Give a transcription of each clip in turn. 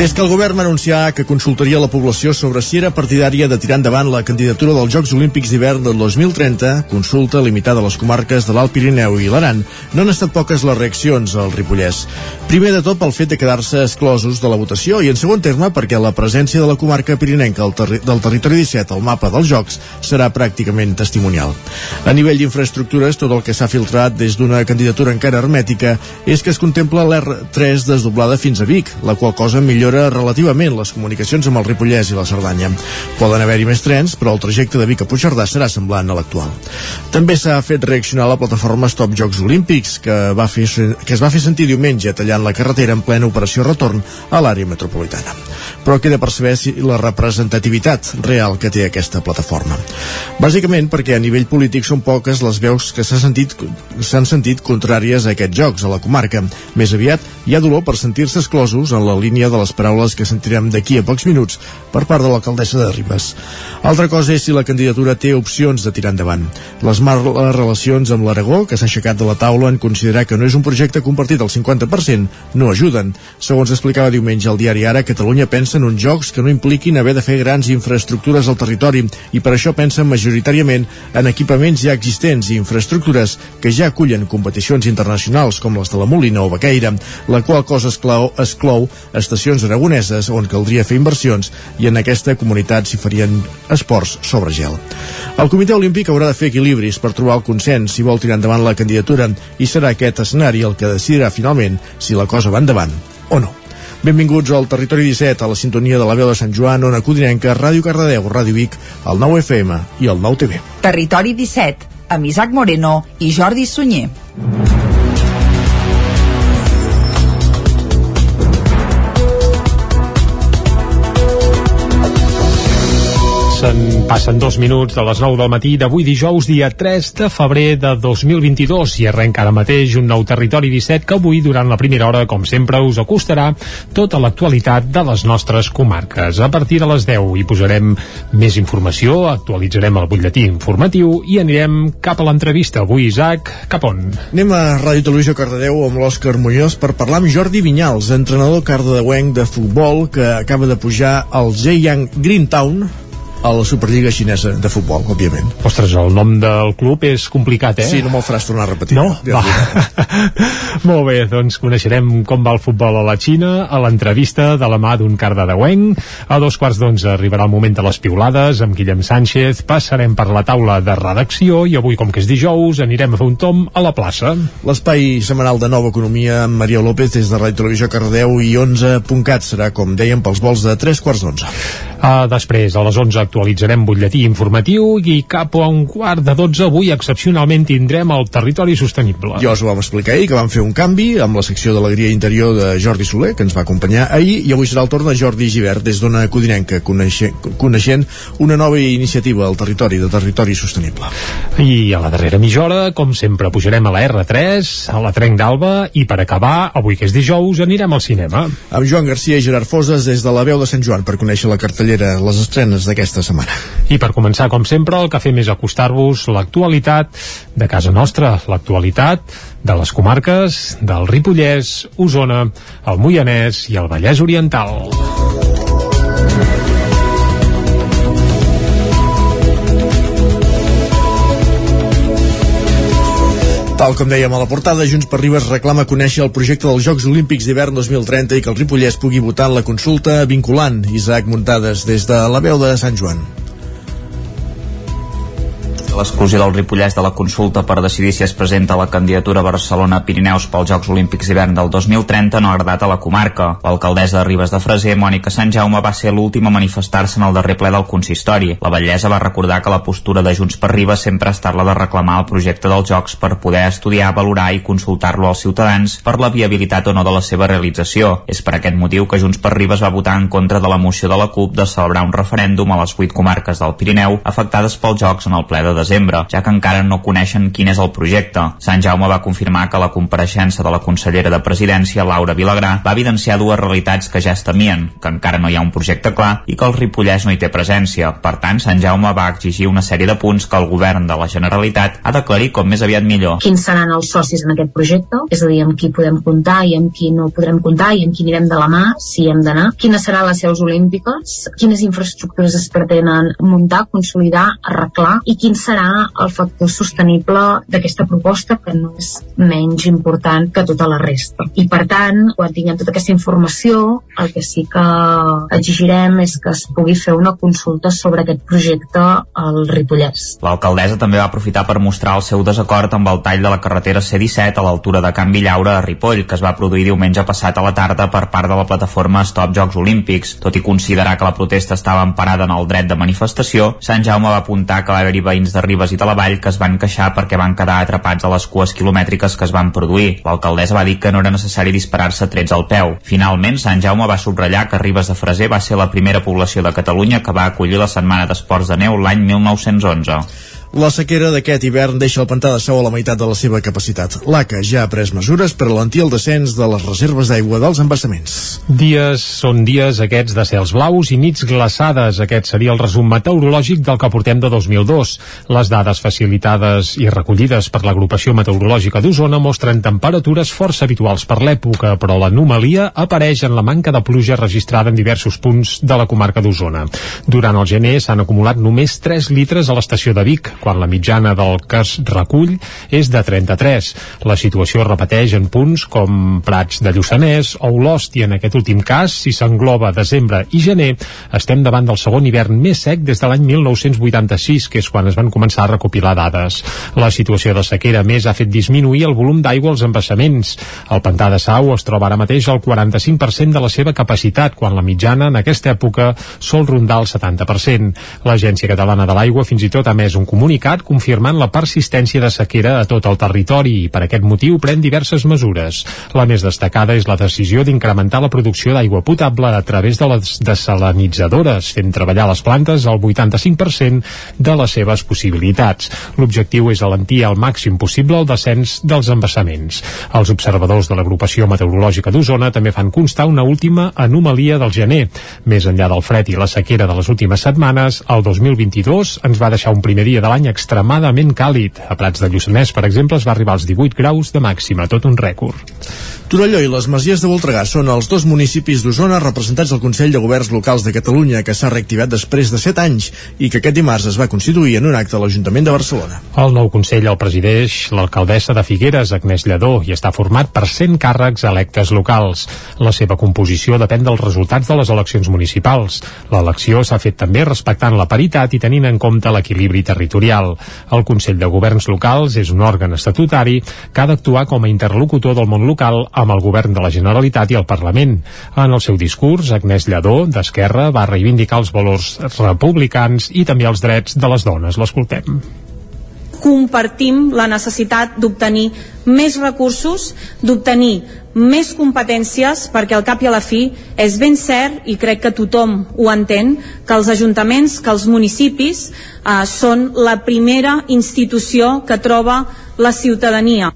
Des que el govern va anunciar que consultaria la població sobre si era partidària de tirar endavant la candidatura dels Jocs Olímpics d'hivern del 2030, consulta limitada a les comarques de l'Alt Pirineu i l'Aran, no han estat poques les reaccions al Ripollès. Primer de tot pel fet de quedar-se exclosos de la votació i en segon terme perquè la presència de la comarca pirinenca terri del territori 17 al mapa dels Jocs serà pràcticament testimonial. A nivell d'infraestructures, tot el que s'ha filtrat des d'una candidatura encara hermètica és que es contempla l'R3 desdoblada fins a Vic, la qual cosa millora millora relativament les comunicacions amb el Ripollès i la Cerdanya. Poden haver-hi més trens, però el trajecte de Vic a Puigcerdà serà semblant a l'actual. També s'ha fet reaccionar la plataforma Stop Jocs Olímpics, que, va fer, que es va fer sentir diumenge tallant la carretera en plena operació retorn a l'àrea metropolitana. Però queda per saber si la representativitat real que té aquesta plataforma. Bàsicament perquè a nivell polític són poques les veus que s'han sentit, sentit contràries a aquests jocs a la comarca. Més aviat hi ha dolor per sentir-se exclosos en la línia de les paraules que sentirem d'aquí a pocs minuts per part de l'alcaldessa de Ribes. Altra cosa és si la candidatura té opcions de tirar endavant. Les males relacions amb l'Aragó, que s'ha aixecat de la taula en considerar que no és un projecte compartit al 50%, no ajuden. Segons explicava diumenge al diari Ara, Catalunya pensa en uns jocs que no impliquin haver de fer grans infraestructures al territori i per això pensa majoritàriament en equipaments ja existents i infraestructures que ja acullen competicions internacionals com les de la Molina o Baqueira, la qual cosa exclou, exclou estacions aragoneses on caldria fer inversions i en aquesta comunitat s'hi farien esports sobre gel. El Comitè Olímpic haurà de fer equilibris per trobar el consens si vol tirar endavant la candidatura i serà aquest escenari el que decidirà finalment si la cosa va endavant o no. Benvinguts al Territori 17, a la sintonia de la veu de Sant Joan, Ona Codinenca, Ràdio Cardedeu, Ràdio Vic, el 9 FM i el 9 TV. Territori 17, amb Isaac Moreno i Jordi Sunyer. Passen, passen dos minuts de les 9 del matí d'avui dijous, dia 3 de febrer de 2022 i arrenca ara mateix un nou Territori 17 que avui, durant la primera hora, com sempre, us acostarà tota l'actualitat de les nostres comarques. A partir de les 10 hi posarem més informació, actualitzarem el butlletí informatiu i anirem cap a l'entrevista. Avui, Isaac, cap on? Anem a Ràdio Televisió Cardedeu amb l'Òscar Muñoz per parlar amb Jordi Vinyals, entrenador cardedeuenc de futbol que acaba de pujar al Zhejiang Greentown a la Superliga xinesa de futbol, òbviament. Ostres, el nom del club és complicat, eh? Sí, no me'l faràs tornar a repetir. No? Va. Molt bé, doncs coneixerem com va el futbol a la Xina, a l'entrevista de la mà d'un cardedeuenc. A dos quarts d'onze arribarà el moment de les piulades amb Guillem Sánchez, passarem per la taula de redacció i avui, com que és dijous, anirem a fer un tom a la plaça. L'espai setmanal de Nova Economia amb Maria López des de Ràdio Televisió Cardeu i 11.cat serà, com dèiem, pels vols de 3 quarts d'onze. Uh, després, a les 11 actualitzarem butlletí informatiu i cap a un quart de 12 avui excepcionalment tindrem el territori sostenible. Ja us ho vam explicar ahir, que vam fer un canvi amb la secció d'Alegria Interior de Jordi Soler, que ens va acompanyar ahir, i avui serà el torn de Jordi Givert, des d'una Codinenca, coneixent, coneixent una nova iniciativa al territori, de territori sostenible. I a la darrera mitja hora, com sempre, pujarem a la R3, a la Trenc d'Alba, i per acabar, avui que és dijous, anirem al cinema. Amb Joan Garcia i Gerard Foses des de la veu de Sant Joan per conèixer la cartellera, les estrenes d'aquesta setmana. I per començar, com sempre, el que fem és acostar-vos l'actualitat de casa nostra, l'actualitat de les comarques del Ripollès, Osona, el Moianès i el Vallès Oriental. Tal com dèiem a la portada, Junts per Ribes reclama conèixer el projecte dels Jocs Olímpics d'hivern 2030 i que el Ripollès pugui votar en la consulta vinculant. Isaac Muntades, des de la veu de Sant Joan l'exclusió del Ripollès de la consulta per decidir si es presenta la candidatura Barcelona-Pirineus pels Jocs Olímpics d'hivern del 2030 no ha agradat a la comarca. L'alcaldessa de Ribes de Freser, Mònica Sant Jaume, va ser l'última a manifestar-se en el darrer ple del consistori. La batllessa va recordar que la postura de Junts per Ribes sempre ha estat la de reclamar el projecte dels Jocs per poder estudiar, valorar i consultar-lo als ciutadans per la viabilitat o no de la seva realització. És per aquest motiu que Junts per Ribes va votar en contra de la moció de la CUP de celebrar un referèndum a les vuit comarques del Pirineu afectades pels Jocs en el ple de desembre desembre, ja que encara no coneixen quin és el projecte. Sant Jaume va confirmar que la compareixença de la consellera de Presidència, Laura Vilagrà, va evidenciar dues realitats que ja es temien, que encara no hi ha un projecte clar i que el Ripollès no hi té presència. Per tant, Sant Jaume va exigir una sèrie de punts que el govern de la Generalitat ha d'aclarir com més aviat millor. Quins seran els socis en aquest projecte? És a dir, amb qui podem comptar i amb qui no podrem comptar i amb qui anirem de la mà, si hem d'anar? Quines seran les seus olímpiques? Quines infraestructures es pretenen muntar, consolidar, arreglar? I quin serà el factor sostenible d'aquesta proposta que no és menys important que tota la resta? I per tant, quan tinguem tota aquesta informació, el que sí que exigirem és que es pugui fer una consulta sobre aquest projecte al Ripollès. L'alcaldessa també va aprofitar per mostrar el seu desacord amb el tall de la carretera C-17 a l'altura de Can Villaura a Ripoll, que es va produir diumenge passat a la tarda per part de la plataforma Stop Jocs Olímpics. Tot i considerar que la protesta estava emparada en el dret de manifestació, Sant Jaume va apuntar que va haver-hi veïns de Ribes i de la Vall que es van queixar perquè van quedar atrapats a les cues quilomètriques que es van produir. L'alcaldessa va dir que no era necessari disparar-se trets al peu. Finalment, Sant Jaume va subratllar que Ribes de Freser va ser la primera població de Catalunya que va acollir la Setmana d'Esports de Neu l'any 1911. La sequera d'aquest hivern deixa el pantà de Sau a la meitat de la seva capacitat. L'ACA ja ha pres mesures per alentir el descens de les reserves d'aigua dels embassaments. Dies són dies aquests de cels blaus i nits glaçades. Aquest seria el resum meteorològic del que portem de 2002. Les dades facilitades i recollides per l'agrupació meteorològica d'Osona mostren temperatures força habituals per l'època, però l'anomalia apareix en la manca de pluja registrada en diversos punts de la comarca d'Osona. Durant el gener s'han acumulat només 3 litres a l'estació de Vic, quan la mitjana del que es recull és de 33. La situació es repeteix en punts com Prats de Lluçanès o Olost i en aquest últim cas, si s'engloba desembre i gener, estem davant del segon hivern més sec des de l'any 1986, que és quan es van començar a recopilar dades. La situació de sequera més ha fet disminuir el volum d'aigua als embassaments. El pantà de Sau es troba ara mateix al 45% de la seva capacitat, quan la mitjana en aquesta època sol rondar el 70%. L'Agència Catalana de l'Aigua fins i tot ha més un comunicat comunicat confirmant la persistència de sequera a tot el territori i per aquest motiu pren diverses mesures. La més destacada és la decisió d'incrementar la producció d'aigua potable a través de les desalinitzadores, fent treballar les plantes al 85% de les seves possibilitats. L'objectiu és alentir al màxim possible el descens dels embassaments. Els observadors de l'agrupació meteorològica d'Osona també fan constar una última anomalia del gener. Més enllà del fred i la sequera de les últimes setmanes, el 2022 ens va deixar un primer dia de l'any extremadament càlid. A Prats de Lluçanès, per exemple, es va arribar als 18 graus de màxima, tot un rècord. Torelló i les Masies de Voltregà són els dos municipis d'Osona representats al Consell de Governs Locals de Catalunya que s'ha reactivat després de 7 anys i que aquest dimarts es va constituir en un acte a l'Ajuntament de Barcelona. El nou Consell el presideix l'alcaldessa de Figueres, Agnès Lledó, i està format per 100 càrrecs electes locals. La seva composició depèn dels resultats de les eleccions municipals. L'elecció s'ha fet també respectant la paritat i tenint en compte l'equilibri territorial. El Consell de Governs Locals és un òrgan estatutari que ha d'actuar com a interlocutor del món local amb el govern de la Generalitat i el Parlament. En el seu discurs, Agnès Lledó, d'Esquerra, va reivindicar els valors republicans i també els drets de les dones. L'escoltem compartim la necessitat d'obtenir més recursos, d'obtenir més competències perquè al cap i a la fi és ben cert i crec que tothom ho entén que els ajuntaments, que els municipis eh, són la primera institució que troba la ciutadania.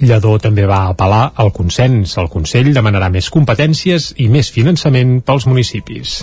Lledó també va apel·lar al consens. El Consell demanarà més competències i més finançament pels municipis.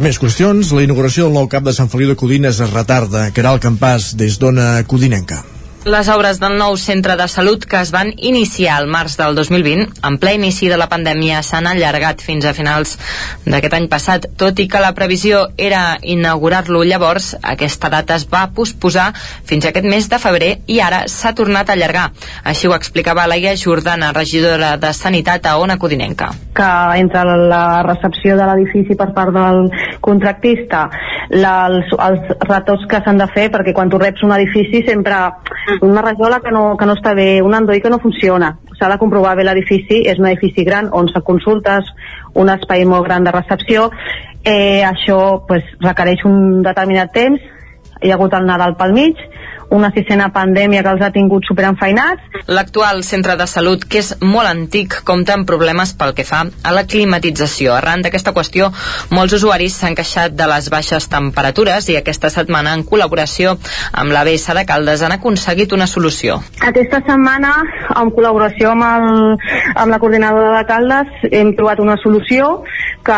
Més qüestions. La inauguració del nou cap de Sant Feliu de Codines es retarda. Caral Campàs, des d'Ona Codinenca. Les obres del nou centre de salut que es van iniciar al març del 2020, en ple inici de la pandèmia, s'han allargat fins a finals d'aquest any passat. Tot i que la previsió era inaugurar-lo llavors, aquesta data es va posposar fins a aquest mes de febrer i ara s'ha tornat a allargar. Així ho explicava Laia Jordana, regidora de Sanitat a Ona Codinenca. Que entre la recepció de l'edifici per part del contractista, la, els, els retos que s'han de fer, perquè quan tu reps un edifici sempre una rajola que no, que no està bé, un endoi que no funciona. S'ha de comprovar bé l'edifici, és un edifici gran on se consultes, un espai molt gran de recepció, eh, això pues, requereix un determinat temps, hi ha hagut el Nadal pel mig, una sisena pandèmia que els ha tingut superenfeinats. L'actual centre de salut, que és molt antic, compta amb problemes pel que fa a la climatització. Arran d'aquesta qüestió, molts usuaris s'han queixat de les baixes temperatures i aquesta setmana, en col·laboració amb la BS de Caldes, han aconseguit una solució. Aquesta setmana, en col·laboració amb, el, amb la coordinadora de Caldes, hem trobat una solució que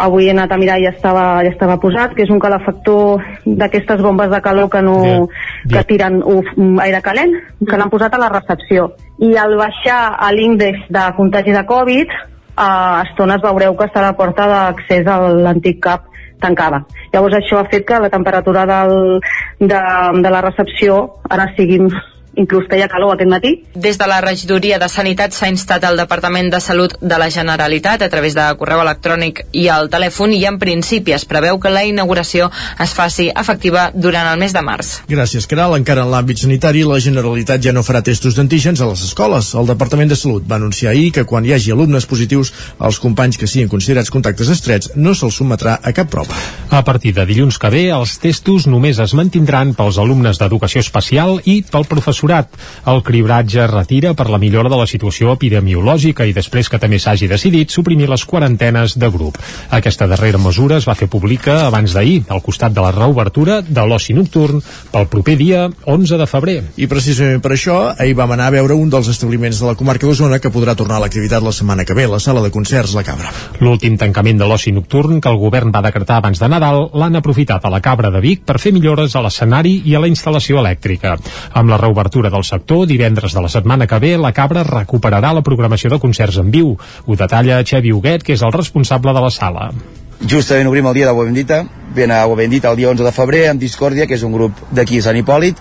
avui he anat a mirar i ja estava, ja estava posat, que és un calefactor d'aquestes bombes de calor que no Bien. Que tiren uf, aire calent, que l'han posat a la recepció. I al baixar a l'índex de contagi de Covid, a estones veureu que està la porta d'accés a l'antic CAP tancada. Llavors això ha fet que la temperatura del, de, de la recepció ara sigui inclús feia calor aquest matí. Des de la regidoria de Sanitat s'ha instat al Departament de Salut de la Generalitat a través de correu electrònic i al telèfon i en principi es preveu que la inauguració es faci efectiva durant el mes de març. Gràcies, Caral. Encara en l'àmbit sanitari, la Generalitat ja no farà testos d'antígens a les escoles. El Departament de Salut va anunciar ahir que quan hi hagi alumnes positius, els companys que siguin considerats contactes estrets no se'ls sotmetrà a cap prova. A partir de dilluns que ve, els testos només es mantindran pels alumnes d'educació especial i pel professorat. El cribratge retira per la millora de la situació epidemiològica i després que també s'hagi decidit suprimir les quarantenes de grup. Aquesta darrera mesura es va fer pública abans d'ahir, al costat de la reobertura de l'oci nocturn pel proper dia 11 de febrer. I precisament per això, ahir vam anar a veure un dels establiments de la comarca d'Osona que podrà tornar a l'activitat la setmana que ve, la sala de concerts La Cabra. L'últim tancament de l'oci nocturn que el govern va decretar abans de Nadal l'han aprofitat a la Cabra de Vic per fer millores a l'escenari i a la instal·lació elèctrica. Amb la reobertura del sector, divendres de la setmana que ve, la Cabra recuperarà la programació de concerts en viu. Ho detalla Xevi Huguet, que és el responsable de la sala. Justament obrim el dia d'Agua Bendita, ben a Bendita el dia 11 de febrer amb Discòrdia, que és un grup d'aquí a Sant Hipòlit.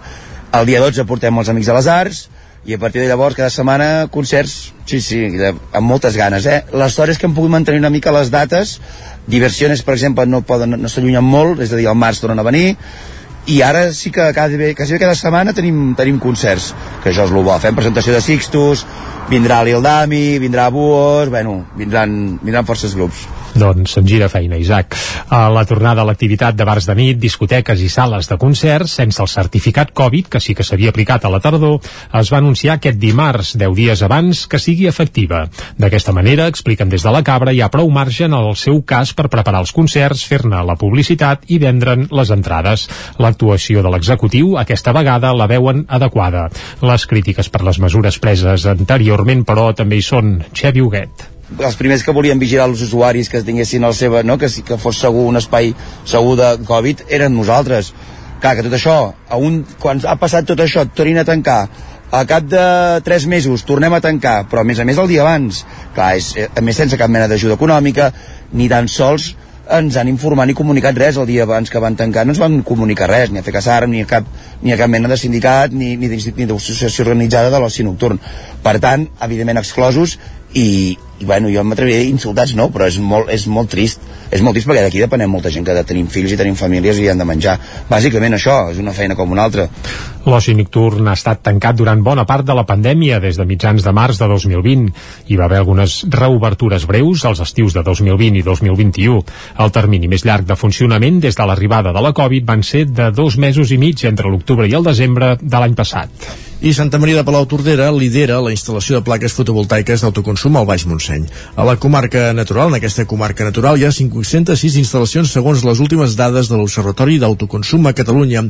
El dia 12 portem els Amics de les Arts, i a partir de llavors cada setmana concerts, sí, sí, de, amb moltes ganes, eh? Sort és que hem pogut mantenir una mica les dates, Diversiones, per exemple, no, poden, no s'allunyen molt, és a dir, al març tornen a venir, i ara sí que cada, quasi cada setmana tenim, tenim concerts, que això és el bo. Fem presentació de Sixtus, vindrà l'Ildami, vindrà Buos, bueno, vindran, vindran forces grups. Doncs se'n gira feina, Isaac. A la tornada a l'activitat de bars de nit, discoteques i sales de concerts, sense el certificat Covid, que sí que s'havia aplicat a la tardor, es va anunciar aquest dimarts, 10 dies abans, que sigui efectiva. D'aquesta manera, expliquen des de la Cabra, hi ha prou marge en el seu cas per preparar els concerts, fer-ne la publicitat i vendre'n les entrades. L'actuació de l'executiu, aquesta vegada, la veuen adequada. Les crítiques per les mesures preses anteriorment, però, també hi són. Xevi Huguet els primers que volien vigilar els usuaris que tinguessin el seva, no? que, que fos segur un espai segur de Covid eren nosaltres clar, que tot això, a un, quan ha passat tot això, tornin a tancar a cap de 3 mesos tornem a tancar però a més a més el dia abans clar, és, a més sense cap mena d'ajuda econòmica ni tan sols ens han informat ni comunicat res el dia abans que van tancar, no ens van comunicar res, ni a FECASARM, ni a cap, ni a cap mena de sindicat, ni, ni d'associació organitzada de l'oci nocturn. Per tant, evidentment exclosos, i, i bueno, jo m'atreviria a insultats no, però és molt, és molt trist és molt trist perquè d'aquí depenem molta gent que tenim fills i tenim famílies i han de menjar bàsicament això, és una feina com una altra L'oci nocturn ha estat tancat durant bona part de la pandèmia des de mitjans de març de 2020. Hi va haver algunes reobertures breus als estius de 2020 i 2021. El termini més llarg de funcionament des de l'arribada de la Covid van ser de dos mesos i mig entre l'octubre i el desembre de l'any passat. I Santa Maria de Palau Tordera lidera la instal·lació de plaques fotovoltaiques d'autoconsum al Baix Montseny. A la comarca natural, en aquesta comarca natural, hi ha 506 instal·lacions segons les últimes dades de l'Observatori d'Autoconsum a Catalunya.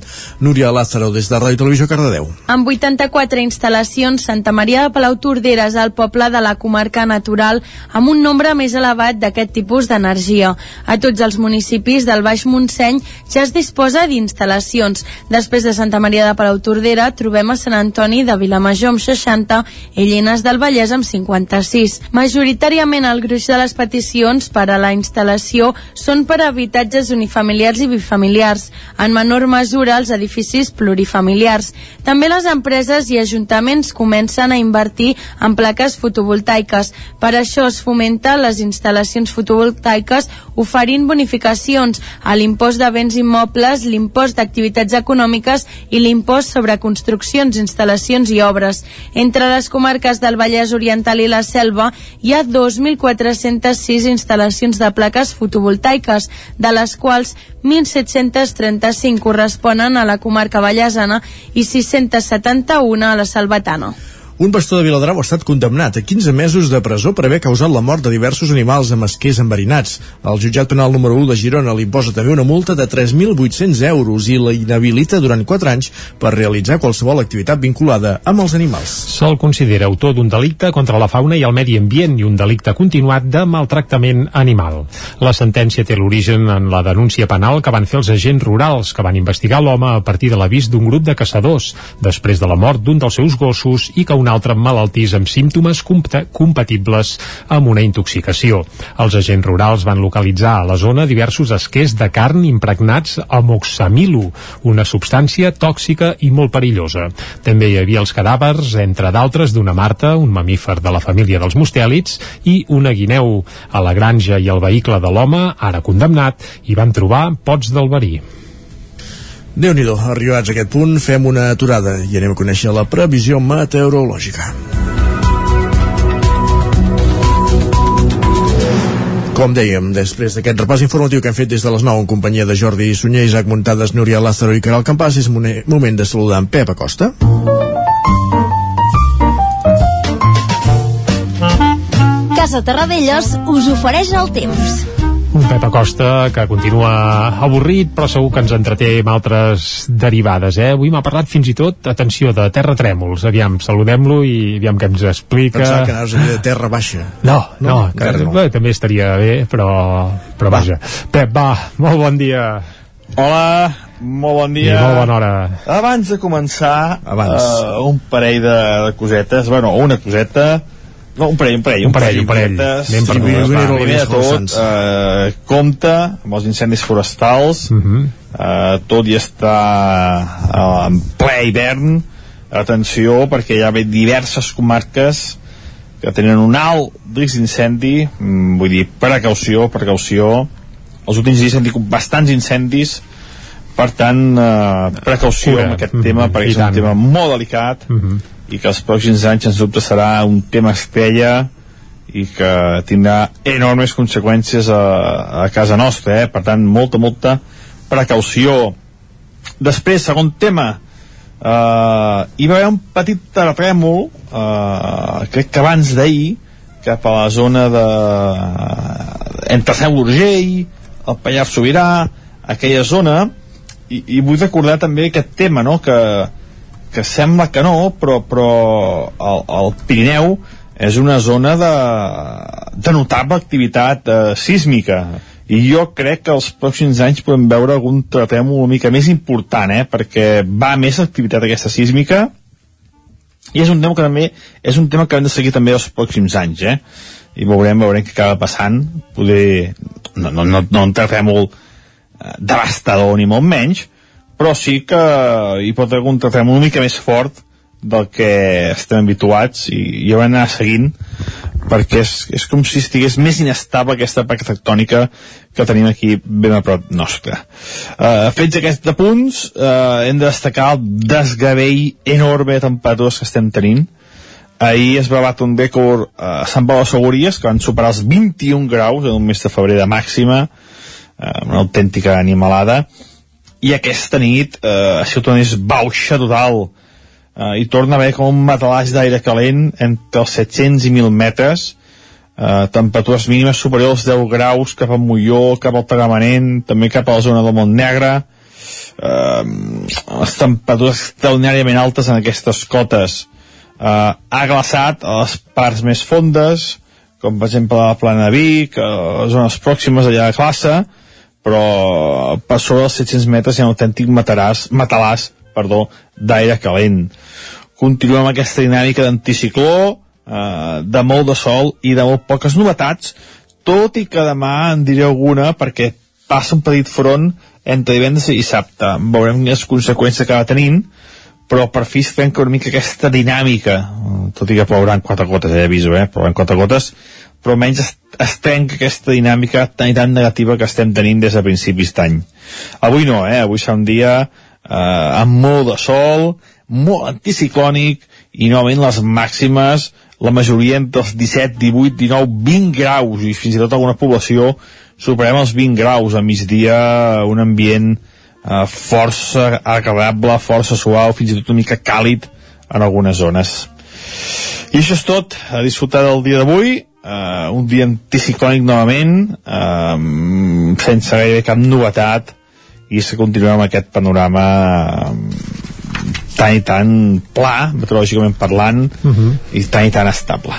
Núria Lázaro, des de Ràdio Televisió Cardedeu. Amb 84 instal·lacions, Santa Maria de Palau Tordera és el poble de la comarca natural amb un nombre més elevat d'aquest tipus d'energia. A tots els municipis del Baix Montseny ja es disposa d'instal·lacions. Després de Santa Maria de Palau Tordera trobem a Sant Antoni de Vilamajor amb 60 i Llenes del Vallès amb 56. Majoritàriament el gruix de les peticions per a la instal·lació són per a habitatges unifamiliars i bifamiliars, en menor mesura els edificis plurifamiliars. També les empreses i ajuntaments comencen a invertir en plaques fotovoltaiques. Per això es fomenta les instal·lacions fotovoltaiques oferint bonificacions a l'impost de béns immobles, l'impost d'activitats econòmiques i l'impost sobre construccions, instal·lacions instal·lacions i obres. Entre les comarques del Vallès Oriental i la Selva hi ha 2.406 instal·lacions de plaques fotovoltaiques, de les quals 1.735 corresponen a la comarca vallesana i 671 a la Salvatana. Un pastor de Viladrau ha estat condemnat a 15 mesos de presó per haver causat la mort de diversos animals amb esquers enverinats. El jutjat penal número 1 de Girona li imposa també una multa de 3.800 euros i la inhabilita durant 4 anys per realitzar qualsevol activitat vinculada amb els animals. Se'l considera autor d'un delicte contra la fauna i el medi ambient i un delicte continuat de maltractament animal. La sentència té l'origen en la denúncia penal que van fer els agents rurals que van investigar l'home a partir de l'avís d'un grup de caçadors després de la mort d'un dels seus gossos i que un altre malaltís amb símptomes compatibles amb una intoxicació. Els agents rurals van localitzar a la zona diversos esquers de carn impregnats amb oxamilo, una substància tòxica i molt perillosa. També hi havia els cadàvers, entre d'altres, d'una marta, un mamífer de la família dels mustèlids, i una guineu. A la granja i el vehicle de l'home, ara condemnat, hi van trobar pots del verí déu nhi arribats a aquest punt, fem una aturada i anem a conèixer la previsió meteorològica. Com dèiem, després d'aquest repàs informatiu que hem fet des de les 9 en companyia de Jordi Sunyer, Isaac Muntades, Núria Lázaro i Caral Campàs, és moment de saludar en Pep Acosta. Casa Terradellos us ofereix el temps. Un Pep Acosta que continua avorrit, però segur que ens entreté amb altres derivades, eh? Avui m'ha parlat fins i tot, atenció, de terratrèmols. Aviam, saludem-lo i aviam què ens explica. Pensava que anaves de terra baixa. No, no, no que, no. Bé, també estaria bé, però, però va. vaja. Pep, va, molt bon dia. Hola, molt bon dia. I molt bona hora. Abans de començar, Abans. Uh, un parell de, de cosetes, bueno, una coseta, no, un parell, un parell. Un parell, un parell. Anem per dues, va. Primer de tot, eh, compte amb els incendis forestals, uh mhm. -huh. eh, tot i estar eh, en ple hivern, atenció, perquè hi ha diverses comarques que tenen un alt risc d'incendi, mm, vull dir, precaució, precaució. Els últims dies hem tingut bastants incendis, per tant, eh, precaució Cura. amb aquest tema, perquè I és tant. un tema molt delicat, mm -hmm i que els pròxims anys sens dubte serà un tema estrella i que tindrà enormes conseqüències a, a casa nostra, eh? per tant, molta, molta precaució. Després, segon tema, eh, hi va haver un petit terratrèmol, eh, crec que abans d'ahir, cap a la zona de entre Seu d'Urgell, el Pallars Sobirà, aquella zona, i, i vull recordar també aquest tema, no?, que que sembla que no, però, però el, el Pirineu és una zona de, de notable activitat eh, sísmica i jo crec que els pròxims anys podem veure algun terratrèmol una mica més important, eh? perquè va més activitat aquesta sísmica i és un tema que també és un tema que hem de seguir també els pròxims anys eh? i veurem, veurem què acaba passant poder, no, no, no, no un terratrèmol eh, devastador ni molt menys però sí que hi pot haver un tractament una mica més fort del que estem habituats i, ho hem d'anar seguint perquè és, és com si estigués més inestable aquesta placa tectònica que tenim aquí ben a prop nostre. Uh, fets aquests punts, uh, hem de destacar el desgavell enorme de temperatures que estem tenint. Ahir es va batre un rècord a Sant Pau de Segúries, que van superar els 21 graus en un mes de febrer de màxima, uh, una autèntica animalada, i aquesta nit eh, si ho és bauxa total. Eh, i torna a haver com un matalàs d'aire calent entre els 700 i 1.000 metres. Eh, temperatures mínimes superiors als 10 graus cap a Molló, cap al Tagamanent també cap a la zona del Montnegre eh, les temperatures extraordinàriament altes en aquestes cotes. Eh, ha glaçat a les parts més fondes com per exemple la Plana de Vic, a les zones pròximes allà de classe, però per sobre dels 700 metres hi ha un autèntic mataràs, matalàs perdó, d'aire calent. Continuem amb aquesta dinàmica d'anticicló, eh, de molt de sol i de molt poques novetats, tot i que demà en diré alguna perquè passa un petit front entre divendres i dissabte. Veurem quines conseqüències acaba tenint, però per fi es trenca una mica aquesta dinàmica, tot i que plouran quatre gotes, ja aviso, eh? plouran quatre gotes, però almenys es, es trenca aquesta dinàmica tan i tan negativa que estem tenint des de principis d'any. Avui no, eh? Avui serà un dia eh, amb molt de sol, molt anticiclònic i novament les màximes la majoria entre els 17, 18, 19, 20 graus i fins i tot alguna població superem els 20 graus a migdia un ambient eh, força agradable, força suau fins i tot una mica càlid en algunes zones i això és tot, a disfrutar del dia d'avui eh, un dia anticiclònic novament eh, sense gairebé cap novetat i se continuem amb aquest panorama tan i tan pla, meteorològicament parlant, uh -huh. i tan i tan estable.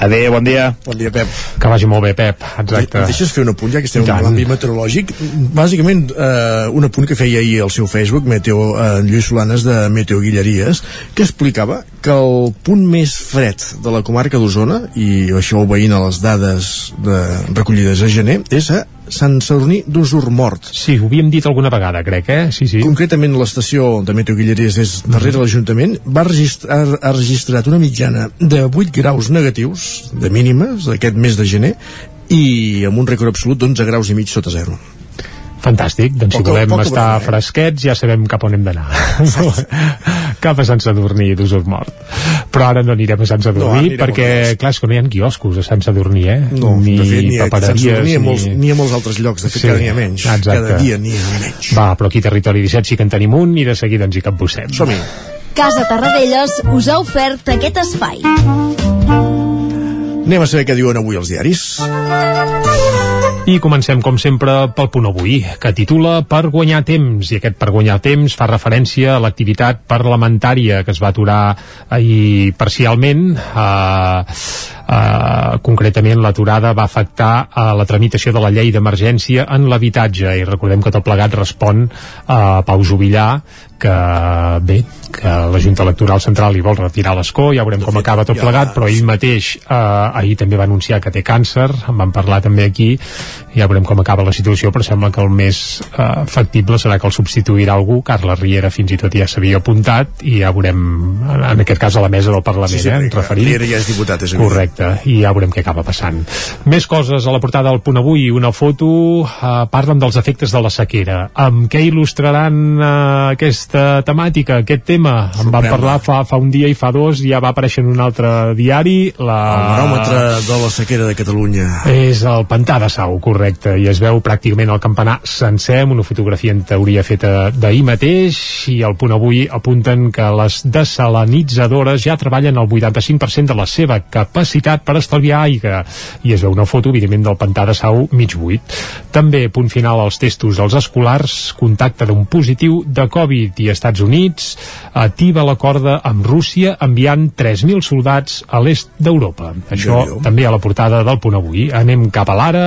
Adéu, bon dia. Bon dia, Pep. Que vagi molt bé, Pep. Exacte. Em deixes fer un apunt, ja que estem en l'àmbit meteorològic? Bàsicament, eh, un apunt que feia ahir al seu Facebook, Meteo, eh, Lluís Solanes, de Meteo Guilleries, que explicava que el punt més fred de la comarca d'Osona, i això veient a les dades de recollides a gener, és a Sadurní d'Usur Mort. Sí, ho havíem dit alguna vegada, crec, eh? Sí, sí. Concretament, l'estació de Meteo Guilleries és darrere mm. l'Ajuntament, va registrar, ha registrat una mitjana de 8 graus negatius, de mínimes, d'aquest mes de gener, i amb un rècord absolut d'11 graus i mig sota zero. Fantàstic, doncs si Poca- volem poca estar eh? fresquets ja sabem cap on hem d'anar. cap a Sant Sadurní d'Usur Mort. Però ara no anirem a Sant No, Sadurní anirem perquè, a clar, és que no hi ha quioscos a Sant Sadurní, eh? No, ni de fet, n'hi ha, Sant papereries, Sadurní, ni, a molts, ni... ni a molts altres llocs, de fet, Sí, cada dia menys. exacte. Cada dia n'hi ha menys. Va, però aquí a Territori 17 sí que en tenim un i de seguida ens hi capbussem. Som-hi. Casa Tarradellas us ha ofert aquest espai. Anem a saber què diuen avui els diaris. I comencem, com sempre, pel punt avui, que titula Per guanyar temps, i aquest per guanyar temps fa referència a l'activitat parlamentària que es va aturar ahir parcialment. Uh, uh, concretament, l'aturada va afectar a la tramitació de la llei d'emergència en l'habitatge, i recordem que tot plegat respon a Pau Jubillà, que bé, que la Junta Electoral Central li vol retirar l'escó, ja veurem com acaba tot ja- plegat, però ell mateix eh, ahir també va anunciar que té càncer, en van parlar també aquí, ja veurem com acaba la situació, però sembla que el més eh, factible serà que el substituirà algú, Carla Riera fins i tot ja s'havia apuntat, i ja veurem, en en aquest cas a la mesa del Parlament, Sí, sí, eh, perquè referint. Riera ja és diputat, és. Correcte, i ja veurem què acaba passant. Més coses a la portada del punt avui, una foto, eh, parlen dels efectes de la sequera. Amb què il·lustraran eh, aquesta temàtica, aquest tema? En van Sorprèn-me. parlar fa, fa un dia i fa dos, ja va aparèixer en un altre diari. La... El baròmetre de la sequera de Catalunya. És el pantà de Sau, correcte, i es veu pràcticament el campanar sencer, amb una fotografia en teoria feta d'ahir mateix, i al punt avui apunten que les desalinitzadores ja treballen el 85% de la seva capacitat per estalviar aigua, i es veu una foto, evidentment, del pantà de Sau mig buit. També, punt final als testos als escolars, contacte d'un positiu de Covid i Estats Units ativa la corda amb Rússia enviant 3.000 soldats a l'est d'Europa. Això també a la portada del punt avui. Anem cap a l'ara.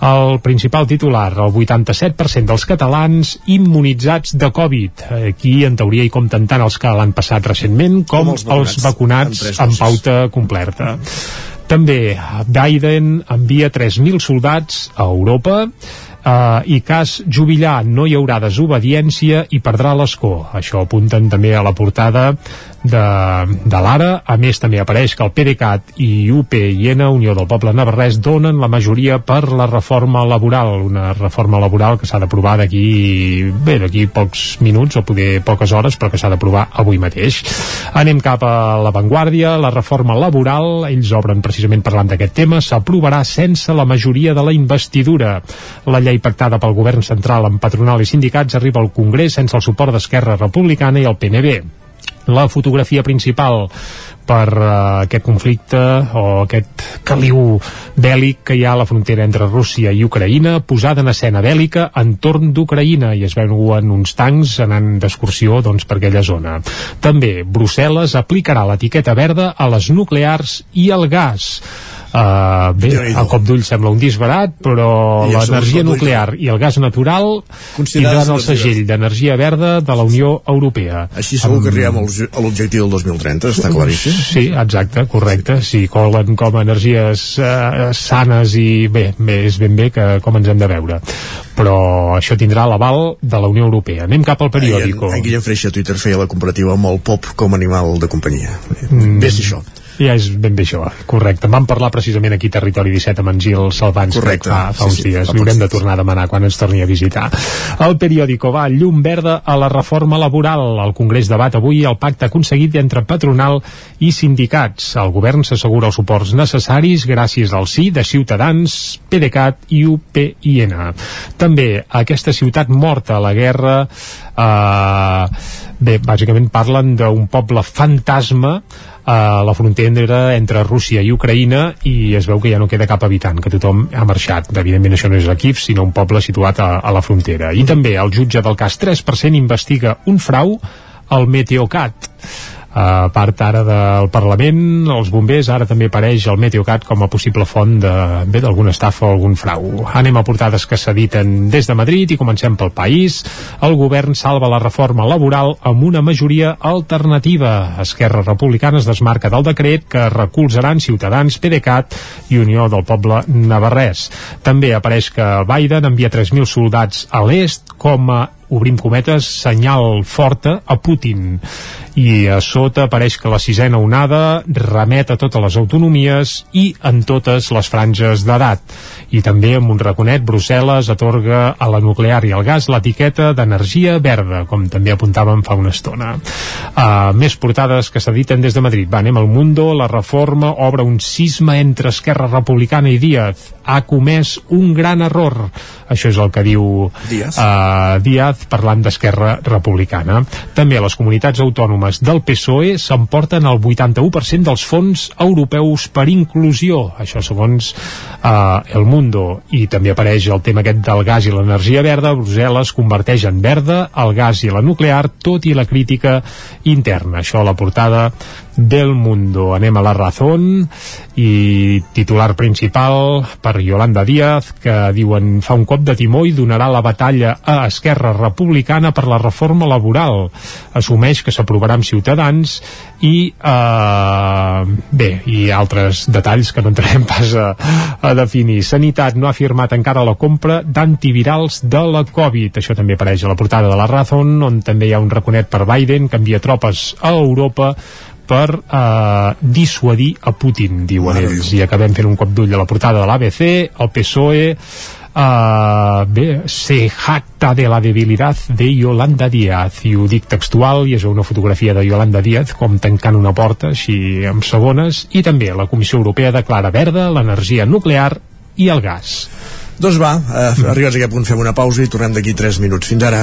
El principal titular, el 87% dels catalans immunitzats de Covid. Aquí, en teoria, hi compten tant els que l'han passat recentment com, Com els els vacunats vacunats amb pauta completa. També, Biden envia 3.000 soldats a Europa Uh, i cas Jubillà no hi haurà desobediència i perdrà l'escó. Això apunten també a la portada de, de l'Ara. A més, també apareix que el PDeCAT i UPyN, Unió del Poble Navarrès, donen la majoria per la reforma laboral, una reforma laboral que s'ha d'aprovar d'aquí bé, d'aquí pocs minuts o poder poques hores, però que s'ha d'aprovar avui mateix. Anem cap a l'avantguàrdia, la reforma laboral, ells obren precisament parlant d'aquest tema, s'aprovarà sense la majoria de la investidura. La llei pactada pel govern central amb patronal i sindicats arriba al Congrés sense el suport d'Esquerra Republicana i el PNB la fotografia principal per uh, aquest conflicte o aquest caliu bèl·lic que hi ha a la frontera entre Rússia i Ucraïna, posada en escena bèl·lica entorn d'Ucraïna i es veuen uns tancs anant d'excursió doncs, per aquella zona. També Brussel·les aplicarà l'etiqueta verda a les nuclears i al gas. Uh, bé, al cop d'ull sembla un disbarat, però l'energia nuclear i el gas natural tindran el segell d'energia verda de la Unió Europea. Així segur que arribem a l'objectiu del 2030, està claríssim. Sí, exacte, correcte. Si colen com a energies eh, sanes i bé, bé, és ben bé que com ens hem de veure. però això tindrà l'aval de la Unió Europea. Anem cap al periòdico. En, en Guillem Freixa a Twitter feia la comparativa amb el pop com animal de companyia. Mm. Ves això. Ja és ben bé això, correcte. Vam parlar precisament aquí Territori 17 amb en Gil Salvans correcte. fa, fa uns Sí, sí, dies. Li haurem de tornar a demanar quan ens torni a visitar. El periòdico va, llum verda a la reforma laboral. El Congrés debat avui el pacte aconseguit entre patronal i sindicats. El govern s'assegura els suports necessaris gràcies al sí de Ciutadans, PDeCAT i UPIN. També aquesta ciutat morta a la guerra eh, bé, bàsicament parlen d'un poble fantasma a la frontera entre Rússia i Ucraïna i es veu que ja no queda cap habitant, que tothom ha marxat. Evidentment això no és Kiev, sinó un poble situat a, a la frontera. I també el jutge del cas 3% investiga un frau al Meteocat. A part ara del Parlament, els bombers, ara també apareix el Meteocat com a possible font de, bé, d'alguna estafa o algun frau. Anem a portades que s'editen des de Madrid i comencem pel país. El govern salva la reforma laboral amb una majoria alternativa. Esquerra Republicana es desmarca del decret que recolzaran Ciutadans, PDeCAT i Unió del Poble Navarrès. També apareix que Biden envia 3.000 soldats a l'est com a obrim cometes, senyal forta a Putin. I a sota apareix que la sisena onada remet a totes les autonomies i en totes les franges d'edat. I també amb un raconet, Brussel·les atorga a la nuclear i al gas l'etiqueta d'energia verda, com també apuntàvem fa una estona. Uh, més portades que s'editen des de Madrid. Va, anem al Mundo, la reforma obre un cisma entre Esquerra Republicana i Díaz. Ha comès un gran error. Això és el que diu Díaz. uh, Díaz parlant d'Esquerra Republicana. També les comunitats autònomes del PSOE s'emporten el 81% dels fons europeus per inclusió. Això segons uh, El Mundo. I també apareix el tema aquest del gas i l'energia verda. Brussel·les converteix en verda el gas i la nuclear, tot i la crítica interna. Això a la portada del Mundo. Anem a la Razón i titular principal per Yolanda Díaz que diuen fa un cop de timó i donarà la batalla a Esquerra Republicana per la reforma laboral. Assumeix que s'aprovarà amb Ciutadans i eh, bé, i altres detalls que no entrarem pas a, a definir. Sanitat no ha firmat encara la compra d'antivirals de la Covid. Això també apareix a la portada de la Razón, on també hi ha un raconet per Biden que envia tropes a Europa per eh, dissuadir a Putin, diuen Mare ells. I acabem fent un cop d'ull a la portada de l'ABC, el PSOE Uh, bé, se jacta de la debilidad de Yolanda Díaz i ho dic textual i és una fotografia de Yolanda Díaz com tancant una porta així en segones i també la Comissió Europea declara verda l'energia nuclear i el gas Doncs va, eh, arribats a aquest punt fem una pausa i tornem d'aquí 3 minuts. Fins ara.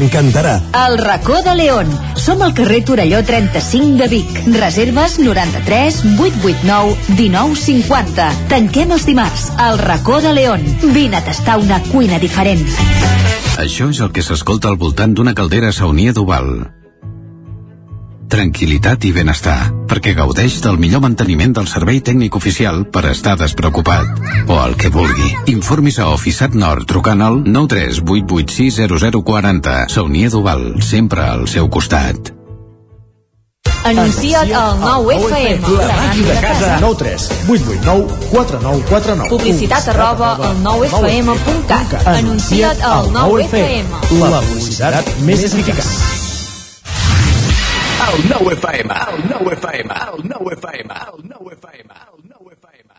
T'encantarà. El racó de León. Som al carrer Torelló 35 de Vic. Reserves 93 889 1950. Tanquem els dimarts. El racó de León. Vine a tastar una cuina diferent. Això és el que s'escolta al voltant d'una caldera saunia d'Oval. Tranquil·litat i benestar, perquè gaudeix del millor manteniment del servei tècnic oficial per estar despreocupat. O el que vulgui. Informis a Oficiat Nord trucant al 938860040. Saunier Duval, sempre al seu costat. Anuncia't al 9FM. La màquina de casa. 9 3 8 8 9 4 9 4 9. Publicitat arroba al 9FM.cat. Anuncia't al 9FM. La publicitat més eficaç. El 9FM, el 9FM, el 9FM, el 9FM, el 9FM.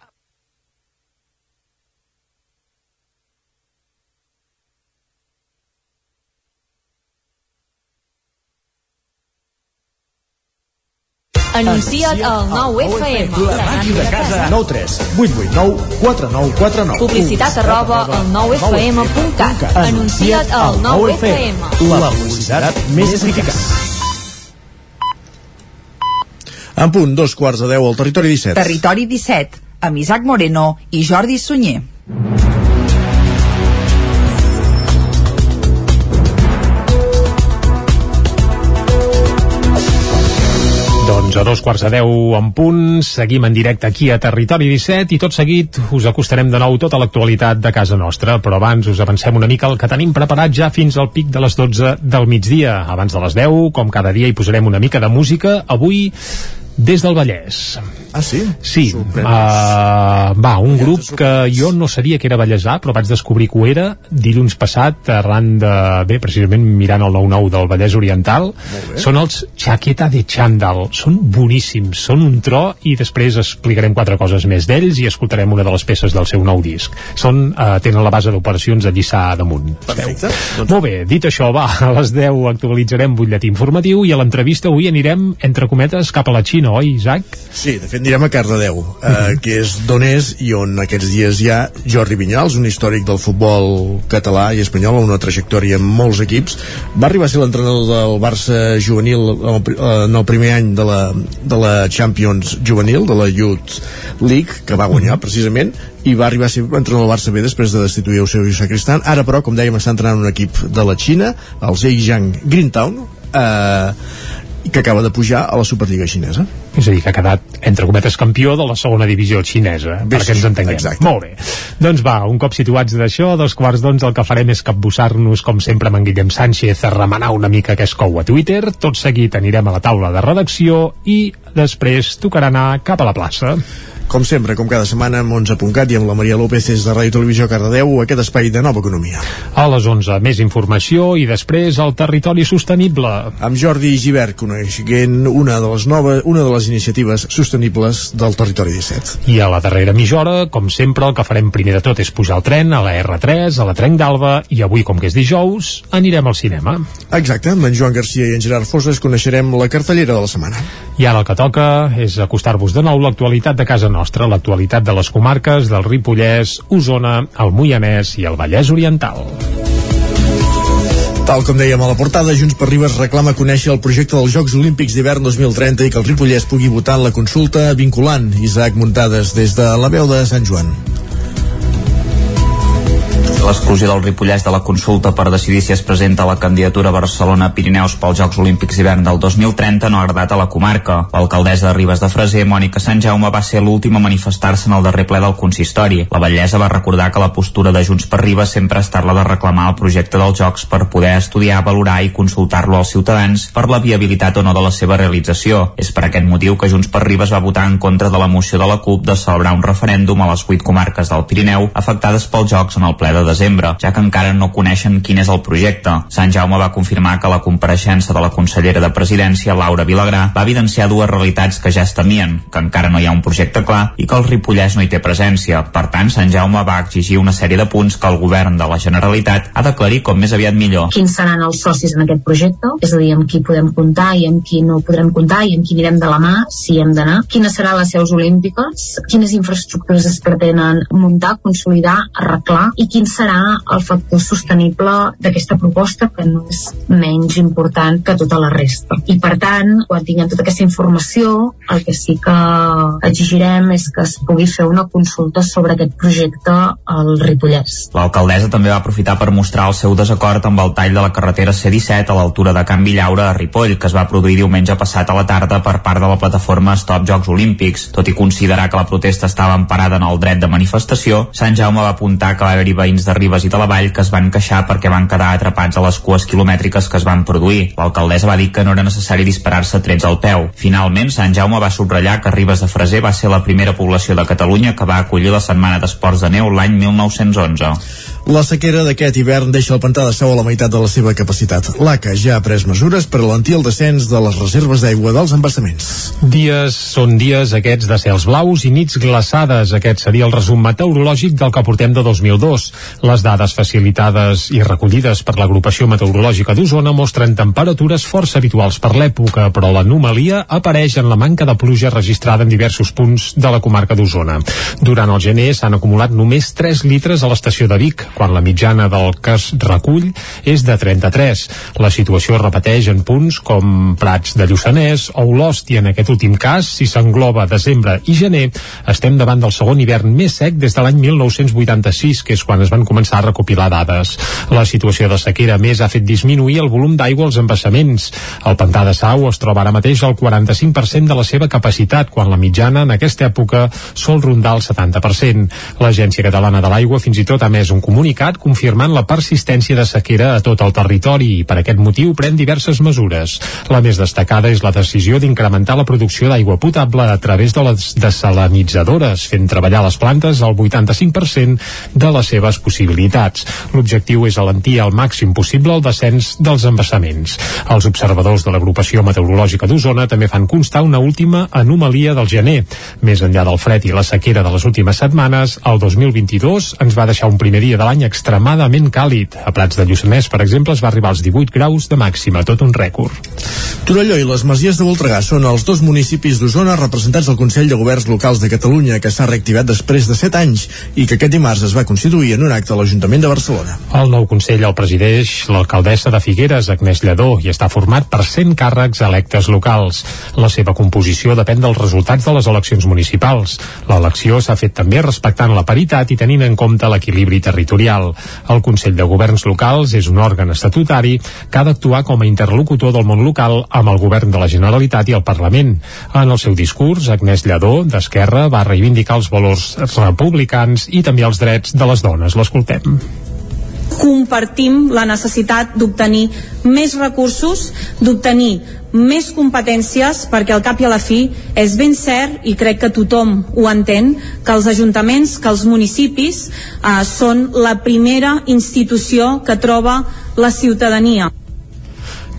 Anuncia't al 9FM. La màquina de casa. 9 3 8 8 4 9 4 9. Publicitat arroba al 9FM.cat. Anuncia't al 9FM. La publicitat més eficaç. En punt, dos quarts de deu al territori 17. Territori 17, amb Isaac Moreno i Jordi Sunyer. Doncs a dos quarts de deu en punt, seguim en directe aquí a Territori 17 i tot seguit us acostarem de nou tota l'actualitat de casa nostra, però abans us avancem una mica el que tenim preparat ja fins al pic de les 12 del migdia. Abans de les 10, com cada dia, hi posarem una mica de música, avui des del Vallès. Ah, sí? Sí, uh, va, un grup que jo no sabia que era ballesà, però vaig descobrir que ho era dilluns passat, arran de, bé, precisament mirant el 9-9 del Vallès Oriental. Són els Chaqueta de Chandal. Són boníssims, són un tro i després explicarem quatre coses més d'ells i escoltarem una de les peces del seu nou disc. Són, uh, tenen la base d'operacions a Lliçà damunt. Perfecte. Doncs... Molt bé, dit això, va, a les 10 actualitzarem butlletí informatiu i a l'entrevista avui anirem, entre cometes, cap a la Xina, oi, Isaac? Sí, de fet anirem a Cardedeu, eh, que és d'on és i on aquests dies hi ha Jordi Vinyals, un històric del futbol català i espanyol, una trajectòria en molts equips. Va arribar a ser l'entrenador del Barça juvenil en el, en el primer any de la, de la Champions juvenil, de la Youth League, que va guanyar precisament, i va arribar a ser entrenador del Barça B després de destituir Eusebio Sacristan. Ara, però, com dèiem, està entrenant un equip de la Xina, el Zhejiang Greentown, eh, que acaba de pujar a la Superliga xinesa. És a dir, que ha quedat, entre cometes, campió de la segona divisió xinesa, Bé, perquè ens entenguem. exacte. Molt bé. Doncs va, un cop situats d'això, dos quarts d'onze el que farem és capbussar-nos, com sempre, amb en Guillem Sánchez, a remenar una mica què es cou a Twitter. Tot seguit anirem a la taula de redacció i després tocarà anar cap a la plaça. Com sempre, com cada setmana, amb 11.cat i amb la Maria López des de Ràdio Televisió Cardedeu, aquest espai de nova economia. A les 11, més informació i després el territori sostenible. Amb Jordi Givert, coneixent una de les noves, una de les iniciatives sostenibles del territori 17. I a la darrera mitja hora, com sempre, el que farem primer de tot és pujar el tren a la R3, a la Trenc d'Alba, i avui, com que és dijous, anirem al cinema. Exacte, amb en Joan Garcia i en Gerard Fosses coneixerem la cartellera de la setmana. I ara el que toca és acostar-vos de nou l'actualitat de casa nostra, l'actualitat de les comarques del Ripollès, Osona, el Moianès i el Vallès Oriental. Tal com dèiem a la portada, Junts per Ribes reclama conèixer el projecte dels Jocs Olímpics d'hivern 2030 i que el Ripollès pugui votar en la consulta vinculant. Isaac Muntades des de la veu de Sant Joan. L'exclusió del Ripollès de la consulta per decidir si es presenta la candidatura Barcelona-Pirineus pels Jocs Olímpics d'hivern del 2030 no ha agradat a la comarca. L'alcaldessa de Ribes de Freser, Mònica Sant Jaume, va ser l'última a manifestar-se en el darrer ple del consistori. La batllessa va recordar que la postura de Junts per Ribes sempre ha estat la de reclamar el projecte dels Jocs per poder estudiar, valorar i consultar-lo als ciutadans per la viabilitat o no de la seva realització. És per aquest motiu que Junts per Ribes va votar en contra de la moció de la CUP de celebrar un referèndum a les vuit comarques del Pirineu afectades pels Jocs en el ple de desembre, ja que encara no coneixen quin és el projecte. Sant Jaume va confirmar que la compareixença de la consellera de Presidència, Laura Vilagrà, va evidenciar dues realitats que ja es temien, que encara no hi ha un projecte clar i que el Ripollès no hi té presència. Per tant, Sant Jaume va exigir una sèrie de punts que el govern de la Generalitat ha d'aclarir com més aviat millor. Quins seran els socis en aquest projecte? És a dir, amb qui podem comptar i amb qui no podrem comptar i amb qui anirem de la mà, si hem d'anar. Quines seran les seus olímpiques? Quines infraestructures es pretenen muntar, consolidar, arreglar? I quins serà el factor sostenible d'aquesta proposta, que no és menys important que tota la resta. I per tant, quan tinguem tota aquesta informació, el que sí que exigirem és que es pugui fer una consulta sobre aquest projecte al Ripollès. L'alcaldessa també va aprofitar per mostrar el seu desacord amb el tall de la carretera C-17 a l'altura de Can Villaura a Ripoll, que es va produir diumenge passat a la tarda per part de la plataforma Stop Jocs Olímpics. Tot i considerar que la protesta estava emparada en el dret de manifestació, Sant Jaume va apuntar que va haver-hi veïns de Ribes i de la Vall que es van queixar perquè van quedar atrapats a les cues quilomètriques que es van produir. L'alcaldessa va dir que no era necessari disparar-se trets al peu. Finalment, Sant Jaume va subratllar que Ribes de Freser va ser la primera població de Catalunya que va acollir la Setmana d'Esports de Neu l'any 1911. La sequera d'aquest hivern deixa el pantà de Sau a la meitat de la seva capacitat. L'ACA ja ha pres mesures per alentir el descens de les reserves d'aigua dels embassaments. Dies són dies aquests de cels blaus i nits glaçades. Aquest seria el resum meteorològic del que portem de 2002. Les dades facilitades i recollides per l'agrupació meteorològica d'Osona mostren temperatures força habituals per l'època, però l'anomalia apareix en la manca de pluja registrada en diversos punts de la comarca d'Osona. Durant el gener s'han acumulat només 3 litres a l'estació de Vic, quan la mitjana del que es recull és de 33. La situació es repeteix en punts com Prats de Lluçanès o Olost i en aquest últim cas, si s'engloba desembre i gener, estem davant del segon hivern més sec des de l'any 1986, que és quan es van començar a recopilar dades. La situació de sequera més ha fet disminuir el volum d'aigua als embassaments. El pantà de Sau es troba ara mateix al 45% de la seva capacitat, quan la mitjana en aquesta època sol rondar el 70%. L'Agència Catalana de l'Aigua fins i tot ha més un comunicat confirmant la persistència de sequera a tot el territori i per aquest motiu pren diverses mesures. La més destacada és la decisió d'incrementar la producció d'aigua potable a través de les desalinitzadores, fent treballar les plantes al 85% de les seves possibilitats. L'objectiu és alentir al màxim possible el descens dels embassaments. Els observadors de l'agrupació meteorològica d'Osona també fan constar una última anomalia del gener. Més enllà del fred i la sequera de les últimes setmanes, el 2022 ens va deixar un primer dia de l'any extremadament càlid. A Prats de Lluçanès, per exemple, es va arribar als 18 graus de màxima, tot un rècord. Torelló i les Masies de Voltregà són els dos municipis d'Osona representats al Consell de Governs Locals de Catalunya que s'ha reactivat després de 7 anys i que aquest dimarts es va constituir en un acte a l'Ajuntament de Barcelona. El nou Consell el presideix l'alcaldessa de Figueres, Agnès Lledó, i està format per 100 càrrecs electes locals. La seva composició depèn dels resultats de les eleccions municipals. L'elecció s'ha fet també respectant la paritat i tenint en compte l'equilibri territorial. El Consell de Governs Locals és un òrgan estatutari que ha d'actuar com a interlocutor del món local amb el govern de la Generalitat i el Parlament. En el seu discurs, Agnès Lledó, d'Esquerra, va reivindicar els valors republicans i també els drets de les dones. L'escoltem compartim la necessitat d'obtenir més recursos, d'obtenir més competències perquè al cap i a la fi és ben cert i crec que tothom ho entén que els ajuntaments, que els municipis eh, són la primera institució que troba la ciutadania.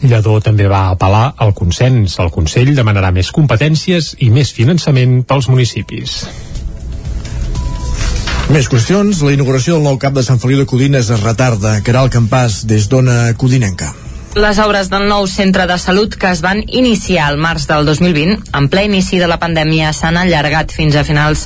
Lledó també va apel·lar al consens. El Consell demanarà més competències i més finançament pels municipis. Més qüestions. La inauguració del nou cap de Sant Feliu de Codines es retarda. Caral Campàs, des d'Ona Codinenca. Les obres del nou centre de salut que es van iniciar al març del 2020, en ple inici de la pandèmia, s'han allargat fins a finals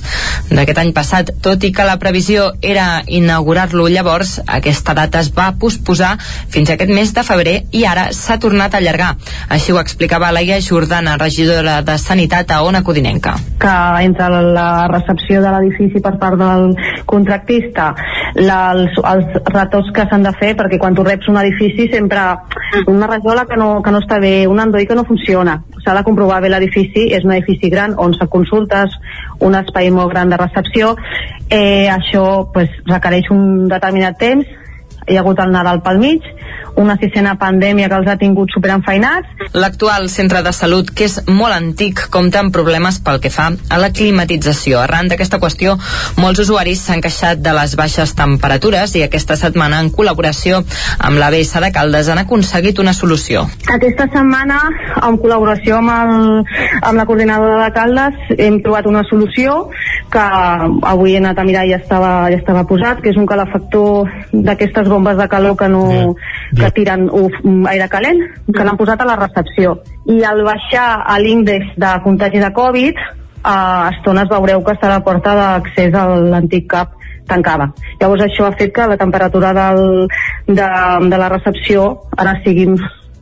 d'aquest any passat. Tot i que la previsió era inaugurar-lo llavors, aquesta data es va posposar fins a aquest mes de febrer i ara s'ha tornat a allargar. Així ho explicava Laia Jordana, regidora de Sanitat a Ona Codinenca. Que entre la recepció de l'edifici per part del contractista, la, els, els retos que s'han de fer, perquè quan tu reps un edifici sempre una rajola que no, que no està bé, un endoi que no funciona. S'ha de comprovar bé l'edifici, és un edifici gran on se consultes, un espai molt gran de recepció, eh, això pues, requereix un determinat temps, hi ha hagut el Nadal pel mig, una sisena pandèmia que els ha tingut superenfeinats. L'actual centre de salut, que és molt antic, compta amb problemes pel que fa a la climatització. Arran d'aquesta qüestió, molts usuaris s'han queixat de les baixes temperatures i aquesta setmana, en col·laboració amb la BS de Caldes, han aconseguit una solució. Aquesta setmana, en col·laboració amb, el, amb la coordinadora de Caldes, hem trobat una solució que avui he anat a mirar i ja estava, ja estava posat, que és un calefactor d'aquestes bombes de calor que no, que tiren uf, aire calent, que l'han posat a la recepció. I al baixar l'índex de contagi de Covid, a estones veureu que està a la porta d'accés a l'antic CAP tancada. Llavors això ha fet que la temperatura del, de, de la recepció ara sigui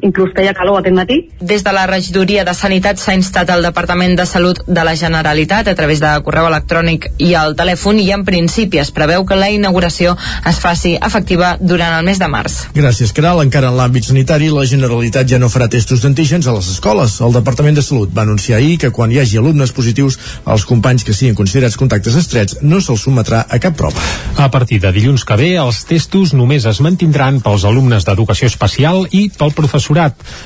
inclús feia calor aquest matí. Des de la regidoria de Sanitat s'ha instat al Departament de Salut de la Generalitat a través de correu electrònic i al telèfon i en principi es preveu que la inauguració es faci efectiva durant el mes de març. Gràcies, Caral. Encara en l'àmbit sanitari, la Generalitat ja no farà testos d'antígens a les escoles. El Departament de Salut va anunciar ahir que quan hi hagi alumnes positius, els companys que siguin considerats contactes estrets no se'ls sometrà a cap prova. A partir de dilluns que ve, els testos només es mantindran pels alumnes d'educació especial i pel professorat.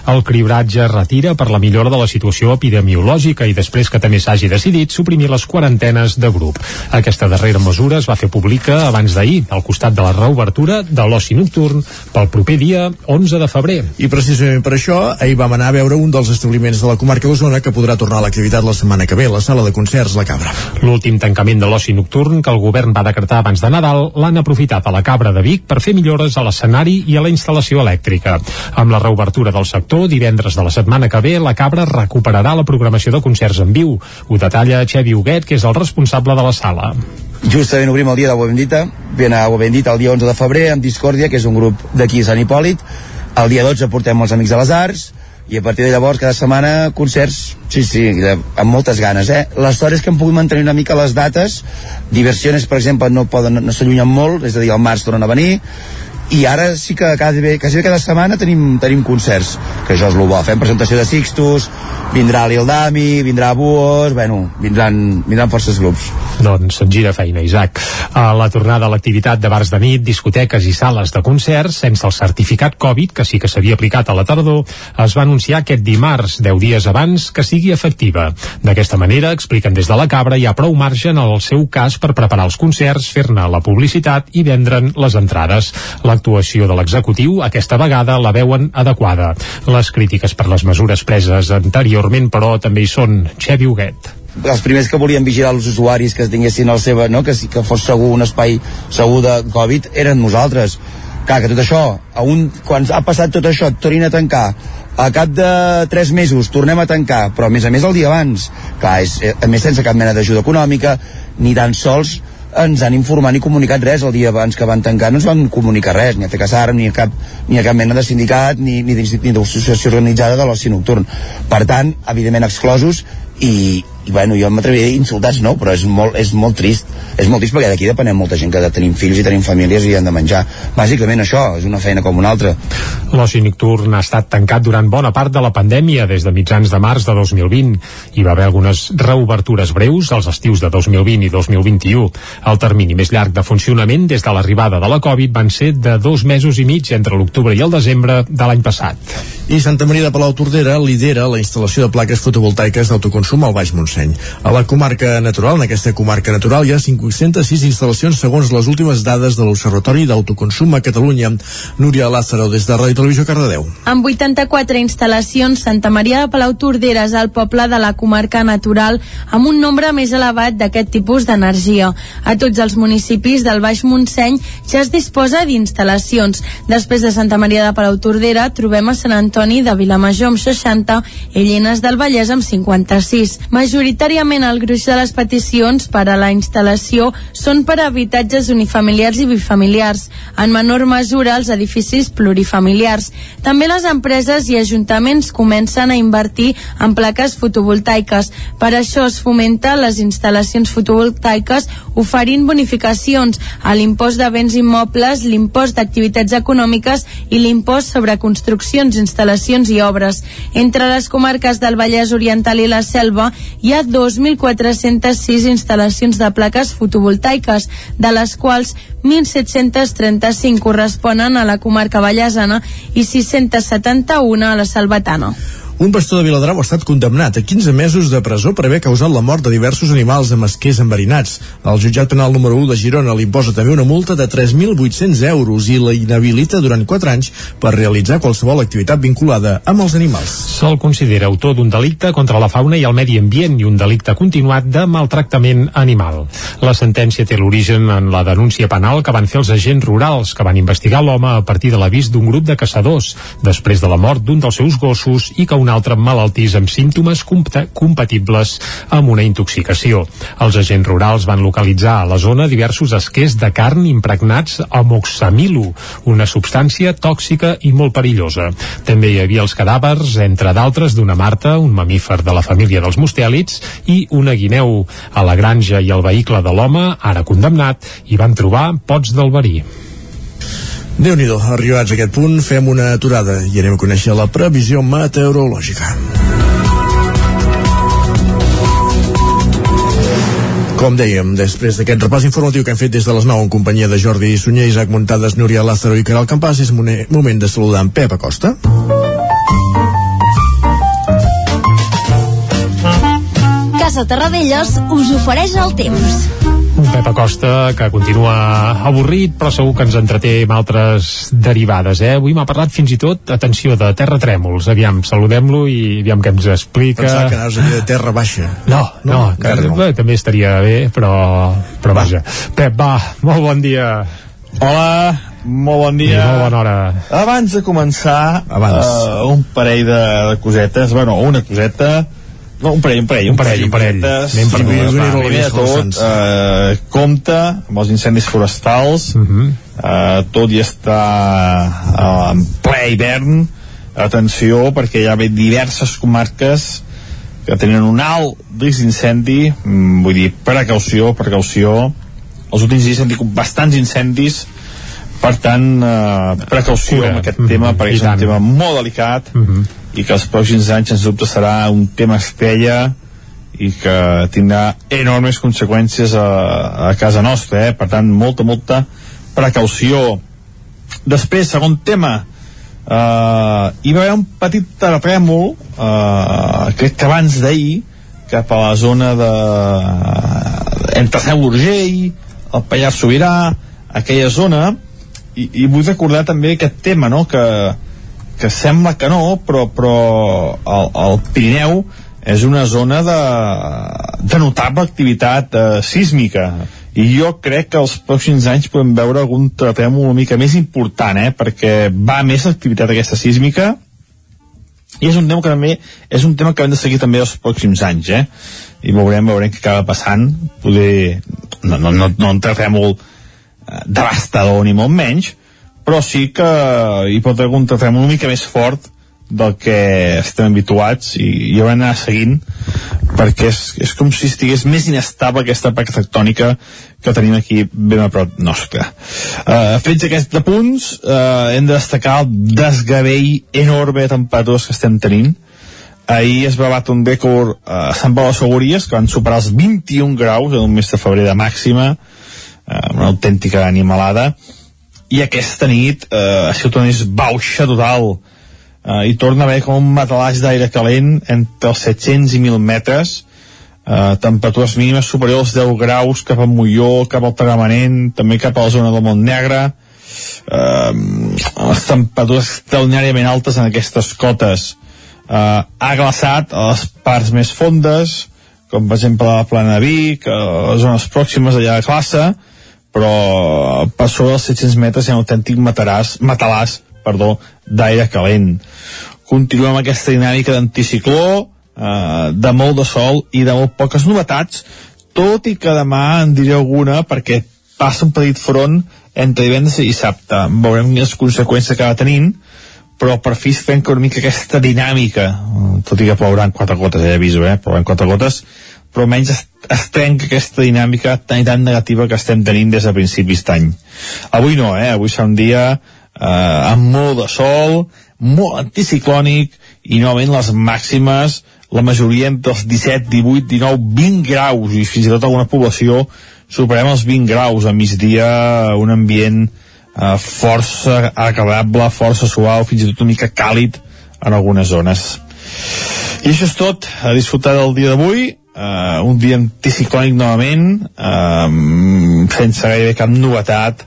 El cribratge es retira per la millora de la situació epidemiològica i després que també s'hagi decidit suprimir les quarantenes de grup. Aquesta darrera mesura es va fer pública abans d'ahir, al costat de la reobertura de l'oci nocturn pel proper dia 11 de febrer. I precisament per això, ahir vam anar a veure un dels establiments de la comarca d'Osona que podrà tornar a l'activitat la setmana que ve, la sala de concerts La Cabra. L'últim tancament de l'oci nocturn que el govern va decretar abans de Nadal l'han aprofitat a la Cabra de Vic per fer millores a l'escenari i a la instal·lació elèctrica. Amb la reobertura del sector, divendres de la setmana que ve, la Cabra recuperarà la programació de concerts en viu. Ho detalla Xevi Huguet, que és el responsable de la sala. Justament obrim el dia d'Agua Bendita, ben a Agua Bendita el dia 11 de febrer amb Discòrdia, que és un grup d'aquí Sant Hipòlit. El dia 12 portem els Amics de les Arts, i a partir de llavors cada setmana concerts sí, sí, amb moltes ganes eh? l'història és que hem pogut mantenir una mica les dates diversions per exemple no, poden, no s'allunyen molt, és a dir, al març tornen a venir i ara sí que bé, quasi cada setmana tenim, tenim concerts, que això és el bo. Fem presentació de Sixtus, vindrà l'Ildami, vindrà Buos, bueno, vindran, vindran forces grups. Doncs gira feina, Isaac. A la tornada a l'activitat de bars de nit, discoteques i sales de concerts, sense el certificat Covid, que sí que s'havia aplicat a la tardor, es va anunciar aquest dimarts, 10 dies abans, que sigui efectiva. D'aquesta manera, expliquen des de la Cabra, hi ha prou marge en el seu cas per preparar els concerts, fer-ne la publicitat i vendre'n les entrades. L'actuació de l'executiu, aquesta vegada, la veuen adequada. Les crítiques per les mesures preses anteriorment, però, també hi són. Xevi Huguet els primers que volien vigilar els usuaris que tinguessin el seva, no? que, que fos segur un espai segur de Covid eren nosaltres clar, que tot això, a un, quan ha passat tot això, tornin a tancar a cap de 3 mesos tornem a tancar però a més a més el dia abans clar, és, a més sense cap mena d'ajuda econòmica ni tan sols ens han informat ni comunicat res el dia abans que van tancar, no ens van comunicar res, ni a FECASAR, ni a cap, ni a cap mena de sindicat, ni, ni d'associació organitzada de l'oci nocturn. Per tant, evidentment exclosos, i, bueno, jo m'atreviria a dir insultats no, però és molt, és molt trist. És molt trist perquè d'aquí depenem molta gent que tenim fills i tenim famílies i han de menjar. Bàsicament això, és una feina com una altra. L'oci nocturn ha estat tancat durant bona part de la pandèmia des de mitjans de març de 2020 hi va haver algunes reobertures breus als estius de 2020 i 2021 el termini més llarg de funcionament des de l'arribada de la Covid van ser de dos mesos i mig entre l'octubre i el desembre de l'any passat. I Santa Maria de Palau Tordera lidera la instal·lació de plaques fotovoltaiques d'autoconsum al Baix Montseny. A la comarca natural, en aquesta comarca natural, hi ha 506 instal·lacions segons les últimes dades de l'Observatori d'Autoconsum a Catalunya. Núria Lázaro, des de Ràdio Televisió Cardedeu. Amb 84 instal·lacions, Santa Maria de Palau Tordera és el poble de la comarca natural amb un nombre més elevat d'aquest tipus d'energia. A tots els municipis del Baix Montseny ja es disposa d'instal·lacions. Després de Santa Maria de Palau Tordera trobem a Sant Antoni de Vilamajor amb 60 i Llenes del Vallès amb 56. Majoritàriament el gruix de les peticions per a la instal·lació són per a habitatges unifamiliars i bifamiliars, en menor mesura els edificis plurifamiliars. També les empreses i ajuntaments comencen a invertir en plaques fotovoltaiques. Per això es fomenta les instal·lacions fotovoltaiques oferint bonificacions a l'impost de béns immobles, l'impost d'activitats econòmiques i l'impost sobre construccions, instal·lacions i obres. Entre les comarques del Vallès Oriental i la Selva hi ha 2.406 instal·lacions de plaques fotovoltaiques, de les quals 1.735 corresponen a la comarca vallesana i 671 a la Salvatana. Un pastor de Viladrau ha estat condemnat a 15 mesos de presó per haver causat la mort de diversos animals amb esquers enverinats. El jutjat penal número 1 de Girona li imposa també una multa de 3.800 euros i la inhabilita durant 4 anys per realitzar qualsevol activitat vinculada amb els animals. Se'l considera autor d'un delicte contra la fauna i el medi ambient i un delicte continuat de maltractament animal. La sentència té l'origen en la denúncia penal que van fer els agents rurals que van investigar l'home a partir de l'avís d'un grup de caçadors després de la mort d'un dels seus gossos i que un un altre malaltís amb símptomes compatibles amb una intoxicació. Els agents rurals van localitzar a la zona diversos esquers de carn impregnats amb oxamilo, una substància tòxica i molt perillosa. També hi havia els cadàvers, entre d'altres, d'una marta, un mamífer de la família dels mustèlids, i una guineu. A la granja i al vehicle de l'home, ara condemnat, hi van trobar pots del verí déu nhi arribats a aquest punt, fem una aturada i anem a conèixer la previsió meteorològica. Com dèiem, després d'aquest repàs informatiu que hem fet des de les 9 en companyia de Jordi Sunyer, Isaac Montades, Núria Lázaro i Caral Campàs, és moment de saludar en Pep Acosta. Casa Terradellos us ofereix el temps. Un Pep Acosta que continua avorrit, però segur que ens entreté amb altres derivades, eh? Avui m'ha parlat fins i tot, atenció, de terratrèmols. Aviam, saludem-lo i aviam què ens explica. Pensava que anaves a de terra baixa. No, no, no que, bé, també estaria bé, però, però va. vaja. Pep, va, molt bon dia. Hola, molt bon dia. I molt bona hora. Abans de començar, Abans. Uh, un parell de, de cosetes, bueno, una coseta, no, un parell, un parell, un parell, un parell. Anem per dues, va. Primer de tot, eh, compte amb els incendis forestals, uh -huh. eh, tot i està eh, en ple hivern, atenció, perquè hi ha diverses comarques que tenen un alt risc d'incendi, mm, vull dir, precaució, precaució, els últims dies hem tingut bastants incendis, per tant, eh, precaució Cura. amb aquest tema, mm -hmm. perquè és un tema molt delicat, mm -hmm i que els pròxims anys sens dubte serà un tema estrella i que tindrà enormes conseqüències a, a casa nostra, eh? per tant, molta, molta precaució. Després, segon tema, eh, hi va haver un petit terratrèmol, eh, crec que abans d'ahir, cap a la zona de entre Seu Urgell, el Pallars Sobirà, aquella zona, i, i vull recordar també aquest tema, no?, que que sembla que no, però, però el, el Pirineu és una zona de, de notable activitat eh, sísmica i jo crec que els pròxims anys podem veure algun terratrèmol una mica més important, eh? perquè va més activitat aquesta sísmica i és un tema que també és un tema que hem de seguir també els pròxims anys eh? i veurem, veurem què acaba passant poder, no, no, no, no un terratrèmol eh, devastador ni molt menys però sí que hi pot haver un tractament una mica més fort del que estem habituats i, i haurem d'anar seguint perquè és, és com si estigués més inestable aquesta placa tectònica que tenim aquí ben a prop nostre. Uh, fets aquests punts, uh, hem de destacar el desgavell enorme de temperatures que estem tenint. Ahir es va batre un rècord a Sant Pau de Segúries, que van superar els 21 graus en un mes de febrer de màxima, uh, una autèntica animalada, i aquesta nit eh, ha sigut una bauxa total. Eh, i torna a haver com un matalàs d'aire calent entre els 700 i 1.000 metres. Eh, temperatures mínimes superiors als 10 graus cap a Molló, cap al Tagamanent també cap a la zona del Montnegre eh, les temperatures extraordinàriament altes en aquestes cotes. Eh, ha glaçat a les parts més fondes com per exemple la plana de Vic, a les zones pròximes allà de classe, però per sobre dels 700 metres hi ha un autèntic mataràs, matalàs perdó, d'aire calent. Continuem amb aquesta dinàmica d'anticicló, eh, de molt de sol i de molt poques novetats, tot i que demà en diré alguna perquè passa un petit front entre divendres i dissabte. Veurem quines conseqüències acaba tenint, però per fi es trenca una mica aquesta dinàmica, tot i que plouran quatre gotes, ja aviso, eh? plouran quatre gotes, però almenys es, es trenca aquesta dinàmica tan i tan negativa que estem tenint des de principis d'any. Avui no, eh? Avui serà un dia eh, amb molt de sol, molt anticiclònic, i novament les màximes, la majoria entre els 17, 18, 19, 20 graus, i fins i tot alguna població superem els 20 graus a migdia, un ambient eh, força agradable, força suau, fins i tot una mica càlid en algunes zones. I això és tot, a disfrutar del dia d'avui, uh, un dia anticiclònic novament uh, sense gairebé cap novetat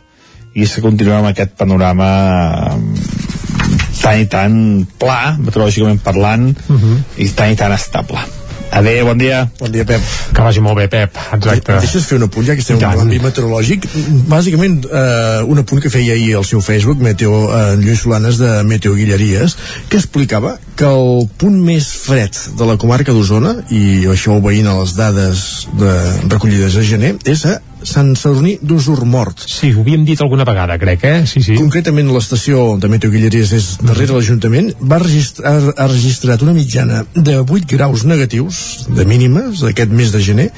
i se continua amb aquest panorama uh, tan i tan pla, meteorològicament parlant uh mhm. -huh. i tan i tan estable Adéu, bon dia. Bon dia, Pep. Que vagi molt bé, Pep. Exacte. Em deixes fer un apunt, ja que estem en l'àmbit meteorològic? Bàsicament, eh, un apunt que feia ahir al seu Facebook, Meteo, eh, Lluís Solanes, de Meteo Guilleries, que explicava que el punt més fred de la comarca d'Osona, i això veient a les dades de recollides a gener, és a Sant Sadurní d'Usurmort. Sí, ho havíem dit alguna vegada, crec, eh? Sí, sí. Concretament, l'estació de Meteo Guilleries és darrere l'Ajuntament, va registrar, ha registrat una mitjana de 8 graus negatius, de mínimes, aquest mes de gener,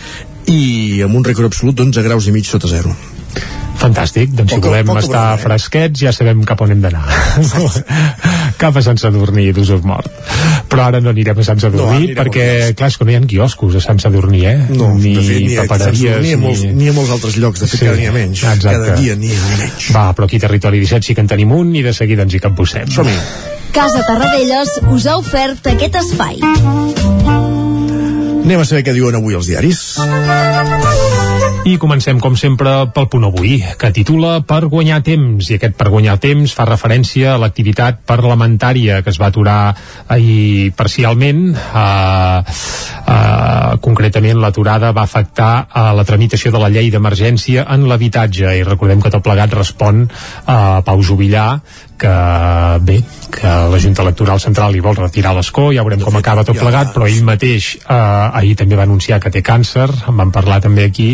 i amb un rècord absolut d'11 graus i mig sota zero. Fantàstic, doncs si Poca- volem poca estar eh? fresquets ja sabem cap on hem d'anar. cap a Sant Sadurní d'Usurmort. Però ara no anirem a Sant No, Sadurní anirem perquè, clar, és que no hi ha quioscos a Sant Sadurní, eh? No, ni de fet, ni a, papereries, Sadurní, ni, a molts, ni a molts altres llocs, de fet, Sí, cada dia menys. exacte. Cada dia n'hi ha menys. Va, però aquí a Territori 17 sí que en tenim un i de seguida ens hi capbussem. Som-hi. Casa Tarradellas us ha ofert aquest espai. Anem a saber què diuen avui els diaris. I comencem, com sempre, pel punt avui, que titula Per guanyar temps, i aquest per guanyar temps fa referència a l'activitat parlamentària que es va aturar ahir parcialment. Uh, uh, concretament, l'aturada va afectar a la tramitació de la llei d'emergència en l'habitatge, i recordem que tot plegat respon a Pau Jubillar, que bé, que la Junta Electoral Central li vol retirar l'escó, ja veurem com acaba tot plegat, però ell mateix eh, ahir també va anunciar que té càncer, en vam parlar també aquí,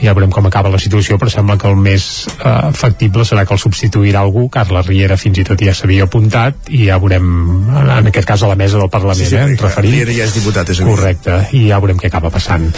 ja veurem com acaba la situació, però sembla que el més eh, factible serà que el substituirà algú, Carla Riera fins i tot ja s'havia apuntat, i ja veurem, en en aquest cas a la mesa del Parlament, Sí, sí, eh, referit. Riera ja és diputat, és. Correcte, i ja veurem què acaba passant.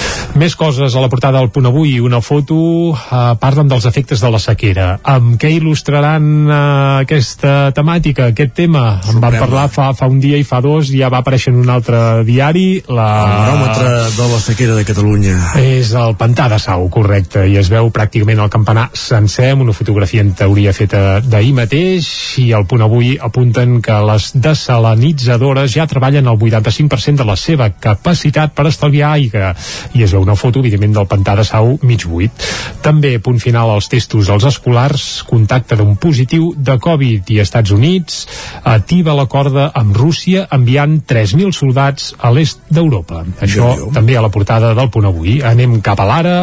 Més coses a la portada del punt avui, una foto, eh, parlen dels efectes de la sequera. Amb què il·lustraran eh, aquesta temàtica, aquest tema? En van parlar fa, fa un dia i fa dos, ja va aparèixer en un altre diari. La... El baròmetre de la sequera de Catalunya. És el pantà de Sau, correcte, i es veu pràcticament el campanar sencer, amb una fotografia en teoria feta d'ahir mateix, i al punt avui apunten que les desalinitzadores ja treballen el 85% de la seva capacitat per estalviar aigua, i es veu una foto, evidentment, del pantà de Sau mig buit. També, punt final als testos als escolars, contacte d'un positiu de Covid i Estats Units ativa la corda amb Rússia enviant 3.000 soldats a l'est d'Europa. Això també a la portada del punt avui. Anem cap a l'ara.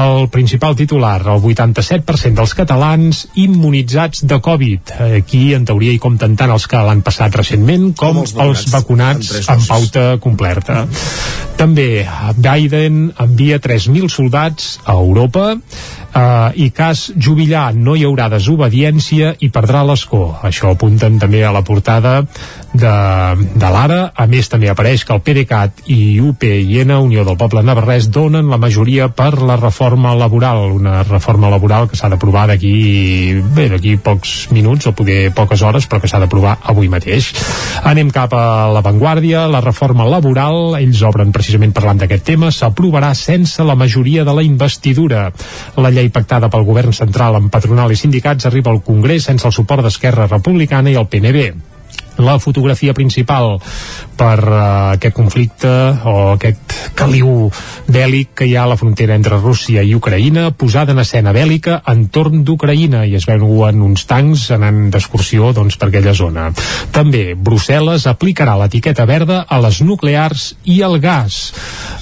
El principal titular, el 87% dels catalans immunitzats de Covid. Aquí, en teoria, hi compten tant els que l'han passat recentment com, Com els els vacunats amb pauta completa. També, Biden envia 3.000 soldats a Europa eh, i cas Jubillar no hi haurà desobediència i perdrà l'escó. Això apunten també a la portada de, de l'Ara. A més, també apareix que el PDeCAT i UPyN, Unió del Poble Navarrès, donen la majoria per la reforma laboral, una reforma laboral que s'ha d'aprovar d'aquí bé, d'aquí pocs minuts o poder poques hores, però que s'ha d'aprovar avui mateix. Anem cap a l'avantguàrdia, la reforma laboral, ells obren precisament parlant d'aquest tema, s'aprovarà sense la majoria de la investidura. La llei pactada pel govern central amb patronal i sindicats arriba al Congrés sense el suport d'Esquerra Republicana i el PNB la fotografia principal per uh, aquest conflicte o aquest caliu bèl·lic que hi ha a la frontera entre Rússia i Ucraïna, posada en escena bèl·lica entorn d'Ucraïna i es veuen uns tancs anant d'excursió doncs, per aquella zona. També Brussel·les aplicarà l'etiqueta verda a les nuclears i al gas.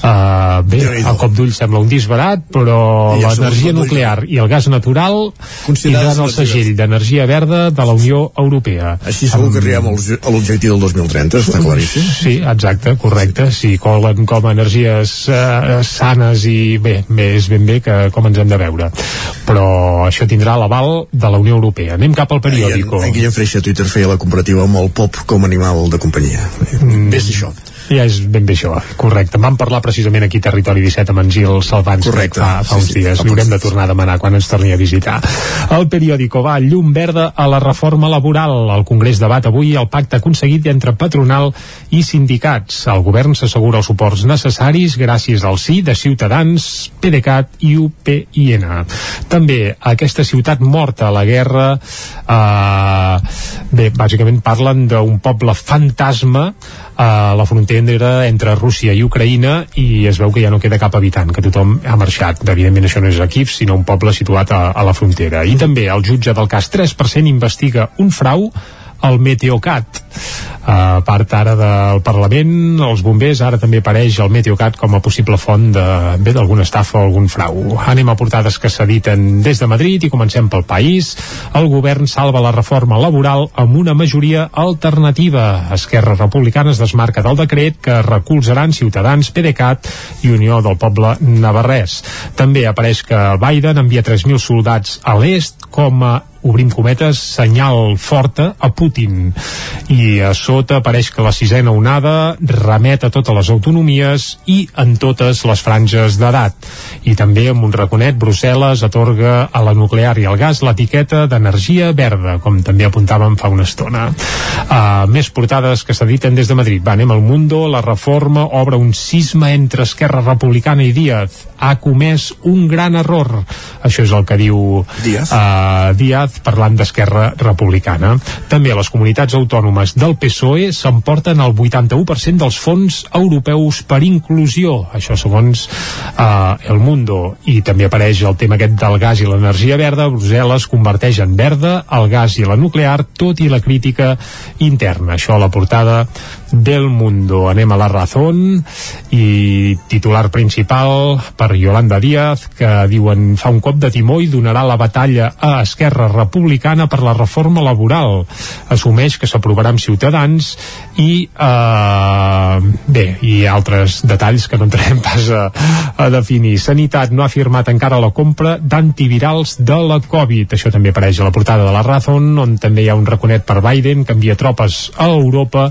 Uh, bé, al cop d'ull sembla un disbarat, però ja l'energia nuclear i el gas natural tindran el segell d'energia verda de la Unió Europea. Així segur que arribem al- a l'objectiu del 2030, està claríssim. Sí, exacte, correcte. Si colen com a energies eh, sanes i bé, bé, és ben bé que com ens hem de veure. Però això tindrà l'aval de la Unió Europea. Anem cap al periòdico. En Guillem Freixa Twitter feia la comparativa amb el pop com animal de companyia. Mm. Ves això. Ja és ben bé això, correcte. Vam parlar precisament aquí Territori 17 amb en Gil Salvans Correcte. fa, fa Sí, uns sí, dies. fa Li haurem de tornar a demanar quan ens torni a visitar. El periòdico va llum verda a la reforma laboral. El Congrés debat avui el pacte aconseguit entre patronal i sindicats. El govern s'assegura els suports necessaris gràcies al sí de Ciutadans, PDeCAT i UPyN. També aquesta ciutat morta a la guerra eh, bé, bàsicament parlen d'un poble fantasma a la frontera entre Rússia i Ucraïna i es veu que ja no queda cap habitant, que tothom ha marxat. Evidentment això no és Kiev, sinó un poble situat a, a la frontera. I també el jutge del cas 3% investiga un frau el Meteocat a part ara del Parlament, els bombers, ara també apareix el Meteocat com a possible font de, bé, d'alguna estafa o algun frau. Anem a portades que s'editen des de Madrid i comencem pel país. El govern salva la reforma laboral amb una majoria alternativa. Esquerra Republicana es desmarca del decret que recolzaran Ciutadans, PDeCAT i Unió del Poble Navarrès. També apareix que Biden envia 3.000 soldats a l'est com a obrim cometes, senyal forta a Putin. I a sota apareix que la sisena onada remet a totes les autonomies i en totes les franges d'edat. I també amb un raconet, Brussel·les atorga a la nuclear i al gas l'etiqueta d'energia verda, com també apuntàvem fa una estona. Uh, més portades que s'editen des de Madrid. Va, anem al Mundo, la reforma obre un cisma entre Esquerra Republicana i Díaz. Ha comès un gran error. Això és el que diu Díaz. Uh, Díaz parlant d'Esquerra Republicana. També les comunitats autònomes del PSOE s'emporten el 81% dels fons europeus per inclusió. Això segons uh, El Mundo. I també apareix el tema aquest del gas i l'energia verda. Brussel·les converteix en verda el gas i la nuclear, tot i la crítica interna. Això a la portada del Mundo. Anem a la Razón i titular principal per Yolanda Díaz que diuen fa un cop de timó i donarà la batalla a Esquerra Republicana per la reforma laboral. Assumeix que s'aprovarà amb Ciutadans i eh, bé, i altres detalls que no entrarem pas a, a definir. Sanitat no ha firmat encara la compra d'antivirals de la Covid. Això també apareix a la portada de la Razón, on també hi ha un raconet per Biden que envia tropes a Europa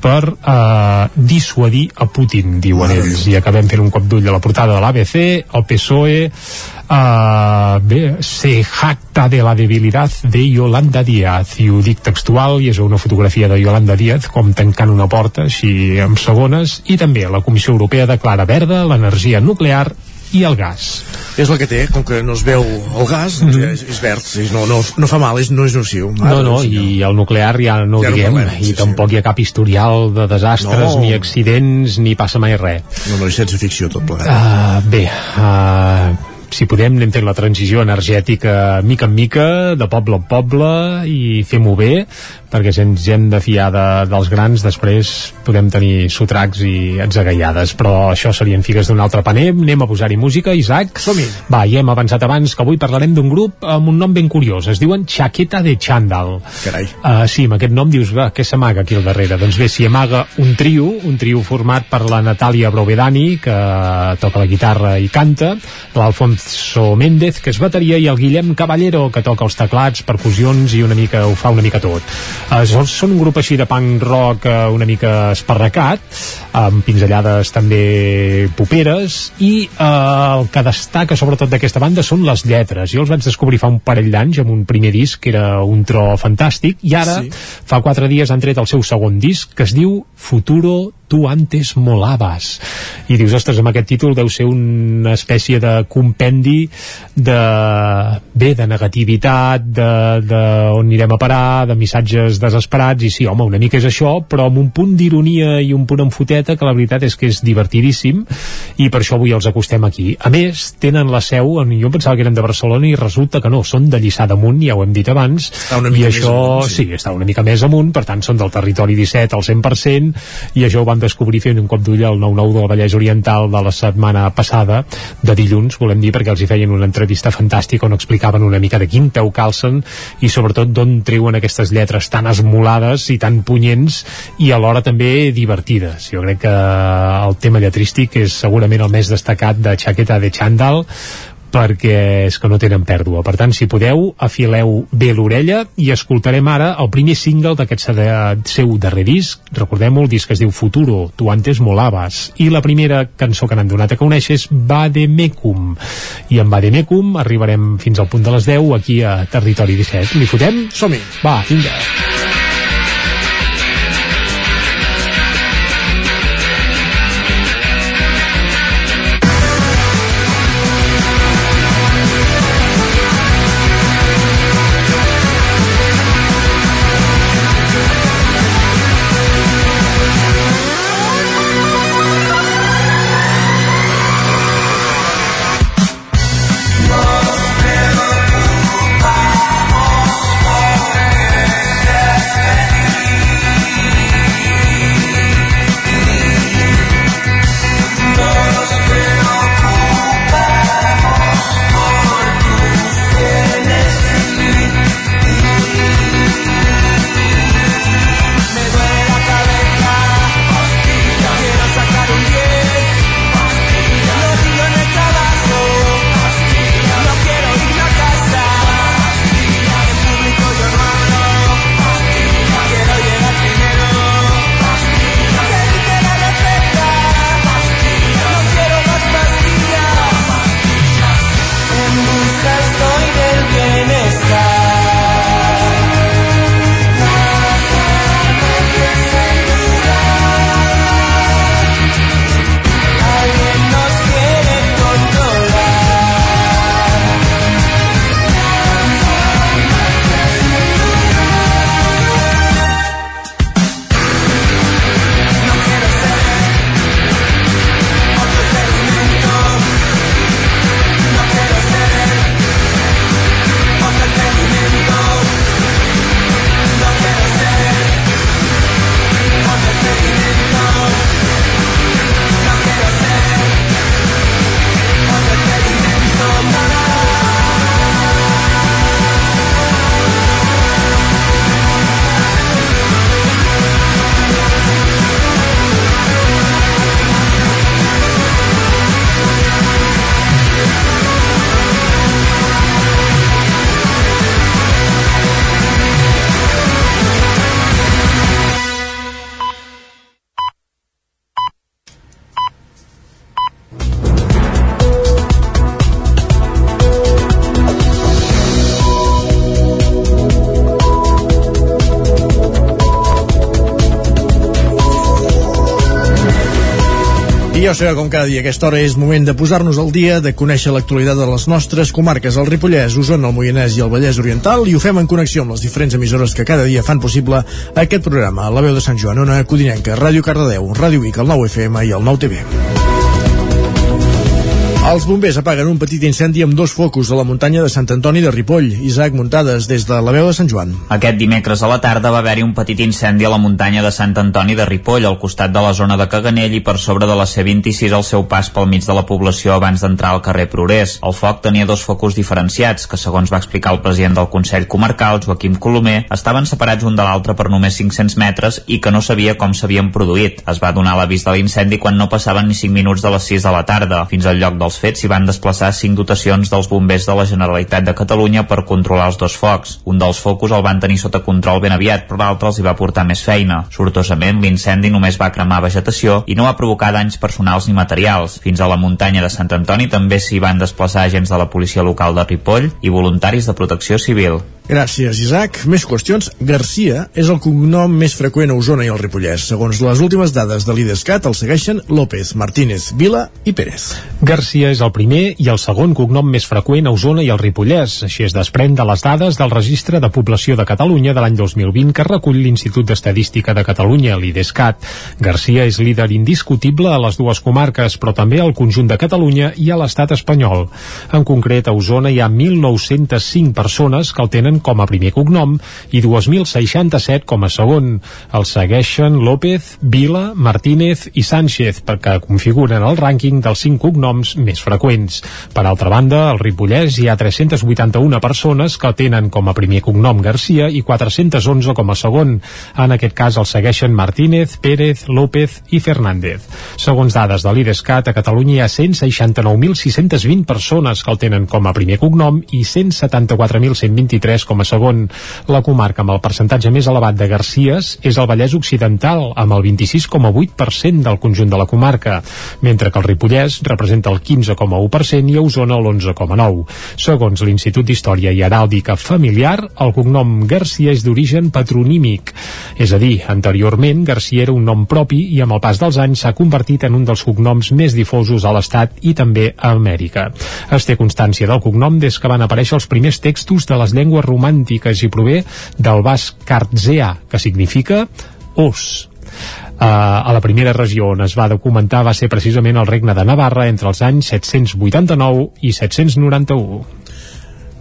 per eh, dissuadir a Putin, diuen ells. I acabem fent un cop d'ull a la portada de l'ABC, el PSOE eh, bé, se jacta de la debilitat de Yolanda Díaz. I ho dic textual i és una fotografia de Yolanda Díaz com tancant una porta així en segones. I també la Comissió Europea declara verda l'energia nuclear i el gas. És el que té, com que no es veu el gas, mm -hmm. és, és verd, és, no, no, no fa mal, és, no és nociu. No, no, i el nuclear ja no Ja ho no diguem, parlem, i sí, tampoc hi ha cap historial de desastres, No. ni accidents, ni passa mai res. No, no, és sense ficció tot plegat. Uh, bé, uh, si podem anem fent la transició energètica mica en mica, de poble en poble i fem-ho bé, perquè si ens hem de fiar de, dels grans després podem tenir sotracs i atzagaiades però això serien figues d'un altre paner anem a posar-hi música, Isaac som -hi. va, i hem avançat abans que avui parlarem d'un grup amb un nom ben curiós, es diuen Chaqueta de Chandal Carai. Uh, sí, amb aquest nom dius, va, què s'amaga aquí al darrere? Doncs bé, s'hi amaga un trio, un trio format per la Natàlia Brovedani, que toca la guitarra i canta, l'Alfonso Méndez, que és bateria, i el Guillem Caballero, que toca els teclats, percussions i una mica ho fa una mica tot. Uh, són, un grup així de punk rock uh, una mica esparracat, amb pinzellades també poperes, i uh, el que destaca sobretot d'aquesta banda són les lletres. Jo els vaig descobrir fa un parell d'anys amb un primer disc que era un tro fantàstic, i ara Sí. fa quatre dies han tret el seu segon disc que es diu Futuro tu antes molaves i dius, ostres, amb aquest títol deu ser una espècie de compendi de, bé, de negativitat de, de on anirem a parar de missatges desesperats i sí, home, una mica és això, però amb un punt d'ironia i un punt enfoteta que la veritat és que és divertidíssim i per això avui els acostem aquí. A més, tenen la seu, jo pensava que eren de Barcelona i resulta que no, són de Lliçà d'Amunt, ja ho hem dit abans, Està una i això, amunt, sí. sí, està una mica més amunt, per tant són del territori 17 al 100%, i això ho vam descobrir fent un cop d'ull al 9-9 del Vallès Oriental de la setmana passada, de dilluns, volem dir, perquè els hi feien una entrevista fantàstica on explicaven una mica de quin peu calcen i sobretot d'on treuen aquestes lletres tan esmolades i tan punyents i alhora també divertides. Jo crec que el tema lletrístic és segurament el més destacat de Chaqueta de Chandal, perquè és que no tenen pèrdua. Per tant, si podeu, afileu bé l'orella i escoltarem ara el primer single d'aquest se- seu darrer disc. Recordem-ho, el disc es diu Futuro, tu antes molabas. I la primera cançó que n'han donat a conèixer és Vademecum. I amb Vademecum arribarem fins al punt de les 10 aquí a Territori 17. Li fotem? Som-hi. Va, vinga. Nos sabeu, com cada dia, aquesta hora és moment de posar-nos al dia, de conèixer l'actualitat de les nostres comarques, el Ripollès, Osona, el Moianès i el Vallès Oriental, i ho fem en connexió amb les diferents emissores que cada dia fan possible aquest programa. La veu de Sant Joan, Ona Codinenca, Ràdio Cardedeu, Ràdio Vic, el 9 FM i el 9 TV. Els bombers apaguen un petit incendi amb dos focus a la muntanya de Sant Antoni de Ripoll. Isaac Muntades, des de la veu de Sant Joan. Aquest dimecres a la tarda va haver-hi un petit incendi a la muntanya de Sant Antoni de Ripoll, al costat de la zona de Caganell i per sobre de la C26 al seu pas pel mig de la població abans d'entrar al carrer Progrés. El foc tenia dos focus diferenciats, que segons va explicar el president del Consell Comarcal, Joaquim Colomer, estaven separats un de l'altre per només 500 metres i que no sabia com s'havien produït. Es va donar l'avís de l'incendi quan no passaven ni 5 minuts de les 6 de la tarda. Fins al lloc dels dels fets s'hi van desplaçar cinc dotacions dels bombers de la Generalitat de Catalunya per controlar els dos focs. Un dels focus el van tenir sota control ben aviat, però l'altre els hi va portar més feina. Sortosament, l'incendi només va cremar vegetació i no va provocar danys personals ni materials. Fins a la muntanya de Sant Antoni també s'hi van desplaçar agents de la policia local de Ripoll i voluntaris de protecció civil. Gràcies, Isaac. Més qüestions. Garcia és el cognom més freqüent a Osona i al Ripollès. Segons les últimes dades de l'IDESCAT, el segueixen López, Martínez, Vila i Pérez. Garcia és el primer i el segon cognom més freqüent a Osona i al Ripollès. Així es desprèn de les dades del Registre de Població de Catalunya de l'any 2020 que recull l'Institut d'Estadística de Catalunya, l'IDESCAT. Garcia és líder indiscutible a les dues comarques, però també al conjunt de Catalunya i a l'estat espanyol. En concret, a Osona hi ha 1.905 persones que el tenen com a primer cognom i 2.067 com a segon. El segueixen López, Vila, Martínez i Sánchez, perquè configuren el rànquing dels cinc cognoms més freqüents. Per altra banda, al Ripollès hi ha 381 persones que tenen com a primer cognom Garcia i 411 com a segon. En aquest cas el segueixen Martínez, Pérez, López i Fernández. Segons dades de l'IDESCAT, a Catalunya hi ha 169.620 persones que el tenen com a primer cognom i 174.123 com a segon. La comarca amb el percentatge més elevat de Garcies és el Vallès Occidental, amb el 26,8% del conjunt de la comarca, mentre que el Ripollès representa el 15,1% i a Osona l'11,9%. Segons l'Institut d'Història i Heràldica Familiar, el cognom Garcia és d'origen patronímic, és a dir, anteriorment Garcia era un nom propi i amb el pas dels anys s'ha convertit en un dels cognoms més difosos a l'Estat i també a Amèrica. Es té constància del cognom des que van aparèixer els primers textos de les llengües romàntiques i prové del basc cartzea, que significa os. Uh, a la primera regió on es va documentar va ser precisament el regne de Navarra entre els anys 789 i 791.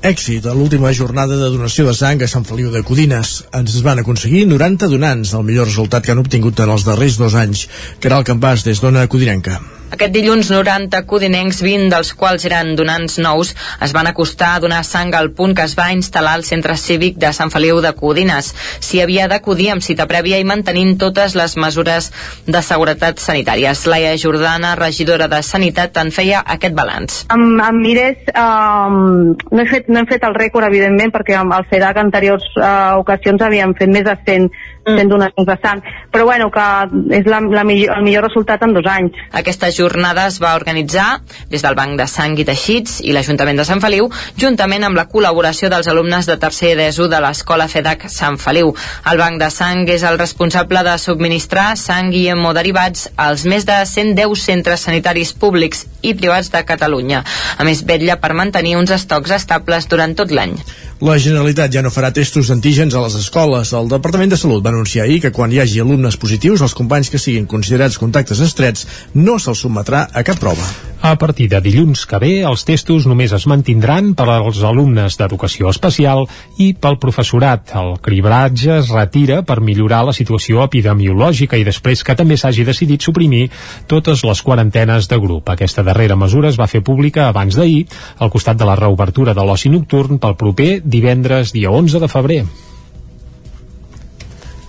Èxit a l'última jornada de donació de sang a Sant Feliu de Codines. Ens van aconseguir 90 donants, el millor resultat que han obtingut en els darrers dos anys. Caral Campàs, des d'Ona Codinenca. Aquest dilluns 90 codinencs, 20 dels quals eren donants nous, es van acostar a donar sang al punt que es va instal·lar al centre cívic de Sant Feliu de Codines. S'hi havia d'acudir amb cita prèvia i mantenint totes les mesures de seguretat sanitàries. Laia Jordana, regidora de Sanitat, en feia aquest balanç. Amb, amb Mires um, no, he fet, no hem fet el rècord, evidentment, perquè amb el CEDAC anteriors uh, ocasions havíem fet més de 100, 100 donacions de sang, però bueno, que és la, la millor, el millor resultat en dos anys. Aquesta jornada es va organitzar des del Banc de Sang i Teixits i l'Ajuntament de Sant Feliu, juntament amb la col·laboració dels alumnes de tercer d'ESO de l'Escola FEDAC Sant Feliu. El Banc de Sang és el responsable de subministrar sang i hemoderivats als més de 110 centres sanitaris públics i privats de Catalunya. A més, vetlla per mantenir uns estocs estables durant tot l'any. La Generalitat ja no farà testos d'antígens a les escoles. El Departament de Salut va anunciar ahir que quan hi hagi alumnes positius, els companys que siguin considerats contactes estrets no se'ls sotmetrà a cap prova. A partir de dilluns que ve, els testos només es mantindran per als alumnes d'educació especial i pel professorat. El cribratge es retira per millorar la situació epidemiològica i després que també s'hagi decidit suprimir totes les quarantenes de grup. Aquesta darrera mesura es va fer pública abans d'ahir, al costat de la reobertura de l'oci nocturn pel proper divendres dia 11 de febrer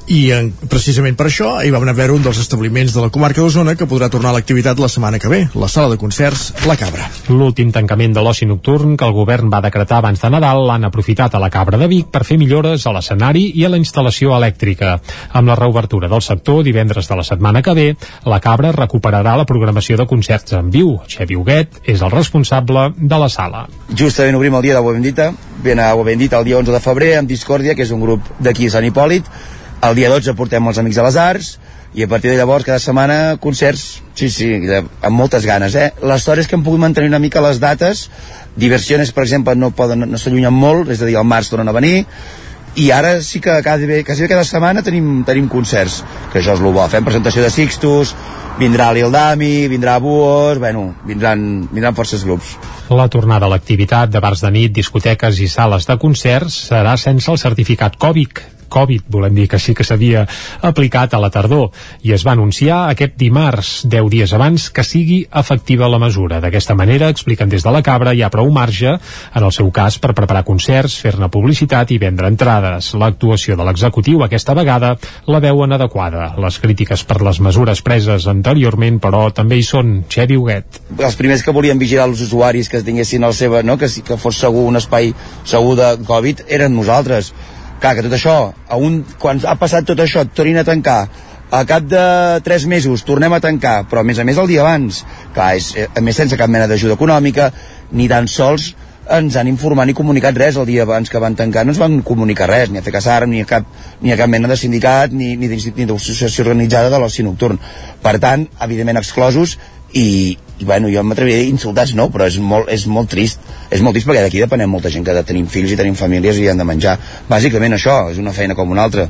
i en, precisament per això hi va haver un dels establiments de la comarca d'Osona que podrà tornar a l'activitat la setmana que ve, la sala de concerts La Cabra. L'últim tancament de l'oci nocturn que el govern va decretar abans de Nadal l'han aprofitat a la Cabra de Vic per fer millores a l'escenari i a la instal·lació elèctrica. Amb la reobertura del sector divendres de la setmana que ve, la Cabra recuperarà la programació de concerts en viu. Xevi Huguet és el responsable de la sala. Justament obrim el dia d'Agua Bendita, ben a Agua Bendita el dia 11 de febrer amb Discòrdia, que és un grup d'aquí a Sant Hipòlit, el dia 12 portem els Amics de les Arts i a partir de llavors cada setmana concerts sí, sí, amb moltes ganes eh? les històries que hem pogut mantenir una mica les dates diversions per exemple no, poden, no s'allunyen molt és a dir, al març tornen a venir i ara sí que quasi, quasi cada setmana tenim, tenim concerts, que això és el bo. Fem presentació de Sixtus, vindrà l'Ildami, vindrà Buos, bueno, vindran, vindran forces grups. La tornada a l'activitat de bars de nit, discoteques i sales de concerts serà sense el certificat Covid, Covid, volem dir que sí que s'havia aplicat a la tardor, i es va anunciar aquest dimarts, 10 dies abans, que sigui efectiva la mesura. D'aquesta manera, expliquen des de la Cabra, hi ha prou marge, en el seu cas, per preparar concerts, fer-ne publicitat i vendre entrades. L'actuació de l'executiu aquesta vegada la veuen adequada. Les crítiques per les mesures preses anteriorment, però, també hi són. Xevi Huguet. Els primers que volien vigilar els usuaris que tinguessin el seva, no? que, que fos segur un espai segur de Covid, eren nosaltres clar, que tot això, a un, quan ha passat tot això, tornin a tancar, a cap de 3 mesos tornem a tancar, però a més a més el dia abans, clar, és, a més sense cap mena d'ajuda econòmica, ni tan sols ens han informat ni comunicat res el dia abans que van tancar, no ens van comunicar res, ni a FECASAR, ni a cap, ni a cap mena de sindicat, ni, ni d'associació organitzada de l'oci nocturn. Per tant, evidentment exclosos, i, i bueno, jo m'atreviria a dir insultats no, però és molt, és molt trist és molt trist perquè d'aquí depenem molta gent que tenim fills i tenim famílies i han de menjar bàsicament això, és una feina com una altra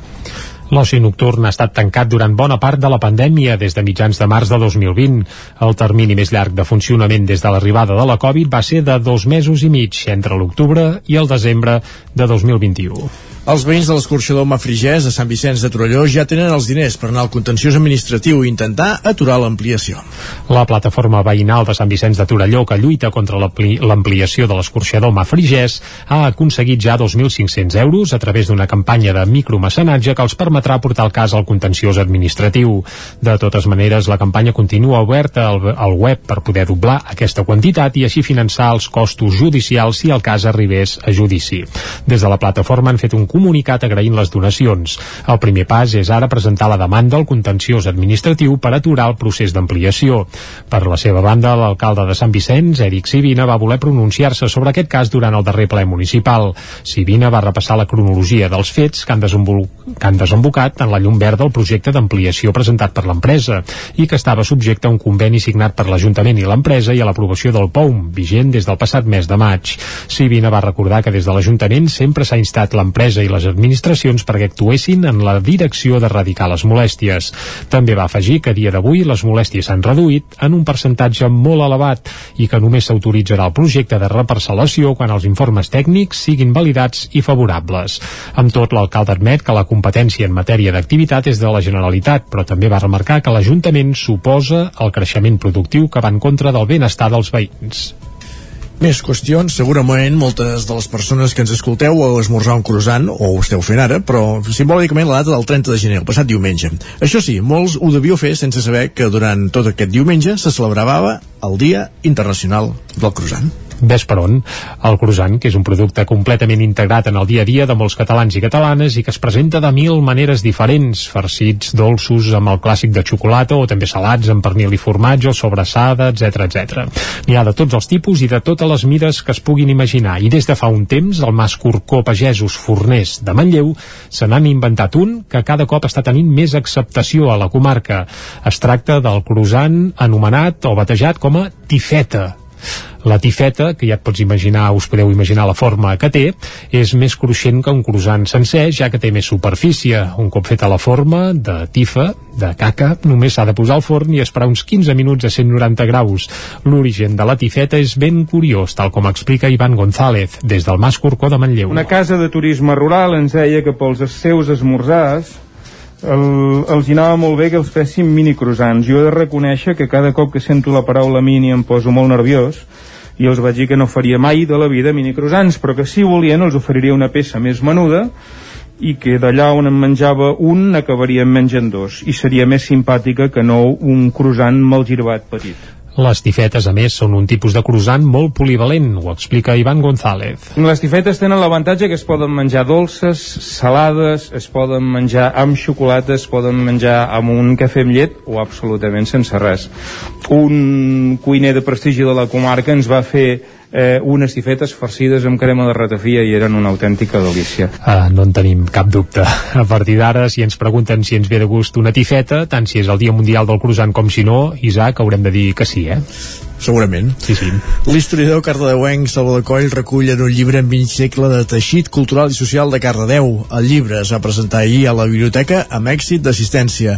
L'oci nocturn ha estat tancat durant bona part de la pandèmia des de mitjans de març de 2020. El termini més llarg de funcionament des de l'arribada de la Covid va ser de dos mesos i mig, entre l'octubre i el desembre de 2021. Els veïns de l'escorxador Mafrigès a Sant Vicenç de Torelló ja tenen els diners per anar al contenciós administratiu i intentar aturar l'ampliació. La plataforma veïnal de Sant Vicenç de Torelló que lluita contra l'ampliació de l'escorxador Mafrigès ha aconseguit ja 2.500 euros a través d'una campanya de micromecenatge que els permetrà portar el cas al contenciós administratiu. De totes maneres, la campanya continua oberta al, web per poder doblar aquesta quantitat i així finançar els costos judicials si el cas arribés a judici. Des de la plataforma han fet un comunicat agraint les donacions. El primer pas és ara presentar la demanda al contenciós administratiu per aturar el procés d'ampliació. Per la seva banda, l'alcalde de Sant Vicenç, Eric Sivina, va voler pronunciar-se sobre aquest cas durant el darrer ple municipal. Sivina va repassar la cronologia dels fets que han, que han desembocat en la llum verda del projecte d'ampliació presentat per l'empresa i que estava subjecte a un conveni signat per l'Ajuntament i l'empresa i a l'aprovació del POUM, vigent des del passat mes de maig. Sivina va recordar que des de l'Ajuntament sempre s'ha instat l'empresa i les administracions perquè actuessin en la direcció d'erradicar les molèsties. També va afegir que a dia d'avui les molèsties s'han reduït en un percentatge molt elevat i que només s'autoritzarà el projecte de reparcel·lació quan els informes tècnics siguin validats i favorables. Amb tot, l'alcalde admet que la competència en matèria d'activitat és de la Generalitat, però també va remarcar que l'Ajuntament suposa el creixement productiu que va en contra del benestar dels veïns. Més qüestions, segurament moltes de les persones que ens escolteu o esmorzar un croissant, o ho esteu fent ara, però simbòlicament la data del 30 de gener, el passat diumenge. Això sí, molts ho devíeu fer sense saber que durant tot aquest diumenge se celebrava el Dia Internacional del Croissant ves per on. El croissant, que és un producte completament integrat en el dia a dia de molts catalans i catalanes i que es presenta de mil maneres diferents, farcits, dolços, amb el clàssic de xocolata o també salats amb pernil i formatge o sobrassada, etc etc. N'hi ha de tots els tipus i de totes les mides que es puguin imaginar i des de fa un temps el Mas Corcó Pagesos Forners de Manlleu se n'han inventat un que cada cop està tenint més acceptació a la comarca. Es tracta del croissant anomenat o batejat com a tifeta la tifeta, que ja et pots imaginar, us podeu imaginar la forma que té, és més cruixent que un croissant sencer, ja que té més superfície. Un cop feta la forma de tifa, de caca, només s'ha de posar al forn i esperar uns 15 minuts a 190 graus. L'origen de la tifeta és ben curiós, tal com explica Ivan González, des del Mas Corcó de Manlleu. Una casa de turisme rural ens deia que pels seus esmorzars el, els anava molt bé que els fessin mini croissants. Jo he de reconèixer que cada cop que sento la paraula mini em poso molt nerviós i els vaig dir que no faria mai de la vida mini croissants, però que si volien els oferiria una peça més menuda i que d'allà on em menjava un n'acabaríem menjant dos i seria més simpàtica que no un croissant mal girbat petit. Les tifetes, a més, són un tipus de croissant molt polivalent, ho explica Ivan González. Les tifetes tenen l'avantatge que es poden menjar dolces, salades, es poden menjar amb xocolata, es poden menjar amb un cafè amb llet o absolutament sense res. Un cuiner de prestigi de la comarca ens va fer eh, unes i fetes farcides amb crema de ratafia i eren una autèntica delícia. Uh, no en tenim cap dubte. A partir d'ara, si ens pregunten si ens ve de gust una tifeta, tant si és el Dia Mundial del Croissant com si no, Isaac, haurem de dir que sí, eh? Segurament. Sí, sí. L'historiador cardedeuenc Salvador Coll recull en un llibre en mig segle de teixit cultural i social de Cardedeu. El llibre es va presentar ahir a la biblioteca amb èxit d'assistència.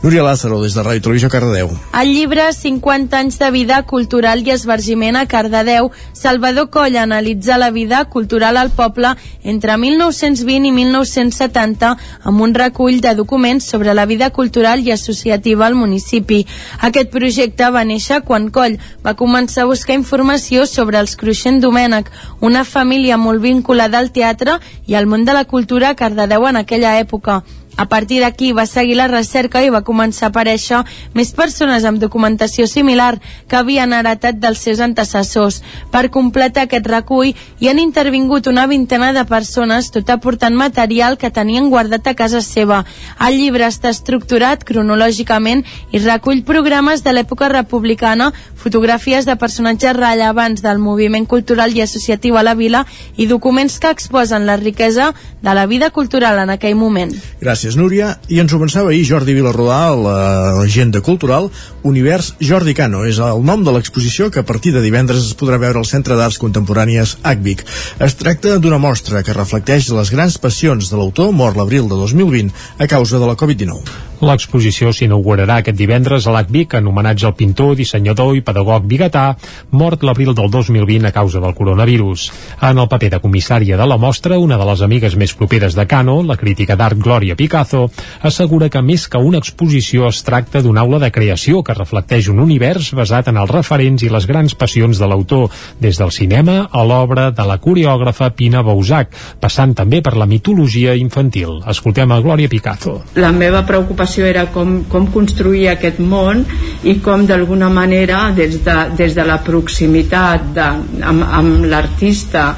Núria Lázaro, des de Ràdio Televisió Cardedeu. El llibre 50 anys de vida cultural i esvergiment a Cardedeu, Salvador Coll analitza la vida cultural al poble entre 1920 i 1970 amb un recull de documents sobre la vida cultural i associativa al municipi. Aquest projecte va néixer quan Coll va començar a buscar informació sobre els Cruixent Domènec, una família molt vinculada al teatre i al món de la cultura a Cardedeu en aquella època. A partir d'aquí va seguir la recerca i va començar a aparèixer més persones amb documentació similar que havien heretat dels seus antecessors. Per completar aquest recull hi han intervingut una vintena de persones tot aportant material que tenien guardat a casa seva. El llibre està estructurat cronològicament i recull programes de l'època republicana, fotografies de personatges rellevants del moviment cultural i associatiu a la vila i documents que exposen la riquesa de la vida cultural en aquell moment. Gràcies, Núria. I ens ho pensava ahir Jordi Vilarrodà l'agenda cultural. Univers Jordi Cano és el nom de l'exposició que a partir de divendres es podrà veure al Centre d'Arts Contemporànies ACVIC. Es tracta d'una mostra que reflecteix les grans passions de l'autor mort l'abril de 2020 a causa de la Covid-19. L'exposició s'inaugurarà aquest divendres a l'ACVIC en homenatge al pintor, dissenyador i pedagog biguetà, mort l'abril del 2020 a causa del coronavirus. En el paper de comissària de la mostra, una de les amigues més properes de Cano, la crítica d'art Glòria Picazo, assegura que més que una exposició es tracta d'una aula de creació que reflecteix un univers basat en els referents i les grans passions de l'autor, des del cinema a l'obra de la coreògrafa Pina Bausac, passant també per la mitologia infantil. Escoltem a Glòria Picazo. La meva preocupació era com, com construir aquest món i com d'alguna manera des de, des de la proximitat de, amb, amb l'artista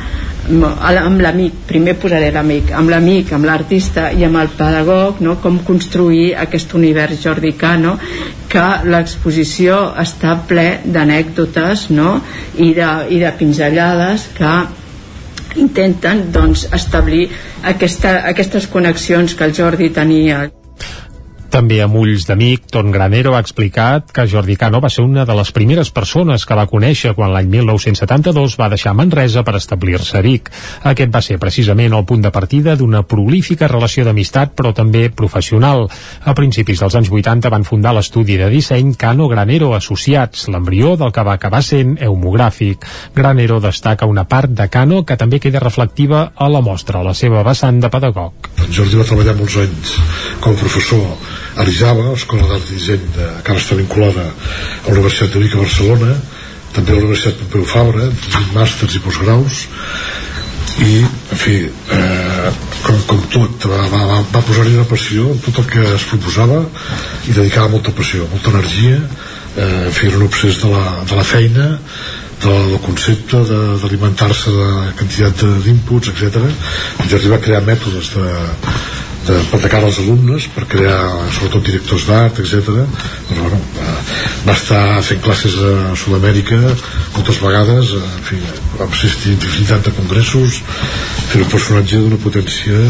amb l'amic, primer posaré l'amic amb l'amic, amb l'artista i amb el pedagog, no? com construir aquest univers jordicà, no? que l'exposició està ple d'anècdotes no? I, de, i de pinzellades que intenten doncs, establir aquesta, aquestes connexions que el Jordi tenia també amb ulls d'amic, Ton Granero ha explicat que Jordi Cano va ser una de les primeres persones que va conèixer quan l'any 1972 va deixar Manresa per establir-se a Vic. Aquest va ser precisament el punt de partida d'una prolífica relació d'amistat, però també professional. A principis dels anys 80 van fundar l'estudi de disseny Cano Granero Associats, l'embrió del que va acabar sent eumogràfic. Granero destaca una part de Cano que també queda reflectiva a la mostra, la seva vessant de pedagog. Jordi va treballar molts anys com a professor a l'ISABA, Escola d'Art i Disseny de, que ara està vinculada a la Universitat de Vic a Barcelona també a la Universitat Pompeu Fabra màsters i postgraus i, en fi eh, com, com tot va, va, va posar-hi una passió en tot el que es proposava i dedicava molta passió, molta energia eh, era un obsés de la, de la feina del concepte d'alimentar-se de, de quantitat d'inputs, etc. I Jordi va crear mètodes de, de, per atacar als alumnes per crear sobretot directors d'art etc doncs, bueno, va, va estar fent classes a Sud-amèrica moltes vegades en fi, va assistir a infinitat de congressos fer un personatge d'una potència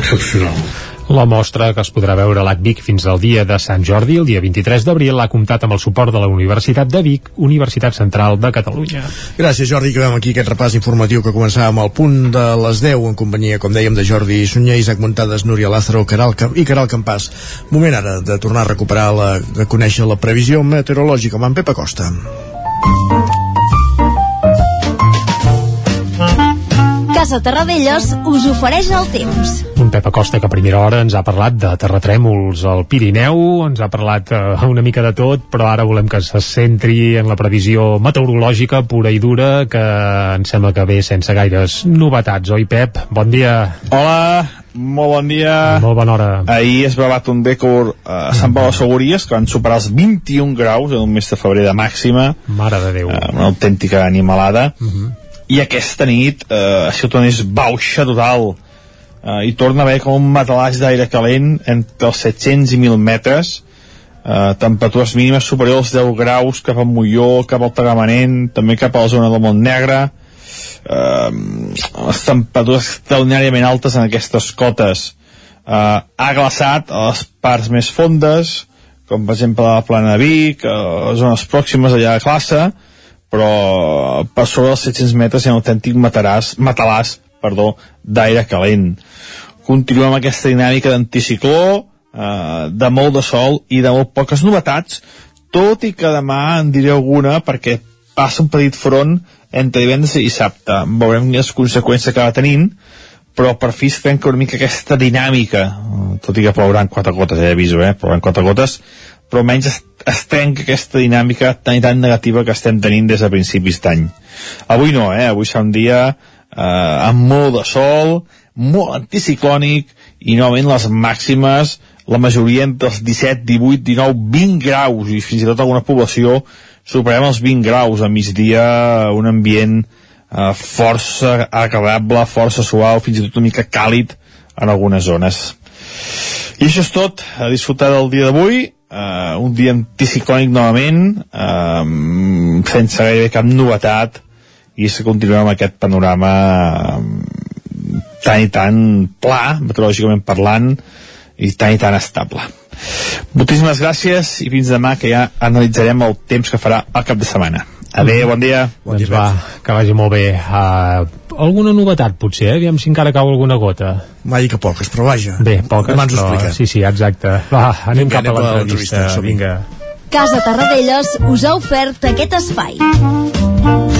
excepcional la mostra, que es podrà veure a l'ACVIC fins al dia de Sant Jordi, el dia 23 d'abril, ha comptat amb el suport de la Universitat de Vic, Universitat Central de Catalunya. Gràcies, Jordi, que aquí aquest repàs informatiu que començàvem al punt de les 10 en companyia, com dèiem, de Jordi Sunyer, Isaac Montades, Núria Lázaro Caral, i Caral Campàs. Moment ara de tornar a recuperar, la, de conèixer la previsió meteorològica amb en Pep Acosta. Casa Terradellos us ofereix el temps. Pep Acosta que a primera hora ens ha parlat de terratrèmols al Pirineu, ens ha parlat eh, una mica de tot, però ara volem que se centri en la previsió meteorològica pura i dura, que em sembla que ve sense gaires novetats, oi Pep? Bon dia. Hola, molt bon dia. Molt bona hora. Ahir es va batre un rècord a Sant Pau de Segúries que van superar els 21 graus en un mes de febrer de màxima. Mare de Déu. Uh, una autèntica animalada. Uh -huh. I aquesta nit eh, ha sigut una nit bauxa total. Uh, i torna a haver com un matalàs d'aire calent entre els 700 i 1.000 metres eh, temperatures mínimes superiors als 10 graus cap a Molló, cap al Tagamanent, també cap a la zona del Montnegre, eh, les temperatures extraordinàriament altes en aquestes cotes. Eh, ha glaçat a les parts més fondes, com per exemple la plana de Vic, a les zones pròximes allà a classe, però per sobre dels 700 metres hi ha un autèntic mataràs, matalàs perdó, d'aire calent. Continuem aquesta dinàmica d'anticicló, eh, de molt de sol i de molt poques novetats, tot i que demà en diré alguna perquè passa un petit front entre divendres i dissabte. Veurem les conseqüències que va tenint, però per fi es trenca una mica aquesta dinàmica, tot i que plouran quatre gotes, eh, aviso, eh, plouran quatre gotes, però almenys es, es trenca aquesta dinàmica tan i tan negativa que estem tenint des de principis d'any. Avui no, eh, avui serà un dia eh, amb molt de sol, molt anticiclònic, i novament les màximes, la majoria entre els 17, 18, 19, 20 graus, i fins i tot alguna població superem els 20 graus a migdia, un ambient eh, força agradable, força suau, fins i tot una mica càlid en algunes zones. I això és tot, a disfrutar del dia d'avui, eh, un dia anticiclònic novament, eh, sense gairebé cap novetat, i és que continuem amb aquest panorama tan i tan pla, meteorològicament parlant, i tan i tan estable. Moltíssimes gràcies i fins demà que ja analitzarem el temps que farà el cap de setmana. Adéu, bon dia. Bon dia doncs va, que vagi molt bé. Uh, alguna novetat, potser, eh? Aviam si encara cau alguna gota. Dir que poques, però vaja. Bé, poques, Demà ens ho explica. Sí, sí, exacte. Va, anem Vinga, cap a anem a l'entrevista. Vinga. Casa Tarradellas us ha ofert aquest espai.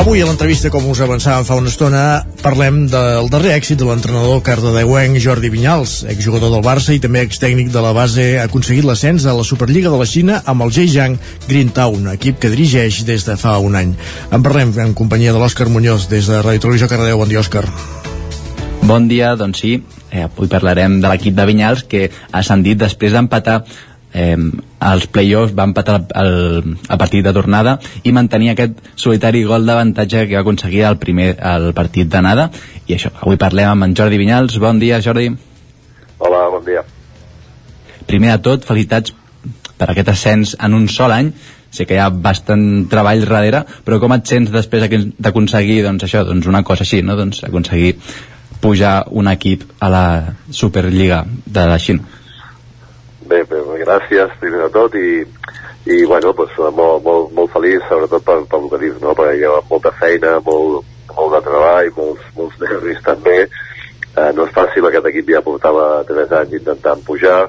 Avui a l'entrevista, com us avançàvem fa una estona, parlem del darrer èxit de l'entrenador cardedeuenc Jordi Vinyals, exjugador del Barça i també extècnic de la base, ha aconseguit l'ascens a la Superliga de la Xina amb el Zhejiang Green Town, equip que dirigeix des de fa un any. En parlem en companyia de l'Òscar Muñoz des de Ràdio Televisió Cardedeu. Bon dia, Òscar. Bon dia, doncs sí, eh, avui parlarem de l'equip de Vinyals que ha ascendit després d'empatar eh, els play-offs va empatar el, el partit de tornada i mantenir aquest solitari gol d'avantatge que va aconseguir el primer el partit d'anada. I això, avui parlem amb en Jordi Vinyals. Bon dia Jordi. Hola, bon dia. primer de tot, felicitats per aquest ascens en un sol any. Sé que hi ha bastant treball darrere però com et sents després d'aconseguir doncs això, doncs una cosa així, no? doncs aconseguir pujar un equip a la Superliga de la Xina Bé, bé, gràcies primer de tot i, i bueno, pues, molt, molt, molt feliç sobretot per, per el que dius, no? perquè hi ha molta feina, molt, molt de treball, molts, molts nervis també eh, no és fàcil, aquest equip ja portava 3 anys intentant pujar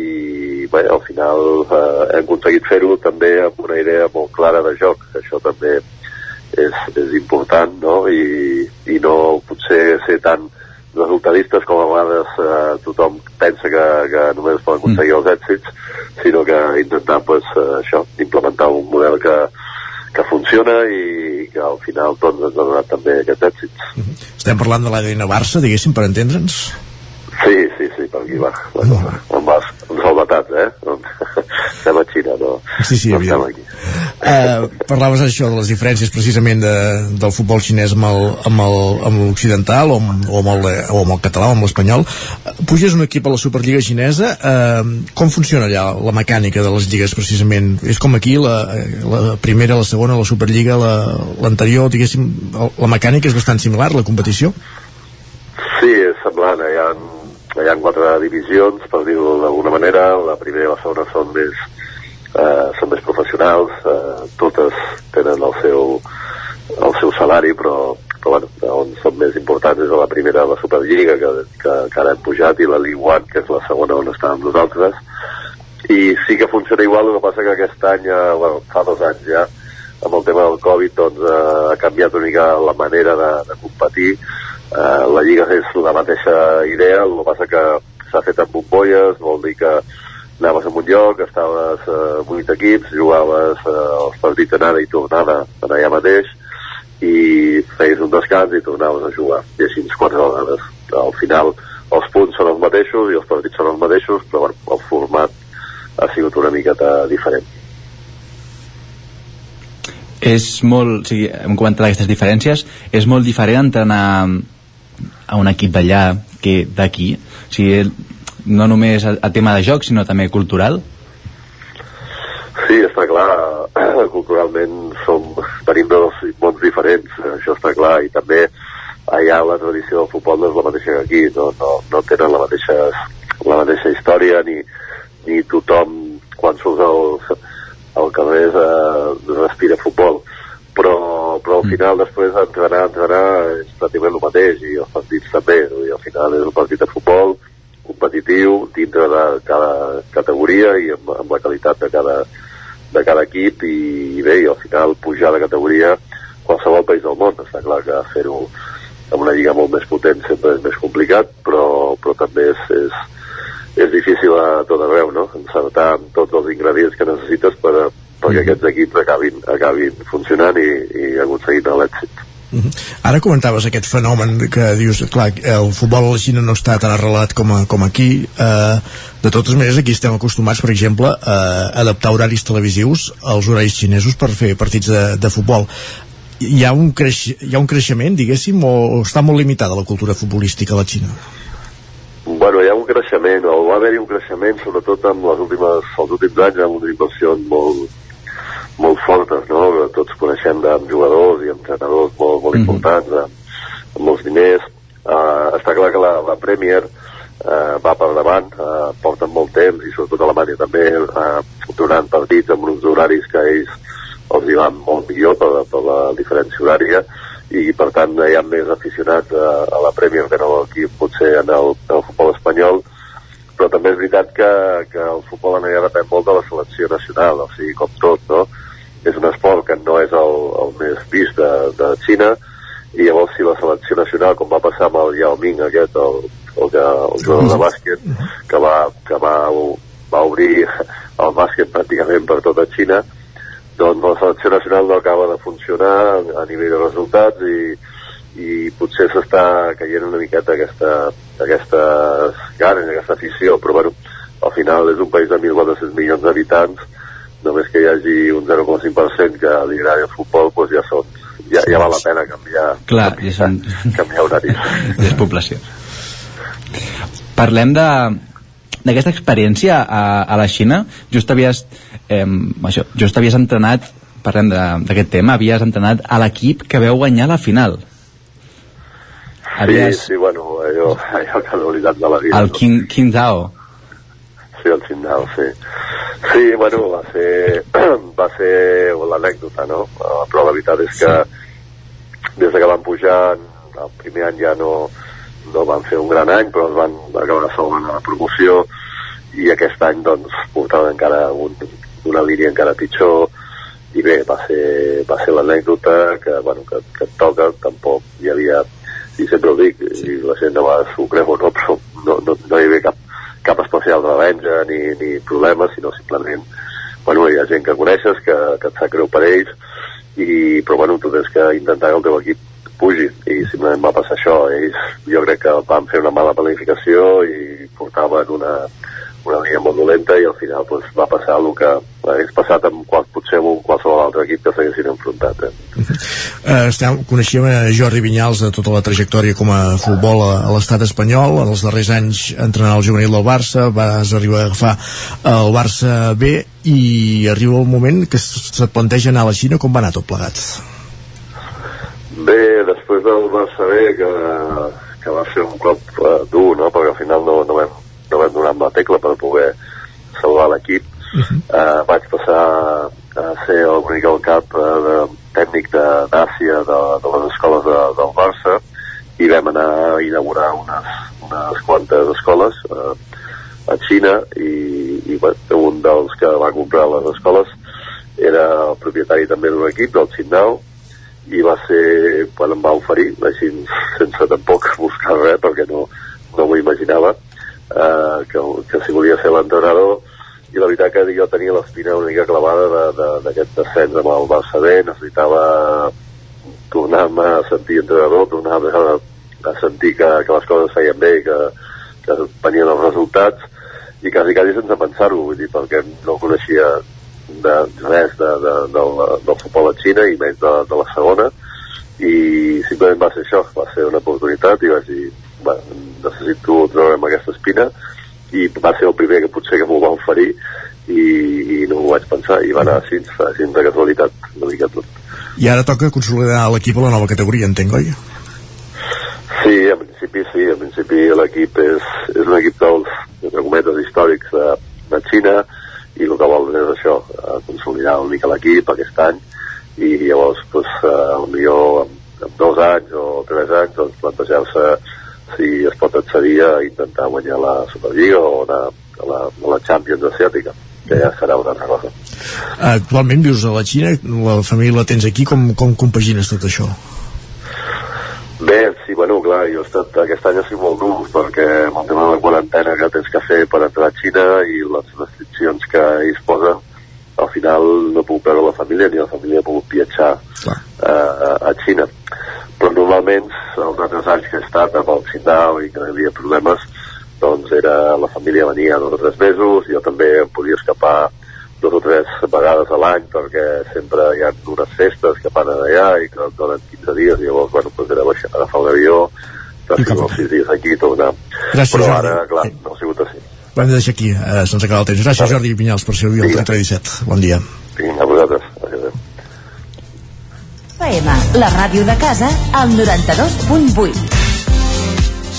i bé, al final eh, hem aconseguit fer-ho també amb una idea molt clara de joc, això també és, és important no? I, i no potser ser tan resultadistes com a vegades eh, pensa que, que només es poden aconseguir els èxits, sinó que intentar pues, això, implementar un model que, que funciona i que al final doncs, ens ha donat també aquests èxits. Estem parlant de l'ADN Barça, diguéssim, per entendre'ns? Sí, sí, sí, per aquí va. la cosa. Amb els, amb salvetats, eh? Estem a Xina, no, Sí, sí, no estem aquí. Eh, parlaves això de les diferències precisament de, del futbol xinès amb l'occidental o, amb, o, amb el, o amb el català o amb l'espanyol Puges un equip a la Superliga xinesa eh, com funciona allà la mecànica de les lligues precisament és com aquí la, la primera, la segona la Superliga, la- l'anterior diguéssim, el- la mecànica és bastant similar la competició Sí, és semblant. Hi ha, hi ha quatre divisions, per dir-ho d'alguna manera. La primera i la segona són més, eh, són més professionals. Eh, totes tenen el seu, el seu salari, però, però bueno, on són més importants és a la primera, la Superliga, que, que, que ara hem pujat, i la League One, que és la segona on estàvem nosaltres. i sí que funciona igual, el que passa que aquest any, eh, bueno, fa dos anys ja, amb el tema del Covid doncs, eh, ha canviat una mica la manera de, de competir. Eh, la Lliga és la mateixa idea, el que passa que s'ha fet amb bombolles, vol dir que anaves a un lloc, estaves eh, vuit equips, jugaves eh, els partits anada i tornada allà mateix, i feies un descans i tornaves a jugar, i així quatre vegades. Al final els punts són els mateixos i els partits són els mateixos, però bueno, el format ha sigut una miqueta diferent. És molt, o sigui, hem comentat aquestes diferències, és molt diferent entrenar a un equip d'allà que d'aquí, o sigui, no només a, a tema de joc, sinó també cultural? Sí, està clar, culturalment som, tenim dos mons diferents, això està clar, i també allà la tradició del futbol no és la mateixa que aquí, no, no, no tenen la mateixa, la mateixa història ni, ni tothom quan surts al, al carrer eh, respira futbol. Però, però al final després entrenar, entrenar és pràcticament el mateix i els partits també, i al final és un partit de futbol competitiu dintre de cada categoria i amb, amb la qualitat de cada, de cada equip i, i bé, i al final pujar de categoria qualsevol país del món, està clar que fer-ho amb una lliga molt més potent sempre és més complicat, però, però també és, és, és difícil a tot arreu, no? Encertar amb tots els ingredients que necessites per, perquè mm. aquests equips acabin, acabin funcionant i, i aconseguint l'èxit. Uh -huh. Ara comentaves aquest fenomen que dius, clar, el futbol a la Xina no està tan arrelat com, a, com aquí uh, de totes maneres aquí estem acostumats per exemple a adaptar horaris televisius als horaris xinesos per fer partits de, de futbol hi ha, un creix, hi ha un creixement, diguéssim, o, o està molt limitada la cultura futbolística a la Xina? Bueno, hi ha un creixement, o va haver-hi un creixement, sobretot amb les últimes, els últims anys, amb unes inversions molt, molt fortes, no? Tots coneixem de jugadors i entrenadors molt, molt mm -hmm. importants, amb, amb molts diners. Uh, està clar que la, la Premier uh, va per davant, uh, porten molt temps, i sobretot a Alemanya també, uh, donant partits amb uns horaris que ells els hi van molt millor per, per la diferència horària i per tant hi ha més aficionats a, a la Premier que no aquí potser en el, en el futbol espanyol però també és veritat que, que el futbol en allà depèn molt de la selecció nacional o sigui, com tot, no? És un esport que no és el, el més vist de, de Xina i llavors si la selecció nacional, com va passar amb el Yao Ming aquest, el, el, que, el jugador de bàsquet que va, que va, va obrir el bàsquet pràcticament per tota Xina doncs la selecció nacional no acaba de funcionar a nivell de resultats i, i potser s'està caient una miqueta aquesta, aquestes ganes, aquesta afició, però bueno, al final és un país de 1.400 milions d'habitants, només que hi hagi un 0,5% que li agradi el futbol, doncs ja són, ja, ja val la pena canviar, Clar, canviar, ja són... canviar horaris. Despoblació. Parlem de, d'aquesta experiència a, a la Xina, just havies, eh, això, just havies entrenat, parlem d'aquest tema, havies entrenat a l'equip que veu guanyar la final. Havies... Sí, sí, bueno, allò, allò casualitat de la vida. El King, King Zhao. Sí, el Qingdao, sí. Sí, bueno, va ser, va ser l'anècdota, no? Però la veritat és que sí. des que van pujar, el primer any ja no, no van fer un gran any, però es van acabar segona a la promoció i aquest any doncs portaven encara un, una línia encara pitjor i bé, va ser, va ser l'anècdota que, bueno, que, que et toca, tampoc hi havia, i sempre ho dic, sí. i la gent de vegades s'ho creu o no, però no, no, no hi havia cap, cap especial revenja ni, ni problema, sinó simplement bueno, hi ha gent que coneixes, que, que et sap greu per ells, i, però bueno, tu tens que intentar que el teu equip pugi. I simplement va passar això. Ells jo crec que van fer una mala planificació i portaven una, una línia molt dolenta i al final pues, va passar el que hagués passat amb qual, potser amb qualsevol altre equip que s'haguessin enfrontat eh? Uh, estem, coneixíem a Jordi Vinyals de tota la trajectòria com a futbol a, a l'estat espanyol en els darrers anys entrenant el juvenil del Barça vas arribar a agafar el Barça B i arriba el moment que se't planteja anar a la Xina com va anar tot plegat? Bé, després del Barça B, que, que va ser un cop uh, dur, no? perquè al final no, no, vam, no vam donar amb la tecla per poder salvar l'equip, uh -huh. uh, vaig passar a ser el al cap uh, de, tècnic d'Àsia de, de, de les escoles de, del Barça i vam anar a inaugurar unes, unes quantes escoles uh, a Xina i, i bueno, un dels que va comprar les escoles era el propietari també d'un equip, del Xindao, i va ser quan em va oferir, així sense tampoc buscar res, perquè no, no m'ho imaginava, eh, que, que si volia ser l'entrenador, i la veritat que jo tenia l'espina una mica clavada d'aquest de, de descens amb el Barça B, necessitava tornar-me a sentir entrenador, tornar-me a, a sentir que, que les coses feien bé, que, que venien els resultats, i quasi, quasi sense pensar-ho, vull dir, perquè no coneixia de res de, de, del, del futbol a Xina i menys de, de la segona i simplement va ser això, va ser una oportunitat i vaig dir, va, necessito treure'm aquesta espina i va ser el primer que potser que m'ho va oferir i, i no m'ho vaig pensar i va anar així, així de casualitat una mica tot. I ara toca consolidar l'equip a la nova categoria, entenc, oi? Sí, en principi sí, en principi l'equip és, és un equip dels, de cometes històrics de, de Xina i el que vol és això, eh, consolidar una mica l'equip aquest any i llavors pues, eh, millor en, en dos anys o tres anys doncs, plantejar-se si es pot accedir a intentar guanyar la Superliga o anar a la, a la Champions asiàtica que ja serà una altra cosa. Actualment vius a la Xina, la família la tens aquí, com, com compagines tot això? Bé, sí, bueno, clar, jo he estat, aquest any ha sigut molt dur, perquè amb el tema de la quarantena que tens que fer per entrar a Xina i les restriccions que es posen, al final no puc veure la família ni la família ha pogut viatjar uh, a Xina. Però normalment, els altres anys que he estat amb el Xindao i que hi havia problemes, doncs era, la família venia dos o tres mesos, jo també em podia escapar dos o tres vegades a l'any perquè sempre hi ha unes festes que fan allà i que donen 15 dies i llavors bueno, doncs era baixar, agafar un avió estar uns 6 dies aquí i tornar. Gràcies, però ara clar, no ha sigut així Ho hem de deixar aquí, eh, se'ns acaba el temps. Gràcies, Jordi Vinyals, per servir el 30 17. Bon dia. Vinga, a vosaltres. Adéu. FM, la ràdio de casa, al 92.8.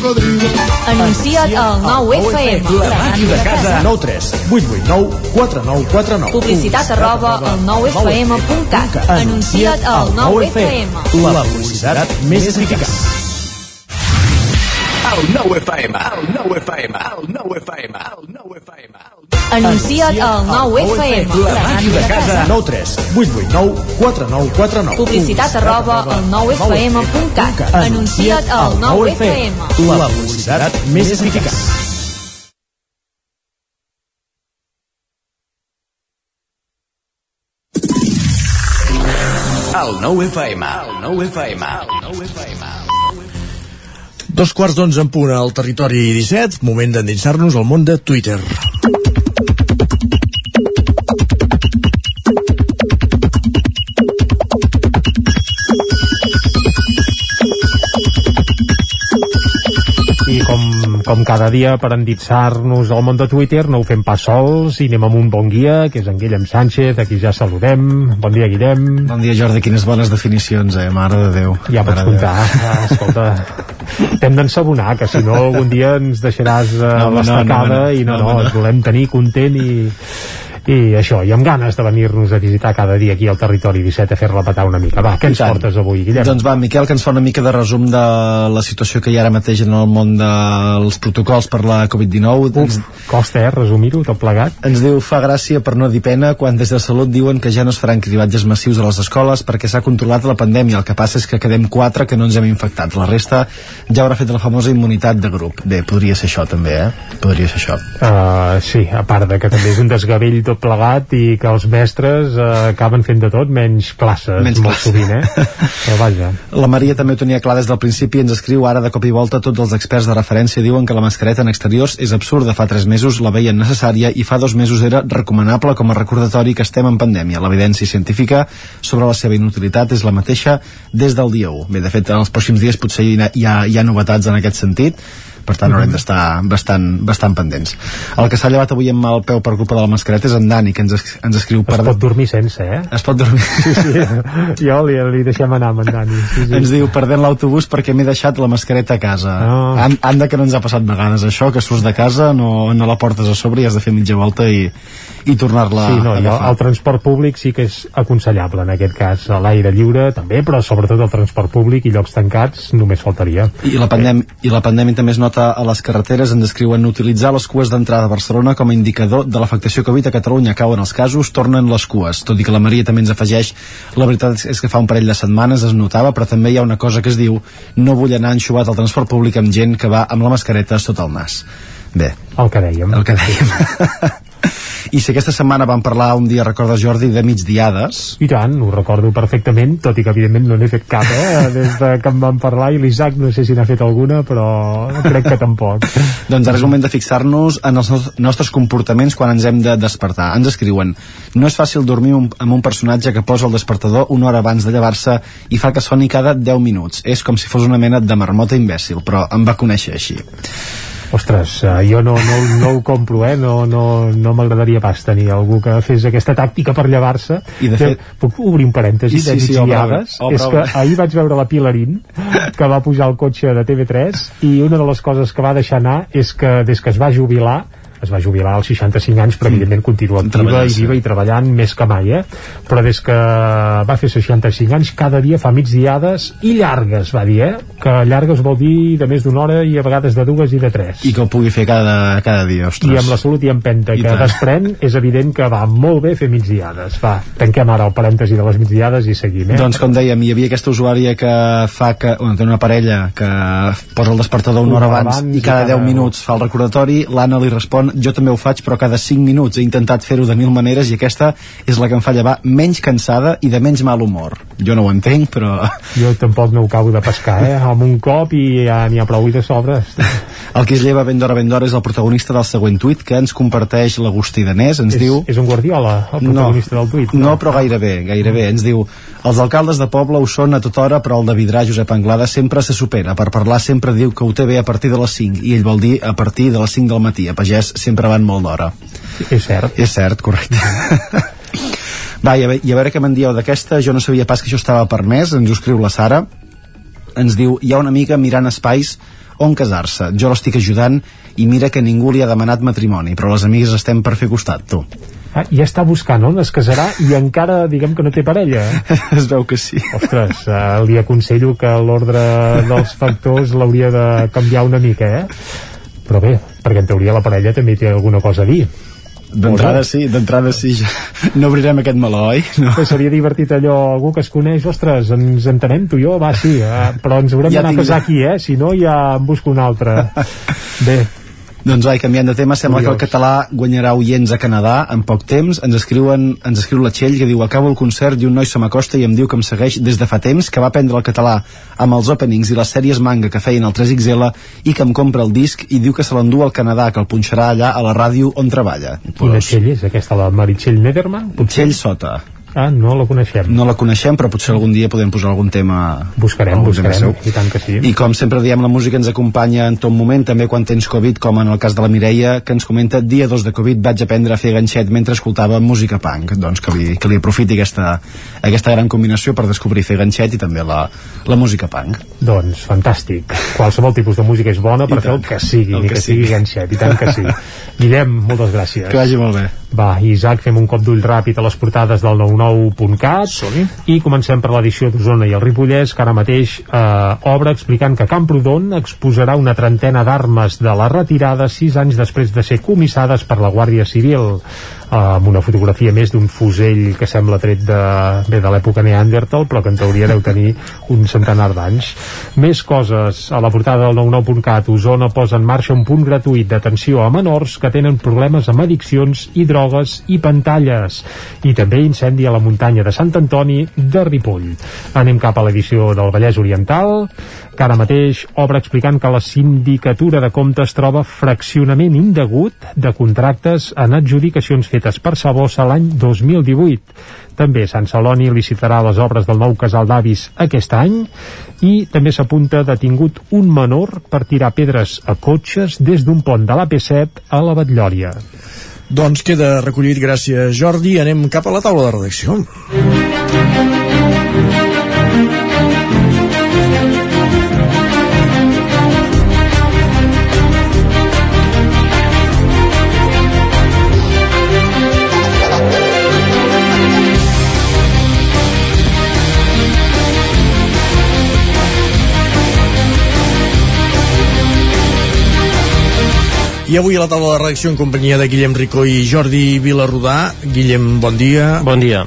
cocodrilo. Anuncia't al 9FM. La màquina de casa. 9 3 8 8 9 4 9 4 9. Publicitat arroba al 9FM.cat. Anuncia't al 9FM. La publicitat més eficaç. El 9FM, el 9FM, el 9FM, el 9FM. Anuncia't al 9FM. La màquina de casa. 9 3 8 8 9 4 9 4 9. Publicitat arroba al 9FM.cat. Anuncia't al 9FM. La publicitat més eficaç. El 9FM, el 9FM, el 9FM. Dos quarts d'onze en punt al territori 17, moment d'endinsar-nos al món de Twitter. Com, cada dia per endinsar-nos al món de Twitter. No ho fem pas sols i anem amb un bon guia que és en Guillem Sánchez, aquí ja saludem. Bon dia Guillem. Bon dia Jordi, quines bones definicions, eh? Mare de Déu. Ja pots Mare comptar, ah, escolta T'hem d'ensabonar, que si no algun dia ens deixaràs uh, No, home, no, l'estacada no, no, i no, no, no, home, no. et volem tenir content i, i això, i amb ganes de venir-nos a visitar cada dia aquí al territori 17 a fer-la petar una mica. Va, què ens portes avui, Guillem? Doncs va, Miquel, que ens fa una mica de resum de la situació que hi ha ara mateix en el món dels protocols per la Covid-19. Uf, costa, eh, resumir-ho, tot plegat. Ens diu, fa gràcia per no dir pena, quan des de Salut diuen que ja no es faran cribatges massius a les escoles perquè s'ha controlat la pandèmia. El que passa és que quedem quatre que no ens hem infectat. La resta ja haurà fet la famosa immunitat de grup. Bé, podria ser això també, eh? Podria ser això. Uh, sí, a part de que també és un desgavell tot plegat i que els mestres uh, acaben fent de tot menys classes Menys molt classes. sovint, eh? Però vaja. La Maria també ho tenia clar des del principi i ens escriu ara de cop i volta tots els experts de referència diuen que la mascareta en exteriors és absurda. Fa tres mesos la veien necessària i fa dos mesos era recomanable com a recordatori que estem en pandèmia. L'evidència científica sobre la seva inutilitat és la mateixa des del dia 1. Bé, de fet, en els pròxims dies potser hi ha, hi ha, hi ha novetats en aquest sentit per tant haurem d'estar bastant, bastant pendents el que s'ha llevat avui amb el peu per culpa de la mascareta és en Dani que ens, es- ens escriu Es pot dormir sense, eh? es pot dormir Sí, sí, jo li, li deixem anar amb en Dani. Sí, sí. ens diu perdent l'autobús perquè m'he deixat la mascareta a casa Ah. An anda que no ens ha passat vegades això que surts de casa, no, no la portes a sobre i has de fer mitja volta i, i tornar-la Sí, no, a agafar el transport públic sí que és aconsellable en aquest cas, a l'aire lliure també, però sobretot el transport públic i llocs tancats només faltaria. I la, pandèmia, I la pandèmia també es nota a les carreteres, ens descriuen utilitzar les cues d'entrada a Barcelona com a indicador de l'afectació Covid a Catalunya. Cauen els casos, tornen les cues. Tot i que la Maria també ens afegeix, la veritat és que fa un parell de setmanes es notava, però també hi ha una cosa que es diu no vull anar enxuvat al transport públic amb gent que va amb la mascareta sota el nas. Bé. El que dèiem. El que dèiem. I si aquesta setmana vam parlar un dia, recordes Jordi, de migdiades, I tant, ho recordo perfectament, tot i que evidentment no n'he fet cap, eh, des de que em van parlar, i l'Isaac no sé si n'ha fet alguna, però crec que tampoc. Doncs ara és moment de fixar-nos en els nos- nostres comportaments quan ens hem de despertar. Ens escriuen, no és fàcil dormir un, amb un personatge que posa el despertador una hora abans de llevar-se i fa que soni cada 10 minuts. És com si fos una mena de marmota imbècil, però em va conèixer així. Ostres, eh, jo no, no, no ho compro, eh? No, no, no m'agradaria pas tenir algú que fes aquesta tàctica per llevar-se. I de fet- Puc obrir un parèntesi Sí, de sí, obre, obre, és que ahir vaig veure la Pilarín, que va pujar al cotxe de TV3, i una de les coses que va deixar anar és que des que es va jubilar es va jubilar als 65 anys, però evidentment continua activa i viva i treballant més que mai, eh? Però des que va fer 65 anys, cada dia fa migdiades i llargues, va dir, eh? Que llargues vol dir de més d'una hora i a vegades de dues i de tres. I que ho pugui fer cada, cada dia, ostres. I amb la salut i empenta I que tant. desprèn, és evident que va molt bé fer migdiades. Va, tanquem ara el parèntesi de les migdiades i seguim, eh? Doncs com dèiem, hi havia aquesta usuària que fa que, bueno, té una parella que posa el despertador una hora abans, i cada 10 minuts fa el recordatori, l'Anna li respon jo també ho faig però cada 5 minuts he intentat fer-ho de mil maneres i aquesta és la que em fa llevar menys cansada i de menys mal humor jo no ho entenc però Jo tampoc no ho acabo de pescar, eh? Amb un cop i ja n'hi ha prou i de sobres. el que es lleva ben d'hora ben d'hora és el protagonista del següent tuit que ens comparteix l'Agustí Danés ens és, diu és un Guardiola, el protagonista del tuit. No, però gairebé, gairebé. Ens diu, els alcaldes de poble ho són a tota hora, però el de Vidrà, Josep Anglada, sempre se supera. Per parlar sempre diu que ho té bé a partir de les 5, i ell vol dir a partir de les 5 del matí. A pagès sempre van molt d'hora. És cert. És cert, correcte. Va, i a, veure, i a veure què me'n dieu d'aquesta. Jo no sabia pas que això estava permès, ens ho escriu la Sara. Ens diu, hi ha una amiga mirant espais on casar-se. Jo l'estic ajudant i mira que ningú li ha demanat matrimoni, però les amigues estem per fer costat, tu. Ah, ja està buscant on es casarà i encara diguem que no té parella. es veu que sí. Ostres, eh, li aconsello que l'ordre dels factors l'hauria de canviar una mica, eh? Però bé, perquè en teoria la parella també té alguna cosa a dir. D'entrada sí, d'entrada sí, ja. no obrirem aquest meló, oi? No. Que seria divertit allò, algú que es coneix, ostres, ens entenem tu i jo, va, sí, eh, però ens haurem Ja d'anar a casar aquí, eh? Si no, ja en busco un altre. Bé, Doncs vai, canviant de tema, sembla Curiós. que el català guanyarà oients a Canadà en poc temps. Ens escriuen, ens escriu la Txell que diu acabo el concert i un noi se m'acosta i em diu que em segueix des de fa temps, que va aprendre el català amb els openings i les sèries manga que feien al 3XL i que em compra el disc i diu que se l'endú al Canadà, que el punxarà allà a la ràdio on treballa. Quina Txell és aquesta, la Meritxell Nederman? Txell Sota. Ah, no la coneixem. No la coneixem, però potser algun dia podem posar algun tema... Buscarem, algun tema buscarem, seu. i tant que sí. I com sempre diem, la música ens acompanya en tot moment, també quan tens Covid, com en el cas de la Mireia, que ens comenta dia 2 de Covid vaig aprendre a fer ganxet mentre escoltava música punk. Doncs que li, que li aprofiti aquesta, aquesta gran combinació per descobrir fer ganxet i també la, la música punk. Doncs fantàstic. Qualsevol tipus de música és bona per I fer el tant. que sigui, El que que, sigui sigui. ganxet, i tant que sí. Guillem, moltes gràcies. Que vagi molt bé. Va, Isaac, fem un cop d'ull ràpid a les portades del 99.cat i comencem per l'edició d'Osona i el Ripollès, que ara mateix eh, obre explicant que Camprodon exposarà una trentena d'armes de la retirada sis anys després de ser comissades per la Guàrdia Civil amb una fotografia més d'un fusell que sembla tret de, bé, de l'època Neandertal, però que en teoria deu tenir un centenar d'anys. Més coses. A la portada del 99.cat, Osona posa en marxa un punt gratuït d'atenció a menors que tenen problemes amb addiccions i drogues i pantalles. I també incendi a la muntanya de Sant Antoni de Ripoll. Anem cap a l'edició del Vallès Oriental, que ara mateix obre explicant que la Sindicatura de Comptes troba fraccionament indegut de contractes en adjudicacions fetes per Sabossa l'any 2018. També Sant Celoni licitarà les obres del nou casal d'avis aquest any i també s'apunta detingut un menor per tirar pedres a cotxes des d'un pont de l'AP7 a la Batllòria. Doncs queda recollit, gràcies Jordi. Anem cap a la taula de redacció. I avui a la taula de redacció en companyia de Guillem Ricó i Jordi Vilarrodà. Guillem, bon dia. Bon dia.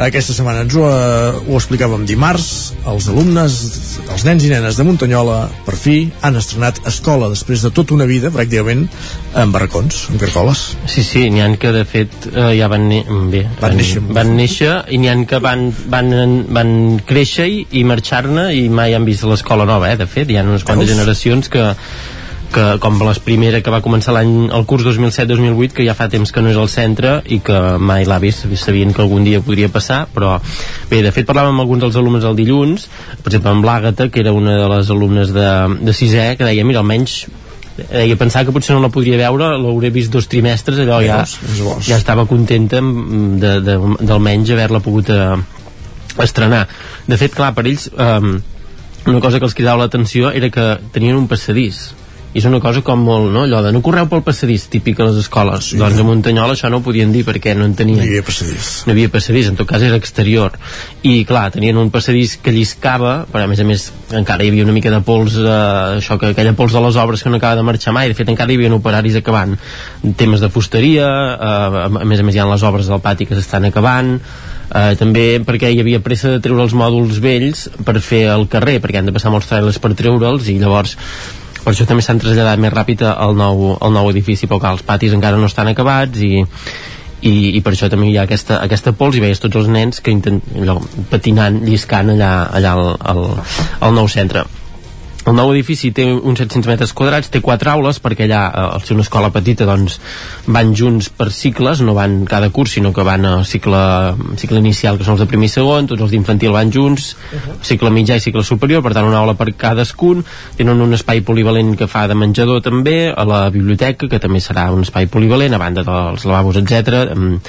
Aquesta setmana ens ho, eh, ho explicàvem dimarts. Els alumnes, els nens i nenes de Muntanyola, per fi, han estrenat escola després de tota una vida, pràcticament, en barracons, en carcoles. Sí, sí, n'hi han que de fet eh, ja van, bé, Van néixer. van néixer i n'hi han que van, van, van créixer i, i marxar-ne i mai han vist l'escola nova, eh, de fet, hi ha unes quantes Veus? generacions que, que com la primera que va començar l'any el curs 2007-2008 que ja fa temps que no és al centre i que mai l'ha vist sabien que algun dia podria passar però bé, de fet parlàvem amb alguns dels alumnes el dilluns per exemple amb l'Àgata que era una de les alumnes de, de sisè que deia mira almenys deia pensar que potser no la podria veure l'hauré vist dos trimestres allò ja, ja estava contenta d'almenys haver-la pogut eh, estrenar. De fet clar per ells eh, una cosa que els cridava l'atenció era que tenien un passadís i és una cosa com molt, no? allò de no correu pel passadís típic a les escoles, sí. doncs a Muntanyola això no ho podien dir perquè no en tenien No hi havia passadís. no havia passadís, en tot cas era exterior i clar, tenien un passadís que lliscava però a més a més encara hi havia una mica de pols eh, això que aquella pols de les obres que no acaba de marxar mai, de fet encara hi havia operaris acabant temes de fusteria eh, a més a més hi ha les obres del pati que s'estan acabant Uh, també perquè hi havia pressa de treure els mòduls vells per fer el carrer, perquè han de passar molts trailers per treure'ls i llavors per això també s'han traslladat més ràpid al nou, al nou edifici, però clar, els patis encara no estan acabats i, i, i per això també hi ha aquesta, aquesta pols. I veies tots els nens que intent, allò, patinant, lliscant allà, allà al, al, al nou centre el nou edifici té uns 700 metres quadrats, té quatre aules, perquè allà, eh, al ser una escola petita, doncs, van junts per cicles, no van cada curs, sinó que van a cicle, cicle inicial, que són els de primer i segon, tots els d'infantil van junts, cicle mitjà i cicle superior, per tant, una aula per cadascun, tenen un espai polivalent que fa de menjador també, a la biblioteca, que també serà un espai polivalent, a banda dels lavabos, etc